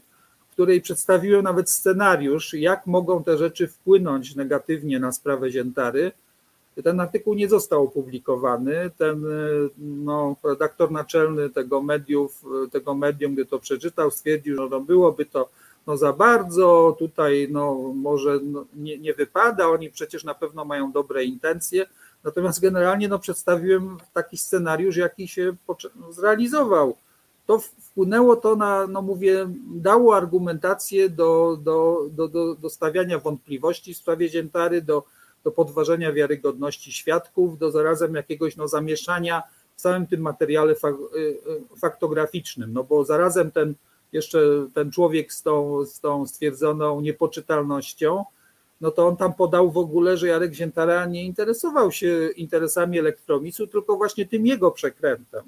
w której przedstawiłem nawet scenariusz, jak mogą te rzeczy wpłynąć negatywnie na sprawę Ziętary. Ten artykuł nie został opublikowany. Ten no, redaktor naczelny tego mediów, tego medium, gdy to przeczytał, stwierdził, że no, byłoby to no, za bardzo, tutaj no, może no, nie, nie wypada, oni przecież na pewno mają dobre intencje. Natomiast generalnie no, przedstawiłem taki scenariusz, jaki się zrealizował. To wpłynęło to na, no mówię, dało argumentację do, do, do, do, do stawiania wątpliwości w sprawie Ziętary, do, do podważenia wiarygodności świadków, do zarazem jakiegoś no, zamieszania w całym tym materiale y, y, faktograficznym, no bo zarazem ten jeszcze ten człowiek z tą, z tą stwierdzoną niepoczytalnością, no to on tam podał w ogóle, że Jarek Ziętara nie interesował się interesami elektromisu, tylko właśnie tym jego przekrętem.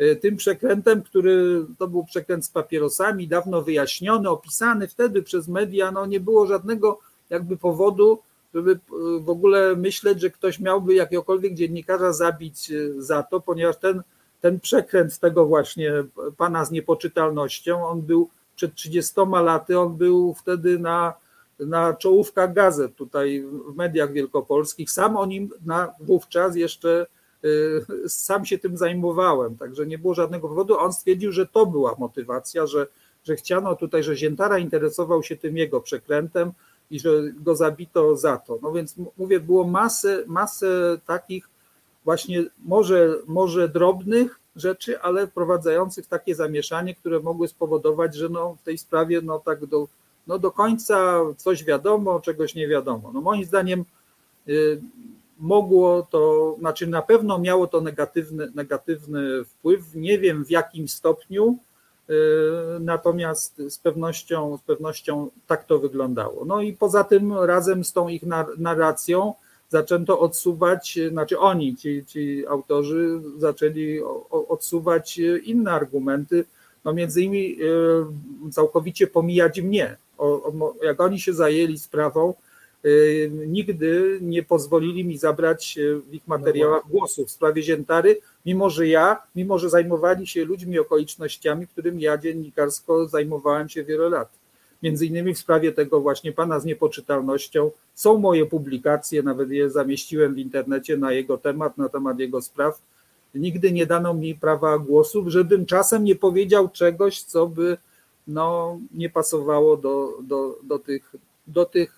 Y, tym przekrętem, który to był przekręt z papierosami, dawno wyjaśniony, opisany wtedy przez media, no nie było żadnego jakby powodu, żeby y, w ogóle myśleć, że ktoś miałby jakiegokolwiek dziennikarza zabić y, za to, ponieważ ten, ten przekręt tego właśnie pana z niepoczytalnością, on był przed 30 laty, on był wtedy na na czołówkach gazet tutaj w mediach wielkopolskich. Sam o nim na, wówczas jeszcze sam się tym zajmowałem, także nie było żadnego powodu. On stwierdził, że to była motywacja, że, że chciano tutaj, że Ziętara interesował się tym jego przekrętem i że go zabito za to. No więc mówię, było masę, masę takich właśnie może, może drobnych rzeczy, ale wprowadzających takie zamieszanie, które mogły spowodować, że no w tej sprawie no tak do, no do końca coś wiadomo, czegoś nie wiadomo. No moim zdaniem y, mogło to, znaczy na pewno miało to negatywny, negatywny wpływ, nie wiem w jakim stopniu, y, natomiast z pewnością, z pewnością tak to wyglądało. No i poza tym razem z tą ich narracją zaczęto odsuwać, znaczy oni, ci, ci autorzy zaczęli odsuwać inne argumenty, no między innymi y, całkowicie pomijać mnie. jak oni się zajęli sprawą, nigdy nie pozwolili mi zabrać w ich materiałach głosu w sprawie Ziętary, mimo że ja, mimo że zajmowali się ludźmi, okolicznościami, którym ja dziennikarsko zajmowałem się wiele lat. Między innymi w sprawie tego właśnie pana z niepoczytalnością są moje publikacje, nawet je zamieściłem w internecie na jego temat, na temat jego spraw. Nigdy nie dano mi prawa głosu, żebym czasem nie powiedział czegoś, co by no, nie pasowało do, do, do, tych, do tych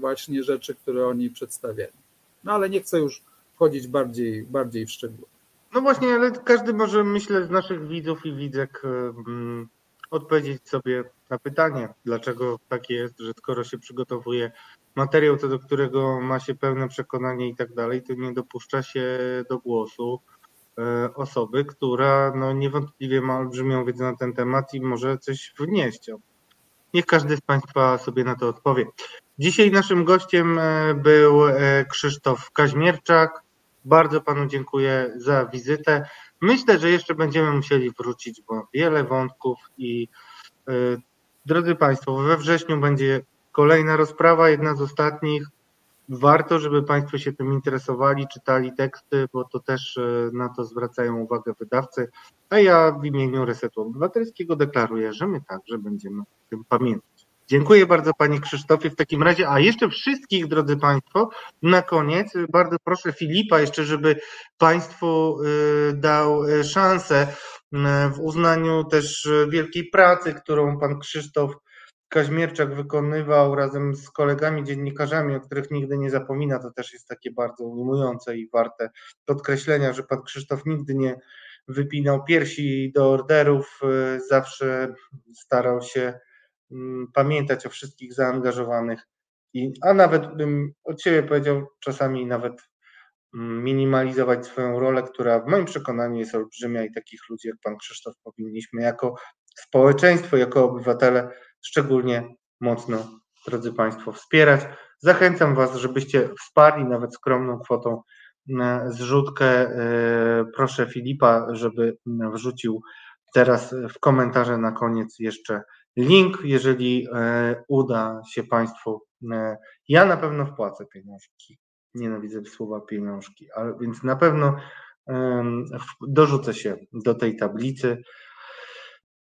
właśnie rzeczy, które oni przedstawiają. No ale nie chcę już wchodzić bardziej, bardziej w szczegóły. No właśnie, ale każdy może, myślę, z naszych widzów i widzek um, odpowiedzieć sobie na pytanie, dlaczego tak jest, że skoro się przygotowuje materiał, co do którego ma się pełne przekonanie i tak dalej, to nie dopuszcza się do głosu e, osoby, która no, niewątpliwie ma olbrzymią wiedzę na ten temat i może coś wnieść. Niech każdy z Państwa sobie na to odpowie. Dzisiaj naszym gościem e, był e, Krzysztof Kaźmierczak. Bardzo Panu dziękuję za wizytę. Myślę, że jeszcze będziemy musieli wrócić, bo wiele wątków i drodzy Państwo, we wrześniu będzie kolejna rozprawa, jedna z ostatnich. Warto, żeby Państwo się tym interesowali, czytali teksty, bo to też na to zwracają uwagę wydawcy. A ja w imieniu Resetu Obywatelskiego deklaruję, że my także będziemy tym pamiętać. Dziękuję bardzo Panie Krzysztofie w takim razie, a jeszcze wszystkich, drodzy Państwo, na koniec bardzo proszę Filipa jeszcze, żeby Państwu y, dał y, szansę w uznaniu też wielkiej pracy, którą Pan Krzysztof Kaźmierczak wykonywał razem z kolegami dziennikarzami, o których nigdy nie zapomina. To też jest takie bardzo ujmujące i warte podkreślenia, że Pan Krzysztof nigdy nie wypinał piersi do orderów, zawsze starał się Mm, pamiętać o wszystkich zaangażowanych, i, a nawet bym od siebie powiedział, czasami nawet minimalizować swoją rolę, która w moim przekonaniu jest olbrzymia i takich ludzi jak pan Krzysztof powinniśmy jako społeczeństwo, jako obywatele szczególnie mocno, drodzy Państwo, wspierać. Zachęcam Was, żebyście wsparli nawet skromną kwotą zrzutkę. E, proszę Filipa, żeby wrzucił teraz w komentarze na koniec jeszcze link, jeżeli e, uda się Państwu. E, ja na pewno wpłacę pieniążki. Nienawidzę słowa pieniążki, ale więc na pewno dorzucę się do tej tablicy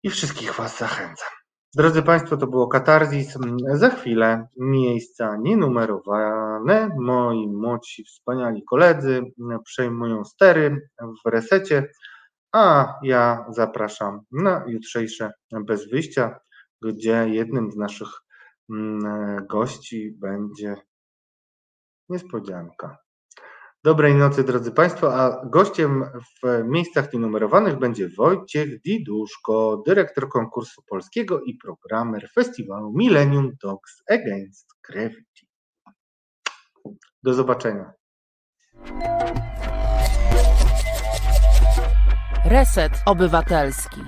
i wszystkich Was zachęcam. Drodzy Państwo, to było Katarzis. Za chwilę miejsca nienumerowane. Moi młodsi, wspaniali koledzy przejmują stery w resecie, a ja zapraszam na jutrzejsze Bez Wyjścia gdzie jednym z naszych mm, gości będzie niespodzianka. Dobrej nocy, drodzy Państwo, a gościem w miejscach nienumerowanych będzie Wojciech Diduszko, dyrektor konkursu polskiego i programer festiwalu Millennium Dogs Against Gravity. Do zobaczenia. Reset Obywatelski.